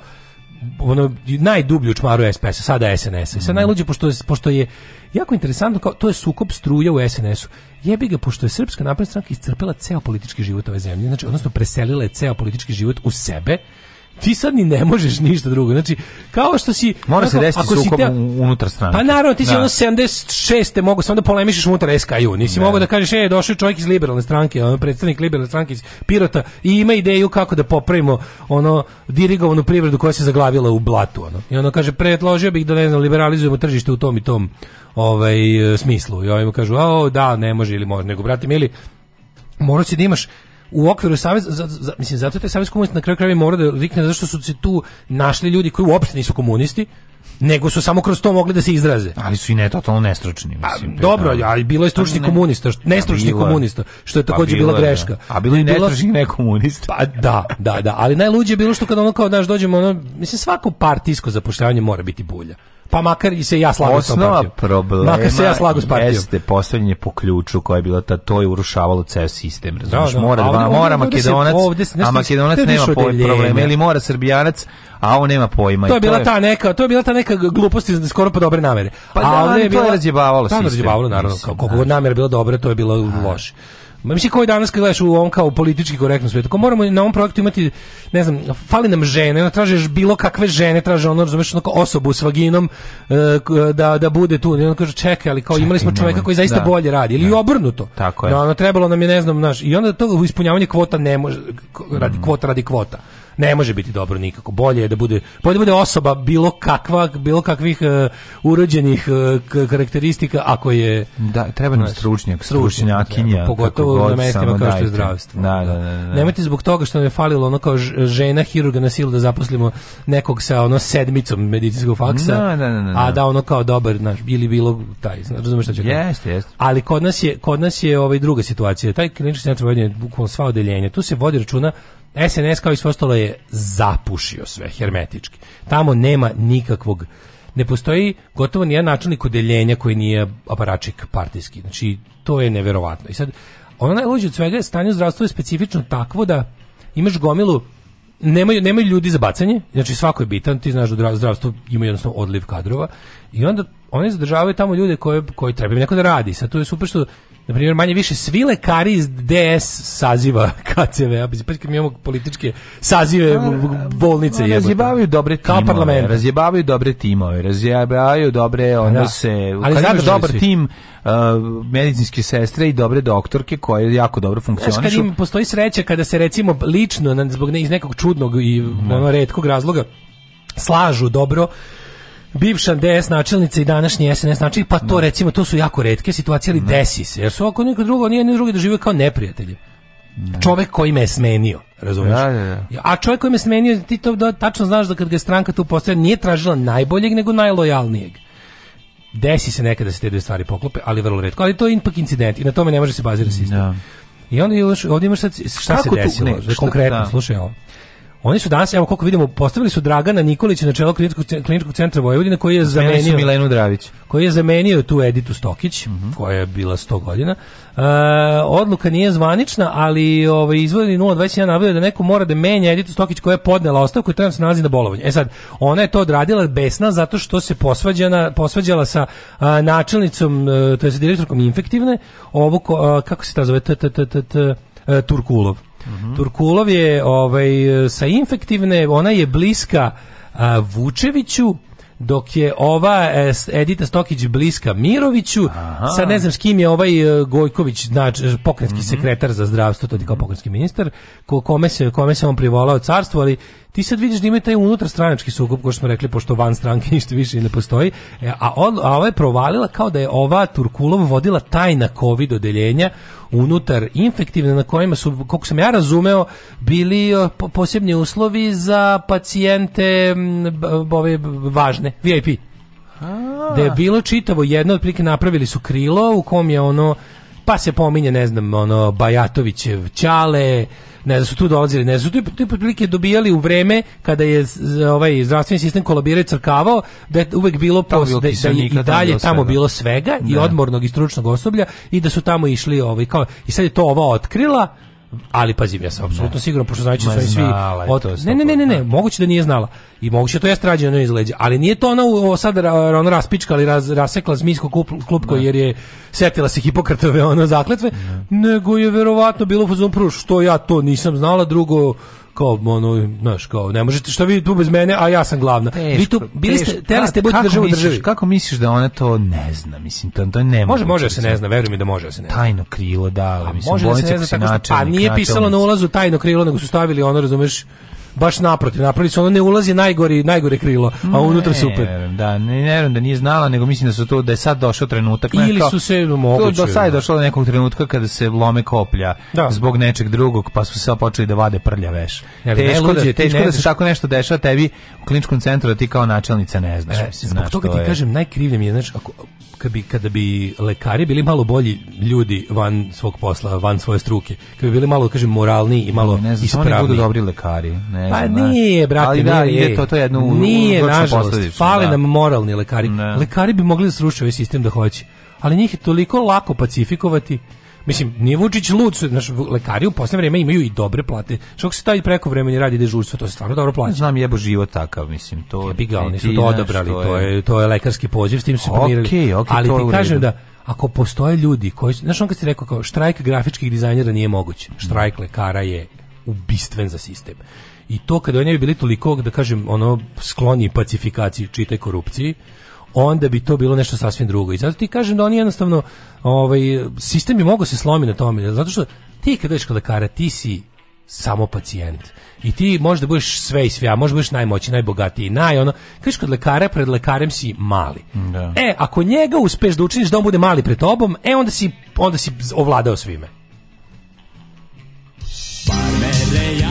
ono najdublju čmaru sps sada SNS-a. I sad mm. najluđe, pošto, je, pošto je jako interesantno, kao, to je sukob struja u SNS-u. Jebi ga, pošto je Srpska napredna stranka iscrpila ceo politički život ove zemlje, znači, odnosno preselila je ceo politički život u sebe, ti sad ni ne možeš ništa drugo. Znači, kao što si... Mora se desiti ako sukob te, unutar stranke. Pa naravno, ti si da. ono 76. mogu samo da polemišiš unutar SKU. Nisi da. mogao da kažeš, e, došao čovjek iz liberalne stranke, ono, predstavnik liberalne stranke iz Pirota i ima ideju kako da popravimo ono dirigovanu privredu koja se zaglavila u blatu. Ono. I ono kaže, predložio bih da, ne znam, liberalizujemo tržište u tom i tom ovaj, smislu. I ovaj mu kažu, o, da, ne može ili može, nego, brate, ili morat si da imaš u okviru savez za, za, mislim zato taj savez komunista na kraju krajeva mora da rikne zašto su se tu našli ljudi koji uopšte nisu komunisti nego su samo kroz to mogli da se izraze. Ali su i ne totalno nestručni, mislim. A, dobro, ali bilo je stručni pa ne, komunista, pa nestručni komunista, što je pa takođe bila da. greška. A bilo i nestručnih nekomunista. Pa da, da, da, ali najluđe je bilo što kad ono kao, znaš, dođemo, ono, mislim, svako partijsko zapošljavanje mora biti bulja pa makar i se ja slagu s tom partijom. problema makar se ja slagu s partijom. jeste postavljanje po ključu koje je bilo ta, to je urušavalo ceo sistem, razumiješ, da, da. mora, ovdje, mora ovdje makedonac, se, ovdje, nešto, a makedonac nema problema, ili mora srbijanac, a on nema pojma. To je bila ta neka, to je bila ta neka glupost iz skoro pa dobre namere. Pa a da, ovdje je bilo razjebavalo da, da, sistem. razjebavalo naravno, kako god namera bila dobra, to je bilo loše. Ma mislim koji danas kad gledaš u on kao politički korektno svijetu, ko moramo na ovom projektu imati, ne znam, fali nam žene, ono tražeš bilo kakve žene, traže ono, razumeš, ono osobu s vaginom e, da, da bude tu. I on kaže, čekaj, ali kao čekaj, imali smo čoveka koji zaista da, bolje radi, ili da, obrnuto. Tako da, je. Da, ono, trebalo nam je, ne znam, naš, i onda to ispunjavanje kvota ne može, radi mm. kvota, radi kvota ne može biti dobro nikako. Bolje je da bude, bolje da bude osoba bilo kakva, bilo kakvih uh, urođenih uh, karakteristika ako je da treba nam stručnjak, stručnjakinja, pogotovo na mestima kao što je zdravstvo. Da da, da, da, da, Nemojte zbog toga što nam je falilo ono kao žena hirurga na silu da zaposlimo nekog sa ono sedmicom medicinskog faksa. Da, a da ono kao dobar naš ili bilo taj, razumeš šta ću Jeste, jeste. Ali kod nas je kod nas je ovaj druga situacija. Taj klinički centar vodi bukvalno sva odeljenja. Tu se vodi računa SNS kao i sve ostalo je zapušio sve hermetički. Tamo nema nikakvog ne postoji gotovo nijedan načelnik odeljenja koji nije aparačik partijski. Znači, to je neverovatno. I sad, ono najluđe od svega je stanje zdravstva je specifično takvo da imaš gomilu nemaju, nemaju ljudi za bacanje, znači svako je bitan, ti znaš da zdravstvo ima jednostavno odliv kadrova i onda oni zadržavaju tamo ljude koje, koje treba neko da radi. Sad to je super što na primjer manje više svi lekari iz DS saziva [LAUGHS] KCV-a, pa mi imamo političke sazive pa, bolnice pa, je. Razjebavaju dobre timove, parlament. razjebavaju dobre timove, razjebavaju dobre da. odnose. Ali kad imaš dobar tim uh, medicinske sestre i dobre doktorke koje jako dobro funkcionišu. Znaš, kad im postoji sreća kada se recimo lično zbog ne, iz nekog čudnog i mm. ono retkog razloga slažu dobro bivša DS načelnica i današnji SNS načelnik, pa to da. recimo, to su jako redke situacije, ali da. desi se, jer su ako niko drugo, nije ni drugi doživio kao neprijatelji. Da. Čovek koji me je smenio, razumiješ? Da, da, da. A čovjek koji me je smenio, ti to da, tačno znaš da kad ga je stranka tu postavlja, nije tražila najboljeg, nego najlojalnijeg. Desi se nekada da se te dve stvari poklope, ali vrlo redko. Ali to je ipak incident i na tome ne može se bazirati sistem. I onda još, ovdje imaš sad, šta Kako se desilo, tu, ne, šta, konkretno, da. slušaj ovo. Oni su danas, evo koliko vidimo, postavili su Dragana Nikolića na čelo kliničkog, kliničkog centra Vojvodine koji je zamenio Milenu Dravić. Koji je zamenio tu Editu Stokić, mm -hmm. koja je bila 100 godina. E, odluka nije zvanična, ali ovaj izvodi 021 navodi da neko mora da menja Editu Stokić koja je podnela ostavku i trenutno se nalazi na bolovanju. E sad, ona je to odradila besna zato što se posvađana, posvađala sa a, načelnicom, e, to jest direktorkom infektivne, ovu, a, kako se ta zove, t, t, t, t, t, e, Turkulov Mhm. Turkulov je ovaj, sa infektivne, ona je bliska a, Vučeviću, dok je ova e, Edita Stokić bliska Miroviću, Aha. sa ne znam s kim je ovaj e, Gojković, znači, pokrenski mm -hmm. sekretar za zdravstvo, to je kao pokrenski ministar, ko, kome, se, kome se on privolao carstvo, ali ti sad vidiš da ima taj unutar stranački sukob, kao što smo rekli, pošto van stranke [LAUGHS] ništa više ne postoji, e, a, on, a ova je provalila kao da je ova Turkulov vodila tajna COVID odeljenja unutar infektivne na kojima su, koliko sam ja razumeo, bili e, posebni uslovi za pacijente ove važne, VIP. Da je bilo čitavo jedno, otprilike napravili su krilo u kom je ono, pa se pominje, ne znam, ono, Bajatovićev Ćale, ne da su tu dolazili, ne da su tu prilike dobijali u vreme kada je ovaj zdravstveni sistem kolabirao i crkavao, da je uvek bilo post, da, da je i dalje tamo bilo svega i da. odmornog i stručnog osoblja i da su tamo išli ovaj kao i sad je to ova otkrila Ali pazi, ja sam apsolutno siguran pošto znači sve svi od... Ne, ne, ne, ne, ne, moguće da nije znala. I moguće da to jeste rađeno iz leđa, ali nije to ona ovo sad ona raspičkala i raz, rasekla zmijsko klupko jer je setila se Hipokratove ono zakletve, nego je verovatno bilo fazon prvo što ja to nisam znala, drugo kao ono, znaš, kao ne možete što vi tu bez mene, a ja sam glavna. Teško, vi tu bili ste, teli ste budete državu državi. Kako misliš da ona to ne zna? Mislim to, to ne može. Može da, da se ne zna, veruj mi da može da se ne. Zna. Tajno krilo da, ali mislim može da se ne zna tako što, pa nije pisalo na ulazu tajno krilo, nego su stavili ono, razumeš, baš naprotiv, napravili su ono ne ulazi najgori, najgore krilo, a unutra super. Ne, da, ne, ne da nije znala, nego mislim da su to da je sad došao trenutak. Ili kao, su se moguće. do sad je da. došlo do nekog trenutka kada se lome koplja da. zbog nečeg drugog, pa su se sad počeli da vade prlja veš. Ja, teško, da- ne, da, teško, teško da se tako nešto dešava tebi u kliničkom centru, da ti kao načelnica ne znaš. E, mislim, zbog znaš, toga ti je... kažem, najkrivlje mi je, znaš, ako, kad bi, kada bi lekari bili malo bolji ljudi van svog posla, van svoje struke, kad bi bili malo, kažem, moralni i malo ne znam, da ispravni. Oni budu dobri lekari. Ne pa znam, pa nije, brate, ali da, nije, to, to je jedno nije, nažalost, fale da. nam moralni lekari. Ne. Lekari bi mogli da srušaju ovaj sistem da hoće, ali njih je toliko lako pacifikovati Mislim, nije Vučić lud, znaš, lekari u poslednje vreme imaju i dobre plate. Što se taj preko vremeni radi dežurstvo, to se stvarno dobro plaća. Znam, jebo život takav, mislim, to... Jebi ga, oni su to odabrali, to je, to je lekarski poziv, s tim su planirali. Okay, okay, Ali ti kažem da, ako postoje ljudi koji su, znaš on kad si rekao kao štrajk grafičkih dizajnera nije moguć, mm. štrajk lekara je ubistven za sistem. I to kada oni bi bili toliko, da kažem, ono, skloni pacifikaciji, čitaj korupciji, onda bi to bilo nešto sasvim drugo. I zato ti kažem da oni jednostavno, ovaj, sistem je mogao se slomiti na tome, zato što ti kada ideš kod lekara, ti si samo pacijent. I ti možda budeš sve i sve, a možda budeš najmoći, najbogatiji, naj ono. Kažeš kod lekara, pred lekarem si mali. Da. E, ako njega uspeš da učiniš da on bude mali pred tobom, e, onda si, onda si ovladao svime. Parmele, ja.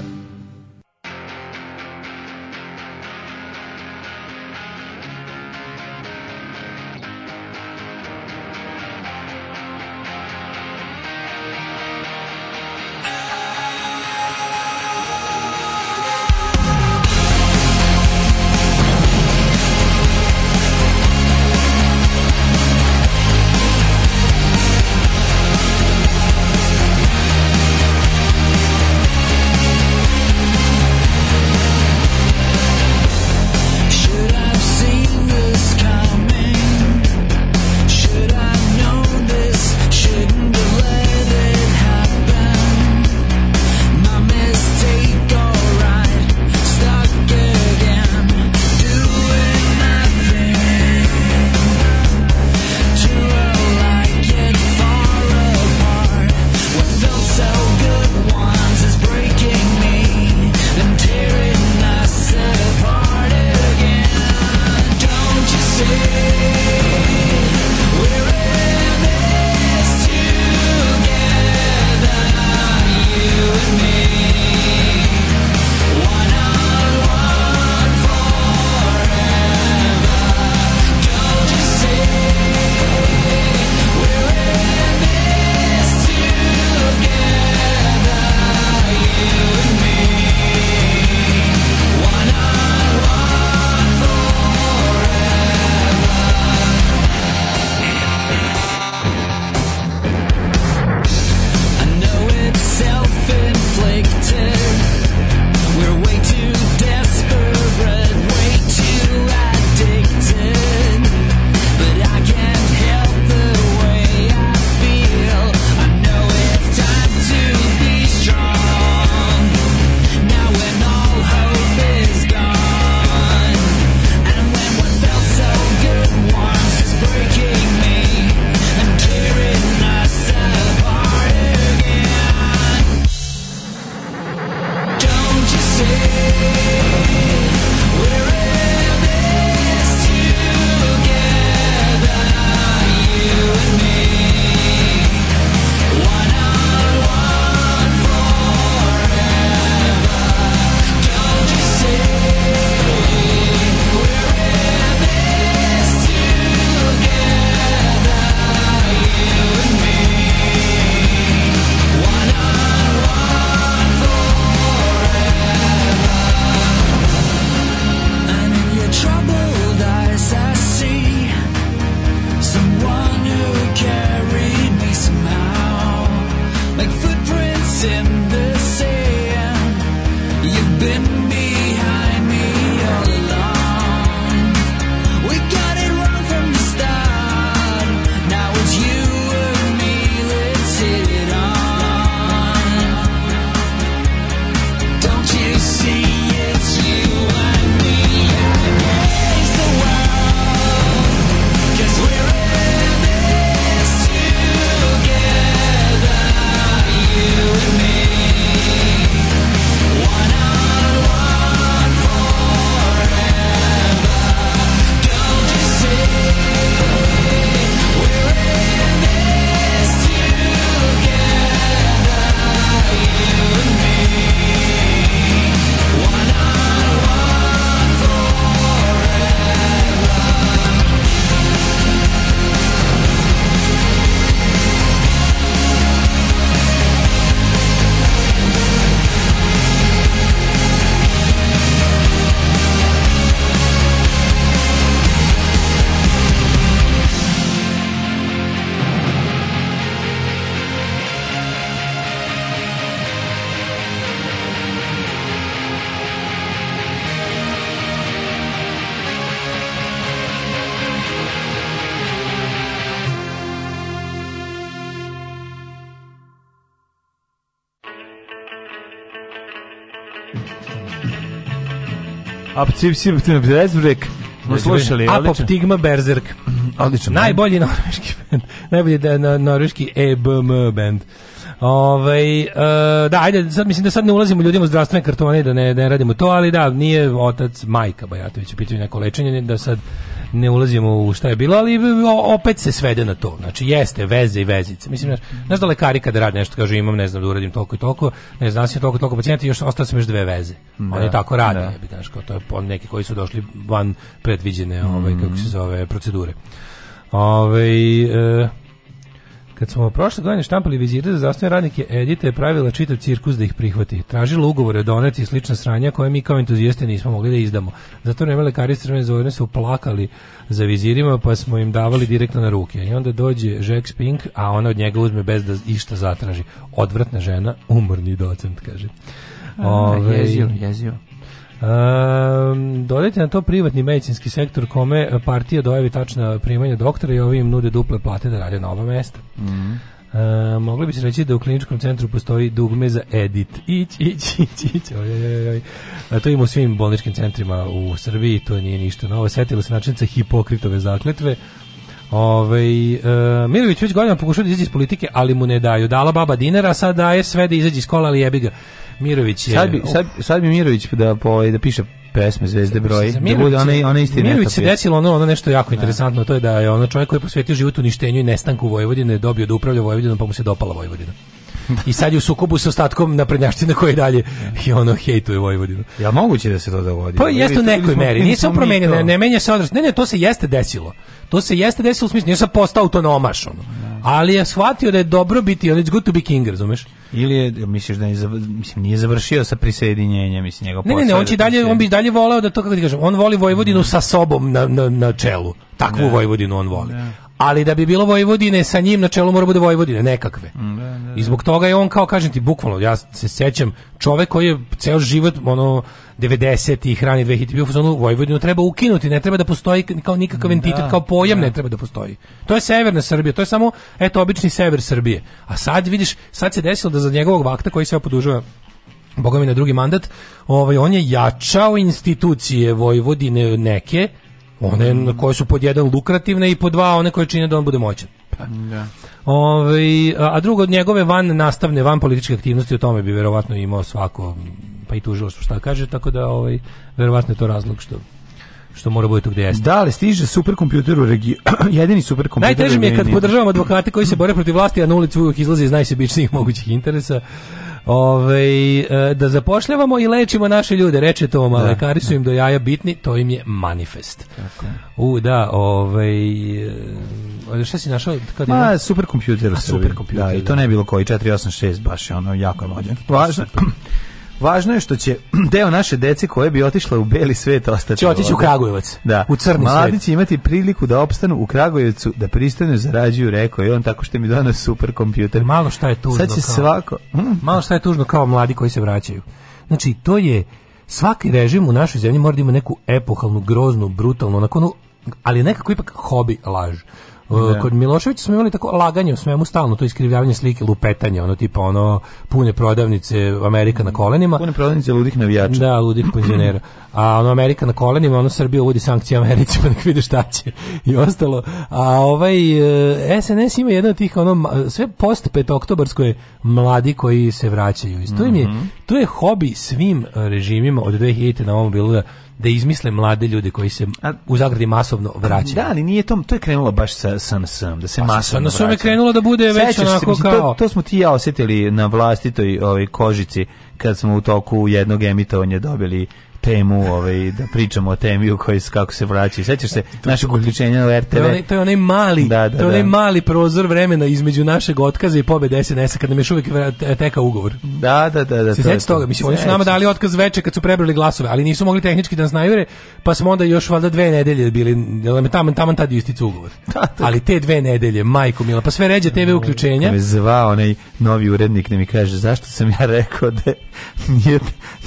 Apcipsiptnebzrek. Smo slušali, Apoptigma Berserk. Odlično. Najbolji norveški band. Najbolji da, norveški EBM band. Ovaj e, da, ajde, sad mislim da sad ne ulazimo ljudima u zdravstvene kartone da ne, ne radimo to, ali da, nije otac majka Bajatović u pitanju neko lečenje, da sad ne ulazimo u šta je bilo, ali opet se svede na to. Znači, jeste veze i vezice. Mislim, znaš, znaš da lekari kada rade nešto, kažu imam, ne znam da uradim toliko i toliko, ne znam se toliko i toliko pacijenta, još ostale su još dve veze. Da, Oni tako rade, da. bi znaš, kao to je neki koji su došli van predviđene, ovaj, kako se mm. zove, procedure. Ove, ovaj, e, Kad smo prošle godine štampali vizite za zdravstvene radnike, Edita je pravila čitav cirkus da ih prihvati. Tražila ugovore o donaciji i slična sranja koje mi kao entuzijeste nismo mogli da izdamo. Zato vreme lekari Crvene zvorene su plakali za vizirima pa smo im davali direktno na ruke. I onda dođe Jack Spink, a ona od njega uzme bez da išta zatraži. Odvratna žena, umorni docent, kaže. Ove, jezio, ovaj, jezio. Um, dodajte na to privatni medicinski sektor kome partija dojavi tačna primanja doktora i ovi im nude duple plate da rade na ova mesta. Mm -hmm. E, mogli bi se reći da u kliničkom centru postoji dugme za edit. Ić, ić, ić, ić. Oj, A to ima u svim bolničkim centrima u Srbiji, to nije ništa novo. Setila se načinca hipokritove zakletve. Ove, ovaj, e, ehm, Mirović već godinama pokušao da izađe iz politike, ali mu ne daju. Dala baba dinara, sad daje sve da izađe iz kola, ali jebi ga. Mirović je... Sad bi, sad, sad bi Mirović da, po, ovaj, da piše pesme Zvezde broj. Mirović, da bude ona ona isti Mirović se desilo ono, ono nešto jako ne. Da. interesantno, to je da je ono čovjek koji je posvetio život uništenju i nestanku Vojvodine, je dobio da upravlja Vojvodinom, pa mu se dopala Vojvodina. [LAUGHS] I sad je u sukobu sa ostatkom na naprednjaština koji dalje da. i ono hejtuje Vojvodinu. Ja moguće da se to dogodi. Pa jeste u nekoj meri. Nije se ne, menja se odrast. Ne, ne, to se jeste desilo. To se jeste desilo u smislu, nije sam postao autonomaš. Ono. Da. Ali je shvatio da je dobro biti, ono, it's good to be king, razumeš? Ili je, misliš da je, mislim, nije završio sa prisjedinjenjem, mislim, njega Ne, ne, ne, on, će dalje, on bi dalje voleo da to, kako ti kažem, on voli Vojvodinu sa sobom na, na, na čelu. Takvu ne. Da. Vojvodinu on voli. Ne. Da ali da bi bilo Vojvodine sa njim na čelu mora bude Vojvodine nekakve. Mm, da, da, da. I zbog toga je on kao kažem ti bukvalno ja se sećam čovek koji je ceo život ono 90-ih, rani 2000-ih, bio fazonu Vojvodinu treba ukinuti, ne treba da postoji kao nikakav da, entitet, kao pojam da. ne treba da postoji. To je severna Srbija, to je samo eto obični sever Srbije. A sad vidiš, sad se desilo da za njegovog vakta koji se podužava Boga mi na drugi mandat, ovaj, on je jačao institucije Vojvodine neke, One mm. koje su pod jedan lukrativne i pod dva one koje čine da on bude moćan. Pa, da. Ove, ovaj, a drugo od njegove van nastavne, van političke aktivnosti, o tome bi verovatno imao svako, pa i tužilaštvo šta kaže, tako da ovaj, verovatno je to razlog što što mora biti gde jeste. Da, ali stiže superkompjuter u regiju, [CLEARS THROAT] jedini superkompjuter. Najteže mi je kad podržavamo advokate koji se bore protiv vlasti, a na ulicu uvijek izlazi iz najsebičnijih mogućih interesa. Ove, ovaj, da zapošljavamo i lečimo naše ljude, reče Toma, da, lekari su da. im do jaja bitni, to im je manifest. Tako. U, da, ovaj e, šta si našao? Kad Ma, je... superkompjuter u Srbiji. Da, i to da. ne bilo koji, 486, baš je ono, jako je mođen. Važno, Važno je što će [CLEARS THROAT] deo naše dece koje bi otišla u beli svet ostati. Će otići u Kragujevac. Da. U crni Mladi svet. će imati priliku da opstanu u Kragujevcu, da pristojno zarađuju, rekao je on tako što mi donos super kompjuter. Malo šta je tužno. Sad će kao, svako. Mm. malo šta je tužno kao mladi koji se vraćaju. Znači to je svaki režim u našoj zemlji mora da ima neku epohalnu, groznu, brutalnu, onako, ono, ali nekako ipak hobi laž. Da. Kod Miloševića smo imali tako laganje u svemu stalno, to iskrivljavanje slike, lupetanje, ono tipa ono pune prodavnice Amerika na kolenima. Pune prodavnice ludih navijača. Da, ludih penzionera. A ono Amerika na kolenima, ono Srbija uvodi sankcije Americi, [LAUGHS] pa nek vidi šta će i ostalo. A ovaj SNS e, ima jedan od tih ono sve post petoktobarsko je mladi koji se vraćaju. I to im je mhm. to je hobi svim režimima od 2000 na ovom bilo da da izmisle mlade ljude koji se u zagradi masovno vraćaju. Da, ali nije to, to je krenulo baš sa SNS, da se pa, masovno vraćaju. SNS je krenulo da bude Sećaš već onako se, kao... To, to smo ti ja osjetili na vlastitoj ovaj, kožici kad smo u toku jednog emitovanja dobili temu, ovaj, da pričamo o temi u kojoj kako se vraćaju. Sećaš se našeg uključenja na RTV? To je onaj, to mali, da, da, to je onaj da. mali prozor vremena između našeg otkaza i pobede SNS-a kad nam još uvijek teka ugovor. Da, da, da. da se sećaš toga? Mislim, oni su nama dali otkaz veče kad su prebrali glasove, ali nisu mogli tehnički da nas najure, pa smo onda još valjda dve nedelje bili, jel me tamo tamo tad isticu ugovor. Da, da. Ali te dve nedelje, majko mila, pa sve ređe TV uključenja. Da me zvao onaj novi urednik da mi kaže zašto sam ja [LAUGHS] rekao da nije,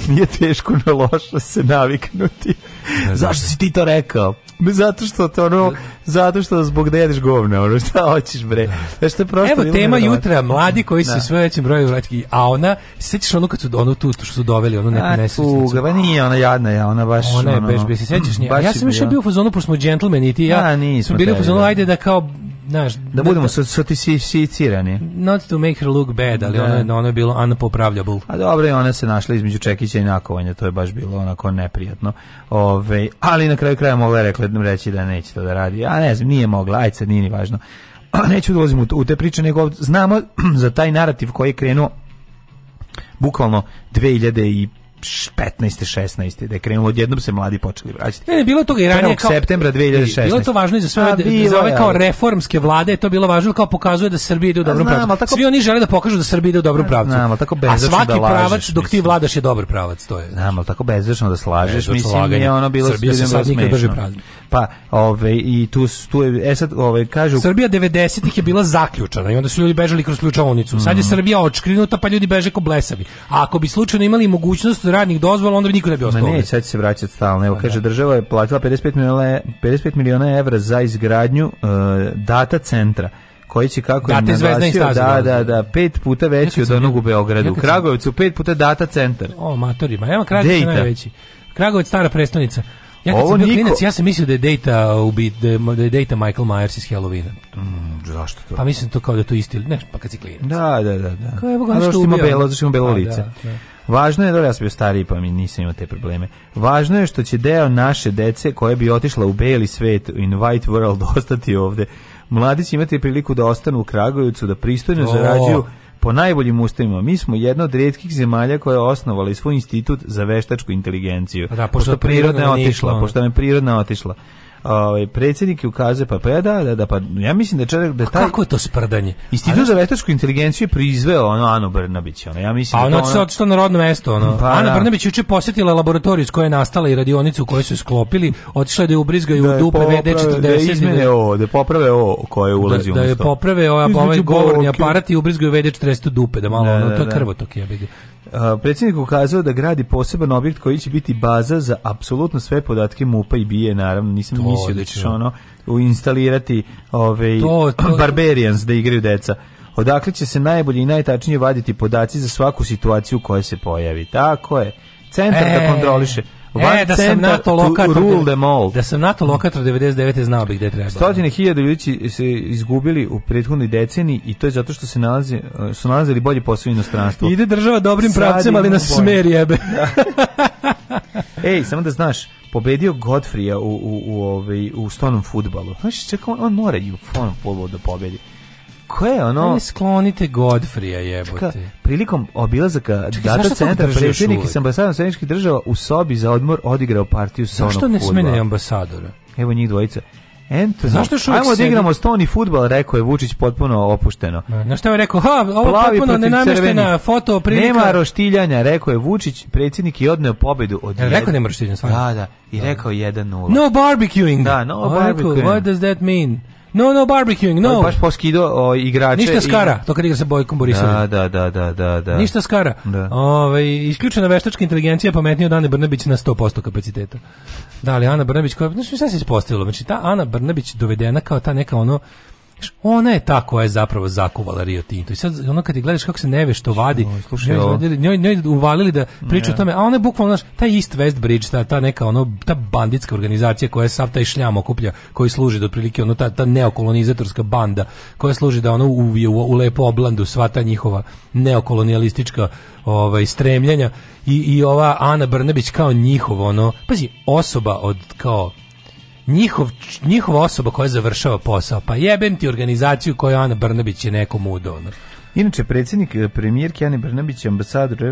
nije teško na lošost se naviknuti. Ne, Zašto si ti to rekao? Me Zato što to ono, zato što zbog da jedeš govna, ono šta hoćeš bre. Da što prosto Evo tema jutra, mladi koji su da. sve većim brojem vratki, a ona sećaš ono kad su ono tu što su doveli, ono neku nesrećnicu. Tuga, ba pa nije ona jadna, ja, ona baš ona je ono, bež, se sećaš nje. Ja sam više bio u fazonu pošto smo džentlmeni i ti ja. Ja, nismo. Smo bili u fazonu da. ajde da kao znaš, da, da- budemo sotisicirani. Not to make her look bad, ali da. ono, ono je bilo unpopravljable. A dobro, i ona se našla između Čekića i Nakovanja, to je baš bilo onako neprijatno. Ove, ali na kraju kraja mogla je rekla, reći da neće to da radi. A ne znam, nije mogla, ajde sad, nije ni važno. [CLEARS THROAT] Neću da ulazim u te priče, nego znamo [CLEARS THROAT] za taj narativ koji je krenuo bukvalno 2000 i 15. 16. da je krenulo odjednom se mladi počeli vraćati. Ne, ne bilo je toga i ranije kao septembra 2016. Bilo to važno i za sve A, bilo, za ove kao reformske vlade, je to bilo važno kao pokazuje da Srbija ide u dobrom znam, pravcu. Tako, Svi oni žele da pokažu da Srbija ide u dobrom pravcu. Znam, ali tako A svaki da lažeš, pravac dok ti vladaš je dobar pravac, to je. Znam, znači. ali tako bezvešno da slažeš, mislim, je ono bilo Srbija se sad nikad brže prazni. Pa, ove, i tu, tu je, e sad, ove, kažu... Srbija 90-ih je bila zaključana i onda su ljudi bežali kroz ključavnicu. Sad je mhm. Srbija odškrinuta, pa ljudi beže ko blesavi. A ako bi slučajno imali mogućnost radnih dozvola, onda bi niko ne bi ostao. Ma ne, sad će se vraćati stalno. Evo, pa kaže, da. država je platila 55 miliona, 55 miliona evra za izgradnju uh, data centra koji će kako data je naglasio, da, da, da, pet puta veći od onog u Beogradu. U Kragovicu pet puta data centar. O, matorima, nema Kragovicu najveći. Kragovic, stara prestonica. Ja kad Ovo sam bio niko... klinac, ja sam mislio da je Data, ubi, da je Data Michael Myers iz Halloweena. Mm, zašto to? Pa mislim to kao da je to isti, ne, pa kad si klinac. Da, da, da. da. Kao evo ga što ubio. Zašto ima belo, zašto ima belo lice. Da, da. Važno je, da ja sam bio stariji pa mi nisam imao te probleme. Važno je što će deo naše dece koje bi otišla u beli svet, in white world, [LAUGHS] ostati ovde. Mladi će imati priliku da ostanu u Kragujevcu, da pristojno zarađuju po najboljim ustavima. Mi smo jedna od rijetkih zemalja koja je osnovala svoj institut za veštačku inteligenciju. Da, pošto, pošto prirodna je otišla, pošto je priroda otišla ovaj predsednik je ukazao pa preda pa da, da pa ja mislim da čovek da taj kako je to sprdanje Institut za veštačku inteligenciju je proizveo ono Anu Brnabić ono ja mislim a ona se odšla na rodno mesto ono pa, Ana da. Brnabić juče posetila laboratoriju iz koje je nastala i radionicu u kojoj su sklopili otišla da je ubrizgaju da dupe VD40 da izmene o da poprave o koje ulazi da, da je poprave da- da ovaj, ovaj govorni aparat i ubrizgaju VD40 dupe da malo da, ono to je krvotok je jebi Uh, predsjednik ukazao da gradi poseban objekt koji će biti baza za apsolutno sve podatke MUPA i BIE, naravno, nisam to mislio da ćeš ono uinstalirati ovaj, to, to, Barbarians da igraju deca. Odakle će se najbolje i najtačnije vaditi podaci za svaku situaciju koja se pojavi. Tako je. Centar da e. da kontroliše One e, da sam NATO lokator, rule them all. Da sam NATO lokator 99. znao bih gde treba. Stotine hiljada ljudi se izgubili u prethodnoj deceniji i to je zato što se nalazi, su nalazili bolje posao u inostranstvu. Ide država dobrim Sad pravcem, ali nas smer jebe. Da. [LAUGHS] Ej, samo da znaš, pobedio Godfrija u, u, u, ovaj, u stonom futbalu. Znaš, čekaj, on, on mora i u stonom futbolu da pobedi. Ko je ono? Ne sklonite Godfrija jebote. Čeka, prilikom obilazaka data centra predsjednik i ambasador Sjedinjenih država u sobi za odmor odigrao partiju sonog što ne smene ambasadora? Evo njih dvojica. Ento, zašto što ajmo da igramo stoni fudbal, rekao je Vučić potpuno opušteno. Na šta je rekao? Ha, ovo Plavi potpuno nenameštena foto prilika. Nema roštiljanja, rekao je Vučić, predsjednik i odneo pobedu od. Jel, jed... rekao nema roštiljanja, stvarno. Da, da, i da. rekao 1:0. No barbecuing. Da, no barbecuing. What does that mean? No, no barbecuing, no. On baš poskido o, igrače. Ništa skara, i... to kad igra sa Bojkom Borisovićem. Da, da, da, da, da. Ništa skara. Da. Ove, isključena veštačka inteligencija pametnija od Ane Brnabić na 100% kapaciteta. Da, ali Ana Brnabić, koja, znači, sve se ispostavilo. Znači, ta Ana Brnabić dovedena kao ta neka ono, ona je ta koja je zapravo zakuvala Rio Tinto. I sad, ono kad ti gledaš kako se neve što vadi, slušaj, njoj, njoj, uvalili da priča o tome, a ona je bukvalno, znaš, taj East West Bridge, ta, ta neka, ono, ta banditska organizacija koja je sav taj šljam okuplja, koji služi da otprilike, ono, ta, ta neokolonizatorska banda, koja služi da ono uvije u, u lepo oblandu sva ta njihova neokolonijalistička ovaj, stremljenja i, i ova Ana Brnebić kao njihov, ono, pazi, osoba od, kao, njihov, njihova osoba koja završava posao, pa jebem ti organizaciju koju Ana Brnabić je nekom udona. Inače, predsjednik e, premijer Kjane Brnabić, ambasador, e, e,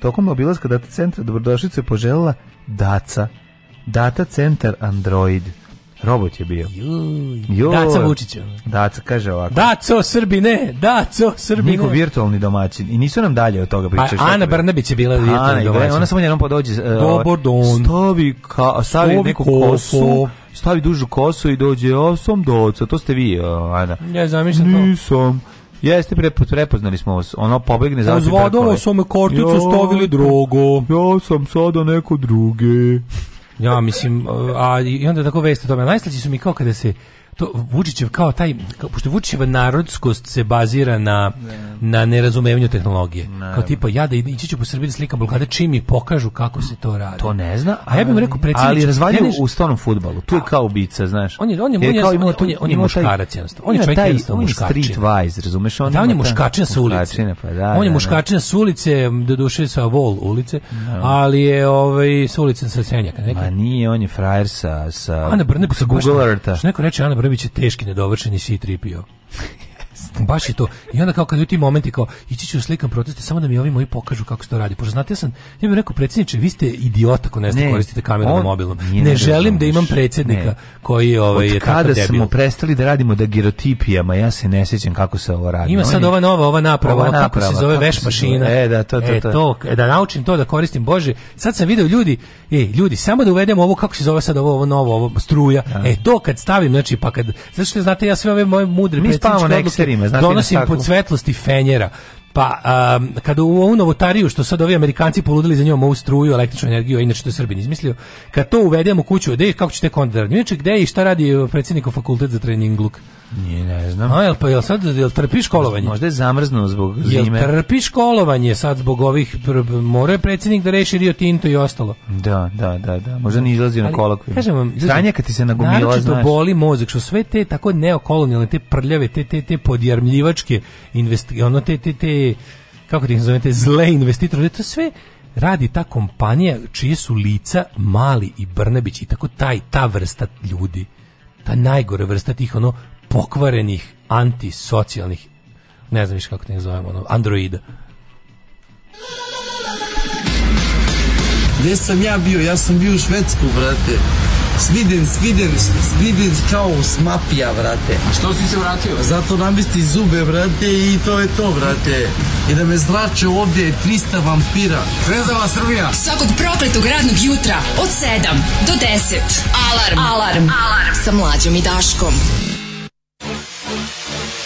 tokom obilaska data centra Dobrodošlicu je poželjela Daca, data centar Android. Robot je bio. Juj. Daca Vučića. Daca kaže ovako. Daco Srbine, Daco Srbine. Niko virtualni domaćin. I nisu nam dalje od toga pričali. Pa, Ana Brnabić je bila pa virtualni Ana, domaćin. Ona samo njenom podođe. E, Dobar don. Stavi, ka, stavi, stavi neku kosu stavi dužu kosu i dođe, o, sam doca, to ste vi, e, Ana. Ja zamišljam to. Nisam. Jeste, prepo, prepoznali smo vas. Ono pobegne za Uzvodalo sam korticu, stavili drugo. Ja sam sada neko druge. Ja, mislim, a i onda tako vest tome. Najslađi su mi kao kada se to Vučićev kao taj kao, pošto Vučićeva narodskost se bazira na ne. na nerazumevanju tehnologije. Ne. Kao tipa ja da ići ću po Srbiji da slikam blokade čim mi pokažu kako se to radi. To ne zna, a ja bih mu rekao predsjedniče, ali razvaljuju u stonom fudbalu. Tu je kao ubica, znaš. On je on je on je, kao ima, on je, on je muškarac jednostavno. On je čovjek jednostavno muškarac. Street wise, razumeš, on, da, on je muškačina sa ulice. Pa, da, on je da, da. muškačina sa ulice, doduše sa vol ulice, da. ali je ovaj sa ulice sa Senjaka, neka. Ma nije, on je frajer sa sa Ana Brnabić sa Google Eartha. Što neko reče Ana Mora biće teški nedovršeni C-3PO. Baš je to. I onda kao kad u tim momenti kao ići ću da slikam proteste samo da mi ovi moji pokažu kako se to radi. Pošto znate ja sam, ja bih rekao predsjedniče, vi ste idiota ako ne, ne koristite kameru na mobilnom. Ne, ne želim da imam predsjednika ne. koji ovaj Od je kada tako smo prestali da radimo da girotipijama, ja se ne sećam kako se ovo radi. Ima sad ova nova, ova naprava, ova naprava kako se zove veš mašina. E da, to to, e, to to. da naučim to da koristim bože. Sad sam video ljudi, ej ljudi, samo da uvedemo ovo kako se zove sad ovo, ovo novo, ovo struja. Ja. Da. E to kad stavim, znači pa kad znači znate ja sve ove moje mudre Mi spavamo na me. Znate, Donosim pod svetlosti fenjera. Pa, um, kada u ovu novotariju što sad ovi Amerikanci poludili za njom ovu struju, električnu energiju, a inače to je Srbin izmislio, kad to uvedemo u kuću, gde, kako ćete konda da Inače, gde i šta radi uh, predsjednikov fakultet za trening luk? Nije, ne znam. A, jel, pa jel sad, jel trpiš kolovanje? Možda je zamrznuo zbog zime. Jel trpiš kolovanje sad zbog ovih, mora predsjednik da reši Rio Tinto i ostalo. Da, da, da, da. Možda ni izlazi na kolokviju. Kažem vam, Stanje kad ti se nagomila, znaš. boli mozak, što sve te tako neokolonijalne, te prljave, te, te, te podjarmljivačke, investi, ono te, te, te, kako ti zovete, zle investitore, to sve, radi ta kompanija čije su lica mali i Brnebić i tako taj ta vrsta ljudi ta najgore vrsta tih ono pokvarenih, antisocijalnih, ne znam više kako te zovemo, ono, androida. Gde sam ja bio? Ja sam bio u Švedsku, brate. Sviden, Sviden, Sviden kao smapija, brate. A što si se vratio? Zato namisti zube, brate, i to je to, brate. I da me zrače ovde 300 vampira. Zvezava Srbija! Svakog prokletog radnog jutra od 7 do 10. Alarm! Alarm! Alarm! Alarm. Sa mlađom i Daškom. Gracias.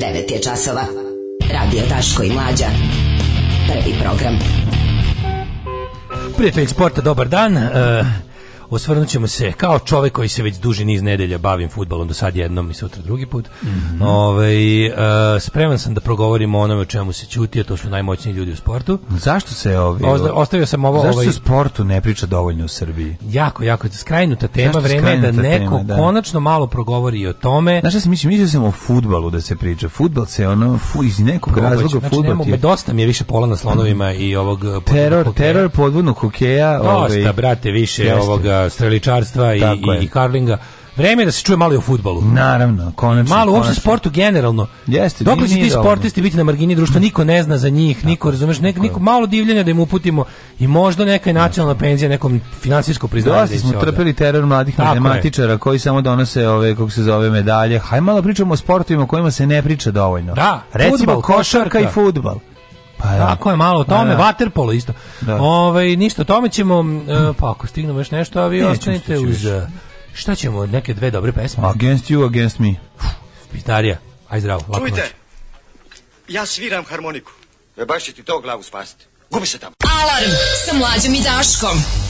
9 je časova. Radio Taško i Mlađa. Prvi program. Prijatelji sporta, dobar dan. Uh osvrnut ćemo se kao čovjek koji se već duži niz nedelja bavim futbalom, do sad jednom i sutra drugi put. Mm -hmm. Ove, ovaj, uh, spreman sam da progovorimo o onome o čemu se ćuti, a to su najmoćniji ljudi u sportu. Zašto se ovi, Ozda, ostavio sam ovo... Zašto ovaj, se sportu ne priča dovoljno u Srbiji? Jako, jako, skrajnuta tema, vreme je da neko tema, da. konačno malo progovori o tome. Znaš šta se mislim, mislim sam o futbalu da se priča. Futbal se ono, fu, iz nekog Probaću. razloga znači, futbal nemo, je... Dosta mi je više pola na slonovima i ovog... Teror, teror podvodnog hokeja. Dosta, ovaj, brate, više Jeste. ovoga streličarstva i, i, i karlinga. Vreme je da se čuje malo i o futbolu. Naravno, konačno. Malo uopšte sportu generalno. Jeste, Dokle će ti sportisti biti na margini društva, niko ne zna za njih, tako, niko, razumeš, nek, niko, malo divljenja da im uputimo i možda neka nacionalna penzija, nekom finansijsko priznanje. Dosta smo trpeli teror mladih tako matematičara koji samo donose ove, kako se zove, medalje. Hajde malo pričamo o sportovima o kojima se ne priča dovoljno. Da, Recimo futbol, košarka, košarka i futbal. Pa da. Tako je malo o tome, pa, da, vaterpolo da. isto. Da. Ove, ovaj, ništa o tome ćemo, e, pa ako stignemo još nešto, a vi Nećemo ostanite uz... Šta ćemo, neke dve dobre pesme? Against you, against me. Pitarija, aj zdravo, lako Čujte, ja sviram harmoniku. E baš će ti to glavu spasiti. Gubi se tamo. Alarm sa mlađom i Daškom.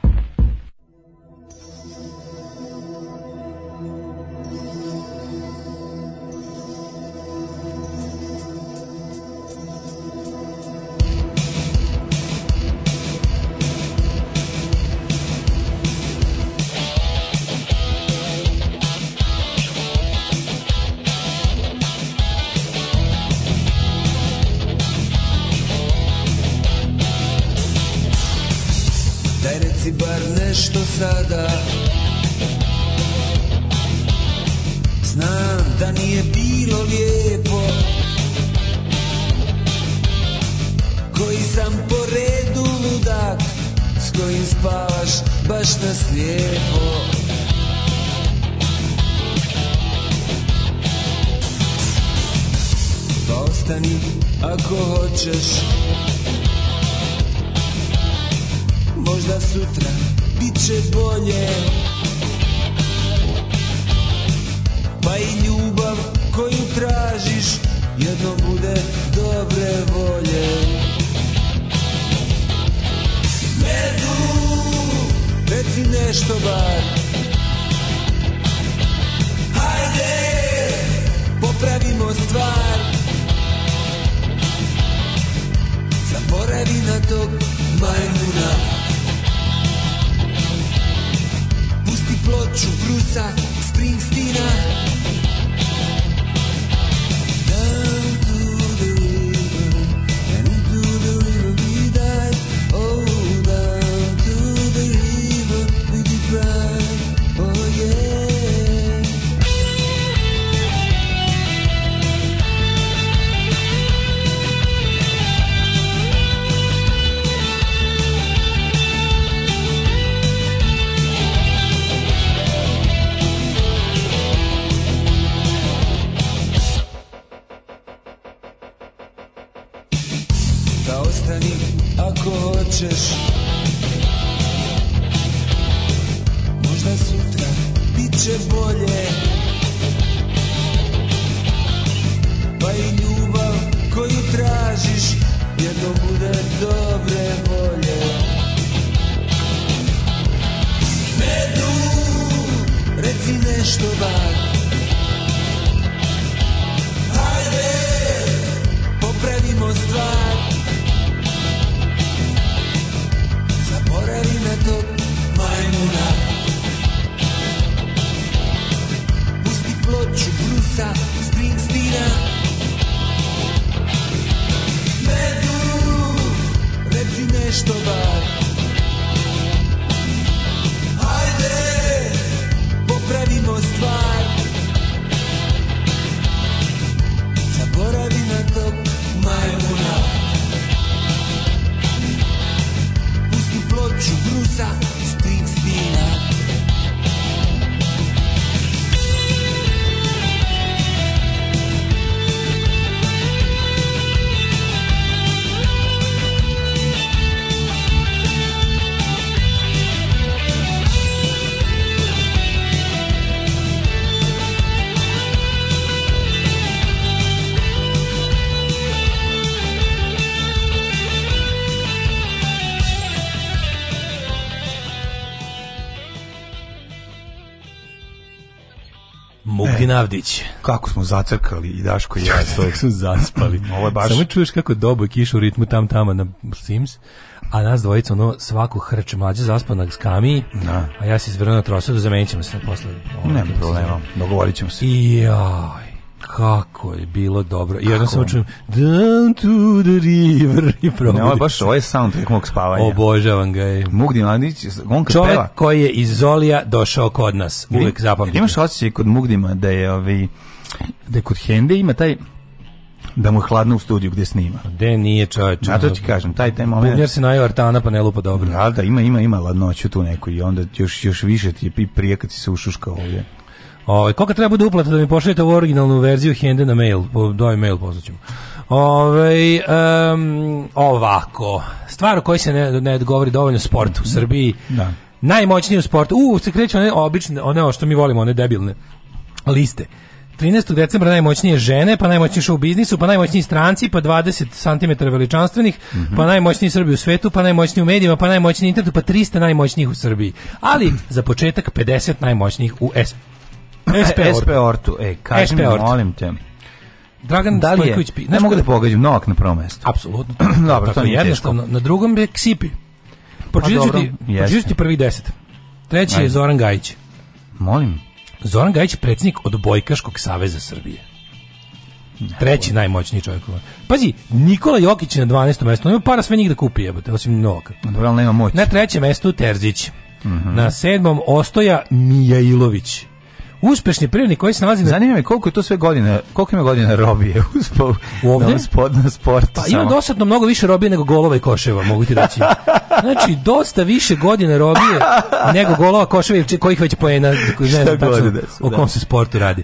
Avdić. Kako smo zacrkali i Daško i ja. Čovjek su zaspali. [LAUGHS] Ovo je baš... Samo čuješ kako dobo kiš u ritmu tam tama na Sims, a nas dvojica ono svako hrč mlađe zaspao na skami, da. a ja se izvrnuo na trosu, da zamenit ćemo se posle. Nema problema, dogovorit ćemo se. I jaj, kako je bilo dobro. I onda sam čujem Down to the river i probudi. Ne, baš ovo sound soundtrack mog spavanja. Obožavam ga je. Mugdi Mandić, on kad Čovjek peva. koji je iz Zolija došao kod nas. Uvek zapamtite. Imaš osjećaj kod Mugdima da je ovi ovaj, da je kod Hende ima taj da mu je hladno u studiju gdje snima. De nije čovječ. Na to ti kažem, taj taj moment. Bubnjar se najio Artana pa ne lupa dobro. Da, da, ima, ima, ima ladnoću tu neku i onda još, još više ti je prije kad si se ušuškao ovdje. Ovaj koliko treba bude uplata da mi pošaljete ovu originalnu verziju Hende na mail, doj mail pozvaćemo. Ovaj um, ovako. Stvar o kojoj se ne, ne govori dovoljno sport u Srbiji. Da. Najmoćniji u sportu. U, se kreću one obične, one što mi volimo, one debilne liste. 13. decembra najmoćnije žene, pa najmoćniji show biznisu, pa najmoćniji stranci, pa 20 cm veličanstvenih, mm -hmm. pa najmoćniji Srbi u svetu, pa najmoćniji u medijima, pa najmoćniji internetu, pa 300 najmoćnijih u Srbiji. Ali, za početak, 50 najmoćnijih u E, SP, SP Ortu. E, kažem, SP mi, molim te. Dragan da li je? Ne mogu da pogađam, Novak na prvom mestu. Apsolutno. [CLEARS THROAT] Dobro, to nije jednostavno. teško. Na drugom je Ksipi. Pročitat ti pa prvi deset. Treći Ajde. je Zoran Gajić. Molim. Zoran Gajić je predsjednik od Bojkaškog saveza Srbije. Treći najmoćniji čovjek. Pazi, Nikola Jokić na 12. mestu. On ima para sve njih da kupi, jebote, osim Novaka. Dobro, nema moć. Na trećem mestu Terzić. Mm -hmm. Na sedmom Ostoja Mijailović uspešni privrednik koji se nalazi na Zanima me koliko je to sve godina, koliko ima godina robije [LAUGHS] uspao ovde da, spodno sport. Pa ima dosadno mnogo više robije nego golova i koševa, mogu ti reći. Znači dosta više godina robije nego golova, koševa ili kojih već poena, [LAUGHS] ne znam tačno da o kom da. se sportu radi.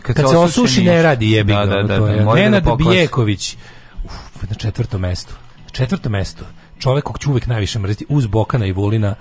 kad, kad, kad se osuši ne radi jebi da, ga. Da, da, da, da, Nenad Bijeković uf, na četvrtom mestu. Na četvrtom mestu. Čovjek kog ću uvek najviše mrziti uz Bokana i Vulina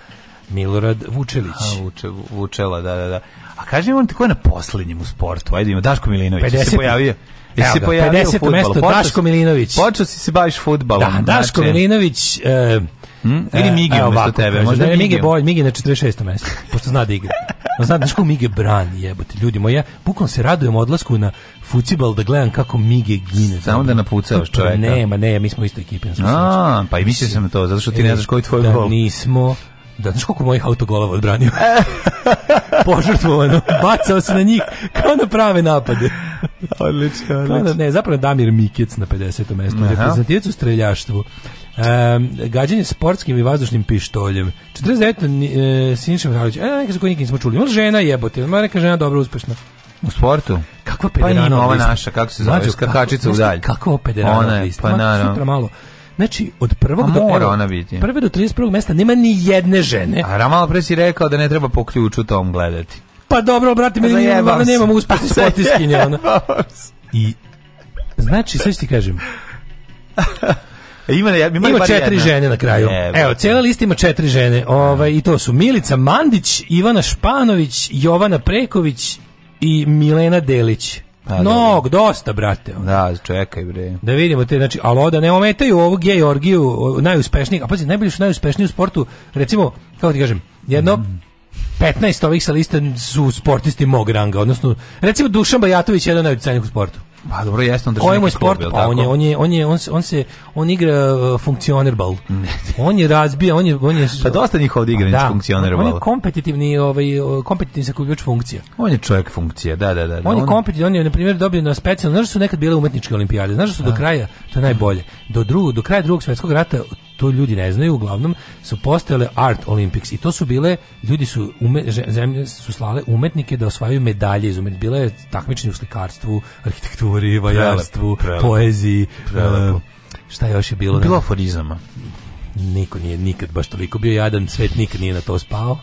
Milorad Vučelić. A, Vuče, Vučela, da, da, da. A kaži on ko je na poslednjem u sportu. Ajde, ima Daško Milinović 50... se pojavio. Jesi se pojavio 50. mesto Daško Milinović. Počeo si se baviš fudbalom. Da, Daško znači... Milinović e, Hmm? E, Ili Migi e, umesto tebe. Možda je Migi bolj, Migi na 46. mesto, pošto zna da igra. [LAUGHS] No, znaš kako Mige brani, jebote, ljudi moji. Ja bukvalno se radujem odlasku na fucibal da gledam kako Mige gine. Samo da napucavaš pa čoveka. Nema, ne, mi smo isto ekipa. A, pa i mislio sam to, zato što ti e, ne znaš koji tvoj da gol. nismo, da, znaš koliko mojih autogolova odbranio? [LAUGHS] [LAUGHS] Požrtvovano, bacao se na njih kao na prave napade. odlično, odlično. ne, zapravo Damir Mikic na 50. mestu, reprezentativac u streljaštvu. Um, gađanje sportskim i vazdušnim pištoljem. 49. E, Siniša Mihajlović. E, neka za koji nikad nismo čuli. Ima žena jebote, ima neka žena dobro uspešna. U sportu? Kakva pederana Pa ima ova naša, kako se zove, skakačica u dalj. Kakva pederana Ona, lista? Pa naravno. Sutra malo. Znači, od prvog pa do, evo, ona biti. prve do 31. mesta nema ni jedne žene. A Ramala pre si rekao da ne treba po ključu tom gledati. Pa dobro, brate, mi pa nemamo, nemamo pa uspešne sportiskinje. Ona. [LAUGHS] I, znači, sve ti kažem. E, ima, ima, ima četiri jedna. žene na kraju. Ne, Evo, cijela lista ima četiri žene. Ovaj, I to su Milica Mandić, Ivana Španović, Jovana Preković i Milena Delić. Pa, Nog, dosta, brate. Da, čekaj, bre. Da vidimo te, znači, ali oda ne ometaju ovu gej orgiju najuspešnijih, a pazi, najbolji su najuspešniji u sportu, recimo, kako ti kažem, jedno, mm. 15 ovih sa liste su sportisti mog ranga, odnosno, recimo Dušan Bajatović je jedan najutjecajnijih u sportu. Pa dobro jeste on drži. je sport? Klub, pa on je on je on je on se on se on igra uh, e, funkcioner bal. [LAUGHS] on je razbija, on je on je Pa dosta njih ovde igra pa da, funkcioner bal. On je kompetitivni, ovaj kompetitivni sa ključ funkcija. On je čovjek funkcije, da, da, da. On, da. on je kompetitivni, on je na primjer dobio na specijalno, znaš da su nekad bile umetničke olimpijade, znaš da su da. do kraja, to je najbolje. Do drugog do kraja drugog svjetskog rata to ljudi ne znaju, uglavnom su postale Art Olympics i to su bile, ljudi su, ume, zemlje su slale umetnike da osvajaju medalje iz umetnika. Bila je takmičenje u slikarstvu, arhitekturi, vajarstvu, prelepo, poeziji, prelepo. Uh, šta još je bilo? Bilo aforizama niko nije nikad baš toliko bio jadan, svet nikad nije na to spao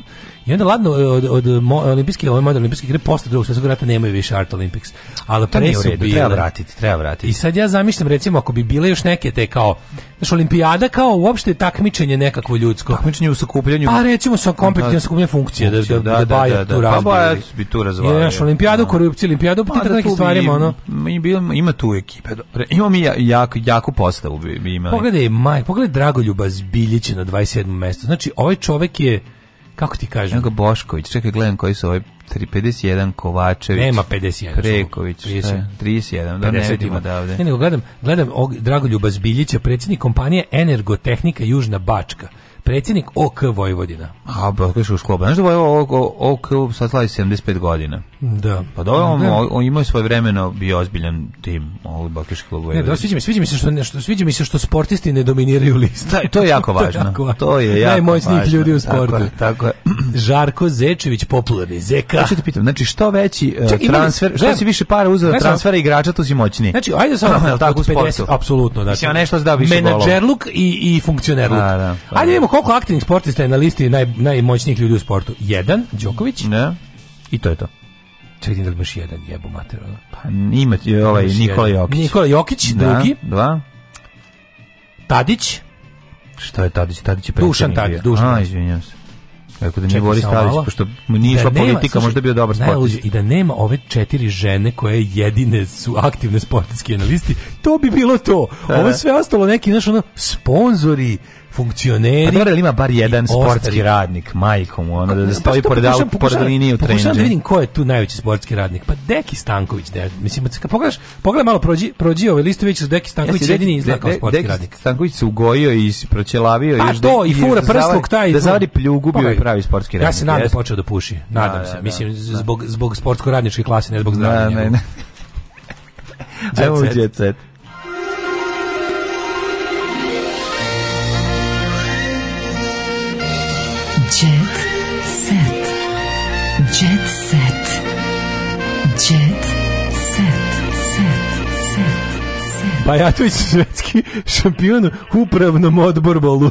I onda ladno e, od, od, olimpijske, ove moderne olimpijske igre posle drugog svjetskog rata nemaju više Art Olympics. Ali pre su redu, bile. Treba vratiti, treba vratiti. I sad ja zamišljam recimo ako bi bile još neke te kao znaš, olimpijada kao uopšte takmičenje nekakvo ljudsko. Takmičenje u sakupljanju. Pa recimo sa kompetitivno pa, sakupljenje da, da, funkcije, da, da, da, da, da, da, da, pa bi tu razvalio. Znaš, olimpijada da. u korupciji, olimpijada u pa, da, nekim stvarima, ono. Ima tu ekipe, Ima mi jako, jako postavu. Pogledaj, Maj, pogledaj Dragoljuba Zbiljića na 27. mestu. Znači, ovaj čovek je kako ti kažem? Evo ga Bošković, čekaj gledam koji su ovaj 51 Kovačević. Nema 51. Preković, 30. 31, da 50 ne vidimo odavde. Ne, nego gledam, gledam og, Dragoljuba Zbiljića, predsjednik kompanije Energotehnika Južna Bačka predsjednik OK Vojvodina. A, pa kažeš u sklopu. Znaš da Vojvo ovaj OK sad slavi 75 godina? Da. Pa da, on, on imao svoje vremeno bio ozbiljan tim ovog ovaj, Bakliški klub Vojvodina. Ne, da, sviđa mi, sviđa mi se što, što, sviđa mi se što sportisti ne dominiraju lista. Da, to je jako važno. [LAUGHS] to je jako, to je jako Najmoćnijih važno. ljudi u sportu. Tako, tako je. [CLEARS THROAT] Žarko Zečević, popularni Zeka. Ja te pitam, znači što veći uh, e, Ček, transfer, što si više para uzeo transfera igrača, tu si moćniji. Znači, ajde [CLEARS THROAT] samo tako u sportu. Apsolutno, da. Mislim, dakle. nešto da više golova. Menadžerluk i, i funkcionerluk. Da, da, pa ajde da. vidimo koliko aktivnih sportista je na listi naj, najmoćnijih ljudi u sportu? Jedan, Đoković. Ne. I to je to. Čekaj, da li imaš jedan jebu mater? Pa ima ti ovaj Nikola Jokić. Nikola Jokić, da, drugi. Dva. Tadić. Što je Tadić? Tadić je Dušan Tadić, Dušan. A, izvinjam se. Kako da nije Boris Tadić, pošto nije da išla da politika, nema, možda bio dobar sportist. I da nema ove četiri žene koje jedine su aktivne sportske analisti, to bi bilo to. E. Ovo sve ostalo neki, znaš, ono, sponzori, funkcioneri. Pa dobro, ima bar jedan sportski radnik, majkom, ono, da, da stoji pored, pokušam, pored linije u trenđe. Pokušavam da vidim ko je tu najveći sportski radnik. Pa Deki Stanković, de, mislim, kad pogledaš, pogledaj malo prođi, prođi ove ovaj listović, su Deki Stanković Jesi, jedini izgleda kao sportski Deki radnik. Stanković se ugojio i pročelavio. Pa još to, da- i fura da prsluk, taj. Da zavadi pljugu, bio je pravi sportski radnik. Ja se nadam da počeo da puši, da, nadam se. Mislim, zbog, zbog sportsko-radničke klase, ne zbog zdravlja. Ne, ne, ne. Ajmo u jet set. Pajatović svetski šampion u upravnom odborbolu.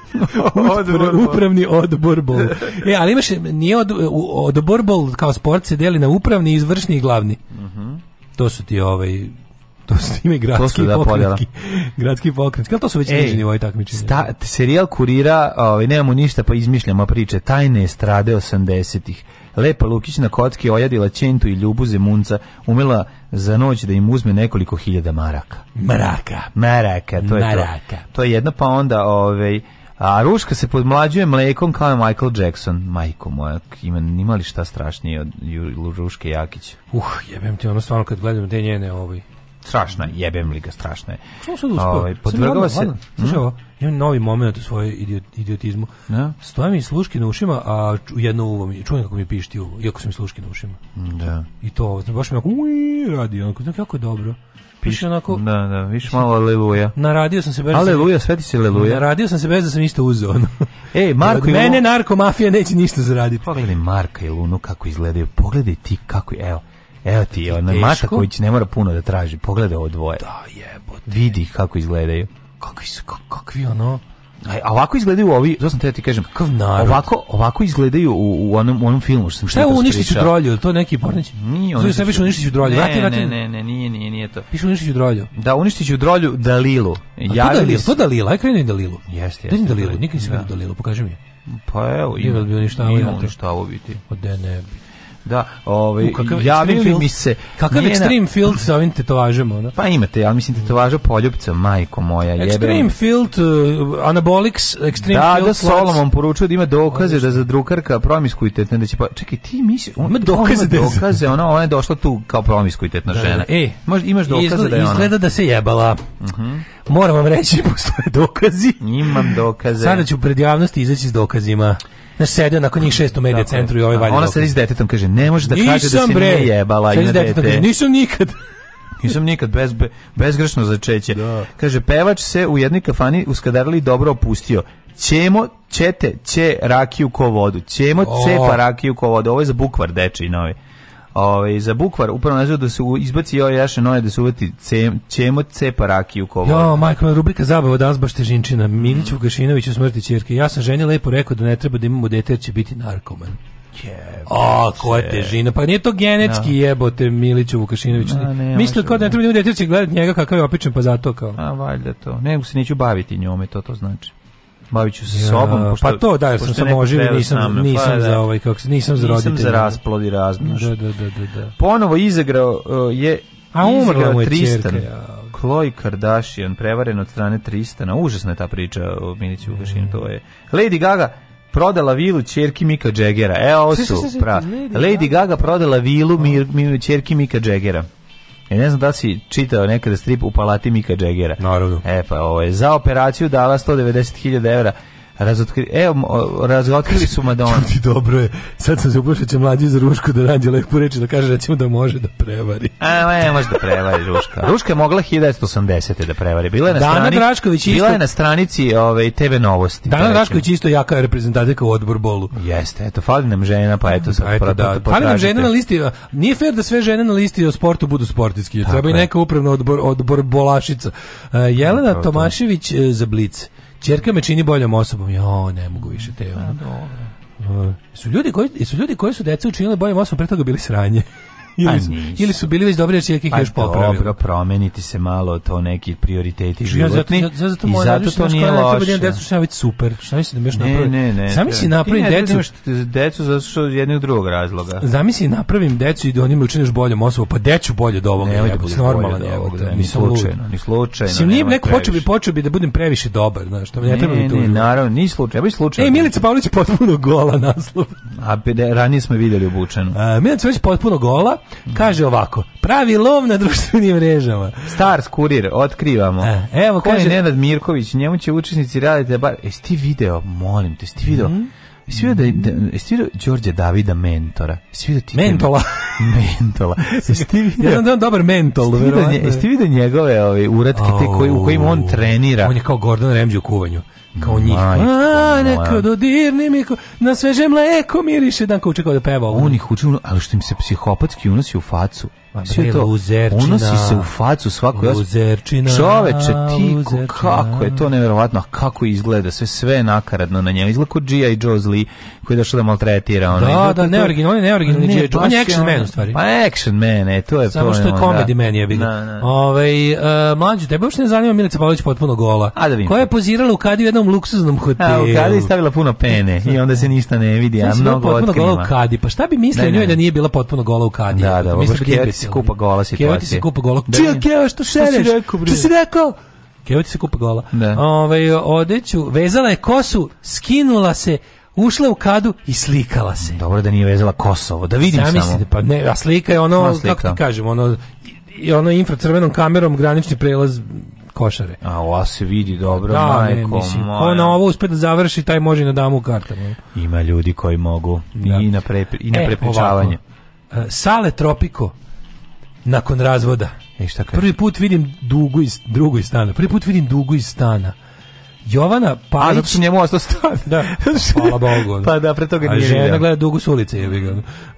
[LAUGHS] odbor, upravni odborbol. E, ali imaš, nije od, odborbol kao sport se deli na upravni, izvršni i glavni. Uh mhm. -huh. To su ti ovaj To su ime gradski da, pokretki. Gradski pokretki. Ali to su već niži nivoj takmičenja. Sta, serijal kurira, ovaj, nemamo ništa pa izmišljamo priče. Tajne strade 80-ih. Lepa Lukić na kocki ojadila Čentu i Ljubu Zemunca, umela za noć da im uzme nekoliko hiljada maraka. Maraka. Maraka, to je to. To je jedna, pa onda ovaj, a Ruška se podmlađuje mlekom kao Michael Jackson. Majko moja, ima, ima li šta strašnije od Ruške Jakić? Uh, jebem ti ono stvarno kad gledam te njene ovaj, strašna, jebem li ga, strašna je. Što sam da uspio? Ovaj, podvrgava se... Slušaj mhm. ovo, imam novi moment u svojoj idiotizmu. Ja? Stoje mi sluške na ušima, a jedno uvo mi, čujem kako mi pišti uvo, iako su mi sluške na ušima. Da. I to, znači, baš mi onako, uii, radi, onako, znači, kako je dobro. Piše onako... Da, da, viš malo aleluja. Naradio sam se bez... Aleluja, sveti se aleluja. Naradio sam se bez da sam ništa da uzeo. [LAUGHS] Ej, Marko Od i Lunu... mene narkomafija neće ništa zaraditi. Pogledaj Marka i Lunu kako izgledaju. Pogledaj ti kako... je, Evo, Evo ti, ona Mata Kojić ne mora puno da traži. Pogledaj ovo dvoje. Da, jebote. Vidi kako izgledaju. Kakvi su, kakvi ono... Aj, ovako izgledaju ovi, to sam te ti kažem, kakav narod. Ovako, ovako izgledaju u, u onom, u onom filmu što sam Šta je da uništiću drolju, to neki pornić. Nije, oni se pišu uništiću drolju. Ne, ne, ne, ne, ne, nije, nije, nije to. Pišu uništiću drolju. Da, uništiću drolju Dalilu. Ja to Dalilu, to Dalila, aj kreni Dalilu. Jeste, jeste. Dalilu, nikad nisam da. vidio Dalilu, pokaži mi. Pa evo, ima da bi uništavao. Ima uništavao biti. Ode ne bi. Da, ovaj javili mi se kakav njena... extreme field sa ovim tetovažem ona? Pa imate, ja mislim tetovaža poljubca, majko moja, jebe. Extreme field uh, anabolics, extreme da, field. Da, da Solomon poručuje da ima dokaze da za drukarka promiskuitetna da će pa čekaj ti misliš, on ima dokaze, ima da dokaze, ona ona je došla tu kao promiskuitetna da, da. žena. E, možda imaš dokaze izgleda, da je ona. Izgleda da se jebala. Mhm. Uh -huh. Moram vam reći, [LAUGHS] postoje dokazi. Imam dokaze. Sada ću pred javnosti izaći s dokazima. Na sedeo nakon njih šest u medija centru i ovaj valjda. Ona se s detetom kaže, ne može da nisam, kaže da si bre, nije jebala i na dete. Kaže, nisam nikad. [LAUGHS] Nisam nikad bez bezgrešno začeće. Da. Kaže pevač se u jednoj kafani uskadarili dobro opustio. Ćemo ćete će rakiju ko vodu. Ćemo oh. cepa rakiju ko vodu. Ovo je za bukvar deči novi. Ove, ovaj, za bukvar upravo nazvao da se izbaci joj ovaj jaše noje da se uvati cem, ćemo cepa rakiju kovo. Jo, majko, rubrika zabava danas baš težinčina. Milić Vukašinović mm. u smrti ćerke. Ja sam ženi lepo rekao da ne treba da imamo dete jer će biti narkoman. Jebe. A, koja težina. Pa nije to genetski no. Da. jebote Miliću Vukašinović. No, Mislio kao da ne treba da imamo dete jer će gledati njega kakav je opičan, pa zato kao. A, valjda to. Nego se neću baviti njome, to to znači. Maviću sa sobom, pošto, pa to da, ja sam samo oživio, nisam, pa nisam pa, za ovaj, kako, nisam za roditelje. Nisam za rasplod i razmnoš. Da, da, da, da, da. Ponovo izagrao uh, je A umrla mu je Tristan. Čerka, ja. Khloe Kardashian, prevaren od strane Tristana. Užasna je ta priča o Miniću Vukašinu, to je. Lady Gaga, prodala vilu ćerki Mika Džegera. E, ovo su. Lady Gaga prodala vilu mir, mir, ćerki Mika Džegera. Ja e, ne znam da si čitao nekada strip u palati Mika Džegera. Naravno. E pa, ovo ovaj, je, za operaciju dala 190.000 evra Razotkri, evo, razotkrili su Madonu. Ljudi, dobro je. Sad sam se uplašio da će mlađi za Rušku da nađe lepu reči da kaže recimo da može da prevari. A, ne, može da prevari Ruška. Ruška je mogla 1980. da prevari. Bila je na, Dana strani, Drašković isto, bila je na stranici ove, ovaj, TV Novosti. Dana Drašković isto jaka reprezentatika u odborbolu. Jeste, eto, fali nam žena, pa eto, sad pa eto, da. Fali nam žena na listi. Nije fair da sve žene na listi o sportu budu sportiski. Treba i neka upravna odbor, odbor bolašica. E, Jelena Tomašević e, za Blice. Čerka me čini boljom osobom. Jo, ne mogu više te ono. Su ljudi koji su ljudi koji su decu učinili boljom osobom, pre toga bili sranje ili, su, ili su bili već dobri, jer ih pa, još popravili. Dobro, promeniti se malo to neki prioriteti životni. Ja, zato, zato, I zato to nije da loše. Ja decu što već super. Šta misli da još napravim? Ne, ne, ne. Zamisli napravim decu. Imaš decu zato što jednog drugog razloga. Zamisli napravim decu i da onima učiniš boljom osobom. Pa deću bolje do ovog. Ne, ne, normalan je. Ni slučajno, ni slučajno. Sim nije neko počeo bi, počeo bi da budem previše dobar, znaš, to mi ne treba bi to. Ne, naravno, ni slučajno, baš slučajno. Ej, Milica Pavlović potpuno gola naslov. A ranije smo videli obučenu. Milica Pavlović potpuno gola, Kaže ovako, pravi lov na društvenim mrežama. Stars kurir, otkrivamo. E, evo, kaže... Ko Nenad Mirković, njemu će učesnici raditi... Da bar... Jesi ti video, molim te, jesi ti video... Mm Jesi video, da, da, jesi Đorđe Davida mentora? Jesi video ti mentola? [LAUGHS] mentola. Jesi ti vidio? [LAUGHS] Ja znam da dobar mentol, verovatno. Jesi ti vidio njegove ove uratke te koji, u kojim on trenira? On je kao Gordon Ramsay u kuvanju kao njih. a, kao dodirni mi, na sveže mleko miriše, dan kao uče da peva. Oni ih učinu, ali što im se psihopatski unosi u facu. Pa sve to, luzerčina, unosi se u facu svako luzerčina, čoveče, ti, luzerčina. kako je to nevjerovatno, kako izgleda, sve sve nakaradno na njemu, izgleda kod G.I. Joe's Lee, koji je došao da maltretira. Ona. Da, da, ne izgleda da, ne neoriginalni G.I. Pa Joe, on je action man u stvari. Pa action man, e, to je Samo što je komedi da. man je bilo. Da, da. Ovaj uh, e, mlađi, tebe uopšte ne zanima Milica Pavlović potpuno gola. A da vidim. Koja je pozirala u kadi u jednom luksuznom hotelu. A, u kadi je stavila puno pene i onda se ništa ne vidi, a mnogo otkriva. Potpuno gola u kadi, pa šta bi mislio njoj da nije bila potpuno gola u kadi? Da, da, se kupa gola situacija. Kevati se kupa gola. Čija Keva, što sereš? Što si rekao? ti se kupa gola. Da. Ove, ovaj, odeću, vezala je kosu, skinula se, ušla u kadu i slikala se. Dobro da nije vezala Kosovo, da vidim Zamislite, samo. Da, pa ne, a slika je ono, slika. kako ti kažem, ono, ono infracrvenom kamerom granični prelaz košare. A ova se vidi dobro, da, majko ne, mislim, Ko na ovo uspe da završi, taj može na damu u kartama. Ima ljudi koji mogu da. i na, pre, i na e, prepričavanje. Ovako. E, Sale Tropico, nakon razvoda. E šta Prvi put vidim dugu iz drugog stana. Prvi put vidim dugu iz stana. Jovana Pajić. A, zato što njemu ostao stan. da, [LAUGHS] hvala Bogu. pa da, pre toga nije. A žena gleda dugu s ulice.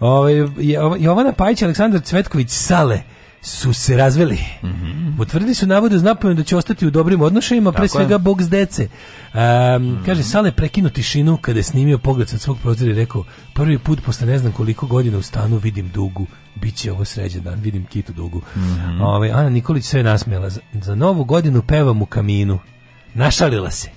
Ovaj, je Ove, Jovana Pajić i Aleksandar Cvetković Sale su se razveli. Mm -hmm. Utvrdili su navode uz napomenu da će ostati u dobrim odnošajima, pre svega je. bog s dece. Um, mm -hmm. Kaže, Sale prekinuo tišinu kada je snimio pogled sa svog prozira i rekao, prvi put posle ne znam koliko godina u stanu vidim dugu biće ovo sređen dan, vidim kitu dugu. Mm -hmm. Ove, ovaj, Ana Nikolić sve nasmijela. Za, za novu godinu pevam u kaminu. Našalila se.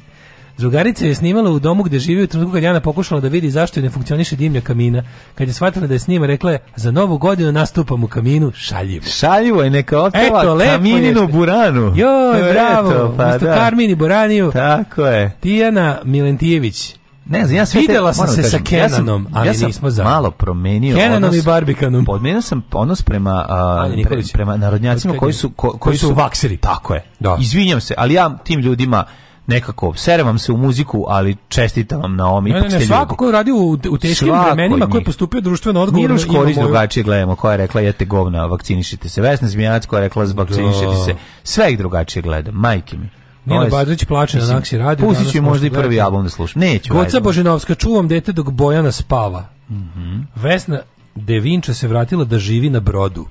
Drugarica je snimala u domu gde živi u trenutku kad Jana pokušala da vidi zašto je ne funkcioniše dimnja kamina. Kad je shvatila da je snima, rekla je, za novu godinu nastupam u kaminu, šaljivo. Šaljivo je, neka otpeva Eto, kamininu je buranu. Joj, bravo, Eto, pa, da. Karmini Buraniju. Tako je. Tijana Milentijević Ne znam, ja sve videla te, sam se da kažem, sa Kenanom, ja ali ja nismo za. Malo promenio Kenanom odnos, i Barbikanom. Podmenio sam odnos prema uh, pre, prema narodnjacima koji su ko, koji, koji su, su vakseri. Tako je. Da. Izvinjam se, ali ja tim ljudima nekako serem se u muziku, ali čestitam vam na ovom ne, ne, ne, svako ko radi u, u teškim svako vremenima, ko je postupio društveno odgovorno. Miroš Korić moju... Ovaj- drugačije gledamo, koja je rekla jete govna, vakcinišite se. Vesna Zmijanac koja je rekla vakcinišite da. se. Sve ih drugačije gledam, majke mi. Nina ovaj Badrić plače na da, Naksi da. radio. Pustit ću možda i prvi gledam. album da slušam. Neću. Goca Božinovska, čuvam dete dok Bojana spava. Mm -hmm. Vesna Devinča se vratila da živi na brodu.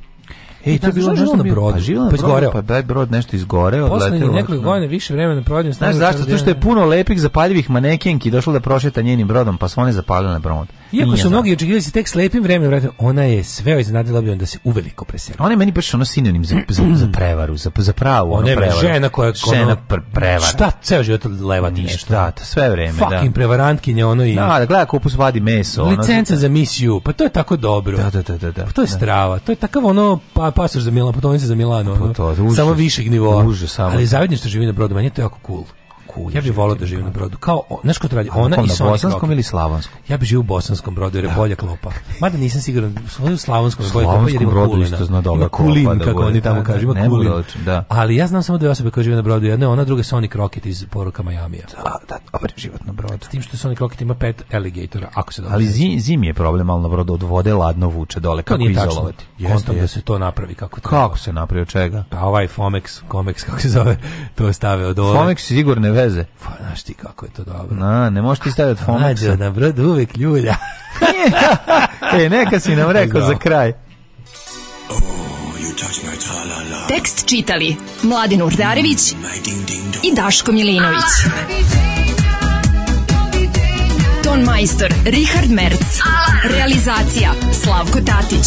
Ej, to da, je bilo nešto na brodu. Pa živjela na pa brodu, pa, pa daj brod nešto izgoreo. Poslednje nekoliko godina više vremena provodim. Znaš zašto? Zato što je puno lepih zapaljivih manekenki došlo da prošeta njenim brodom, pa su one zapaljene na brodu. Iako su mnogi očekivali se da tek slepim vremenom, vratno, ona je sve iznenadila bi da se uveliko preseli. Ona je meni baš ono sinonim za, za, za prevaru, za, za pravu ona je prevaru. Ona je žena koja je žena ono, prevara. Šta, ceo život leva ti nešto. Da, sve vreme, Fucking da. Fucking prevarantkinje, ono i... Da, da gleda kupus vadi meso. Licenca ono, za misiju, pa to je tako dobro. Da, da, da. da, da pa to je da. strava, to je takav ono pa, pasoš za Milan, putovnica za Milano. pa to, da, užas, samo višeg nivoa. Užas, samo. Ali zavidno što živi na brodu, to je jako cool kuda. Ja bih volio da živim na brodu. Kao, znaš ko to radi? Ona i Sonic bosanskom ili slavanskom? Ja bih živio u bosanskom brodu jer je bolja klopa. Mada nisam siguran, u slavonskom je bolja klopa jer Isto zna dobra ima kulin, da kako oni tamo kažu, ima kulin. Da. Ali ja znam samo dve osobe koje žive na brodu. Jedna je ona, druga je Sonic Rocket iz poruka Majamija. Da, da, dobar život na brodu. S tim što Sonic Rocket ima pet alligatora, ako se dobro. Ali zim, zim je problem, ali na brodu od vode ladno vuče dole, kako izolovati. Kontam da se to napravi kako Kako se napravi od čega? Pa ovaj Fomex, Comex kako se zove, to stave od ove. Fomex sigurno veze. Pa, znaš ti kako je to dobro. Na, ne možeš ti staviti Fomaxa. Nađo na brodu uvek ljulja. [LAUGHS] e, neka si nam rekao za kraj. Oh, -la -la. Tekst čitali Mladin Urdarević mm, i Daško Milinović. Ton majstor Richard Merc. Realizacija Slavko Tatić.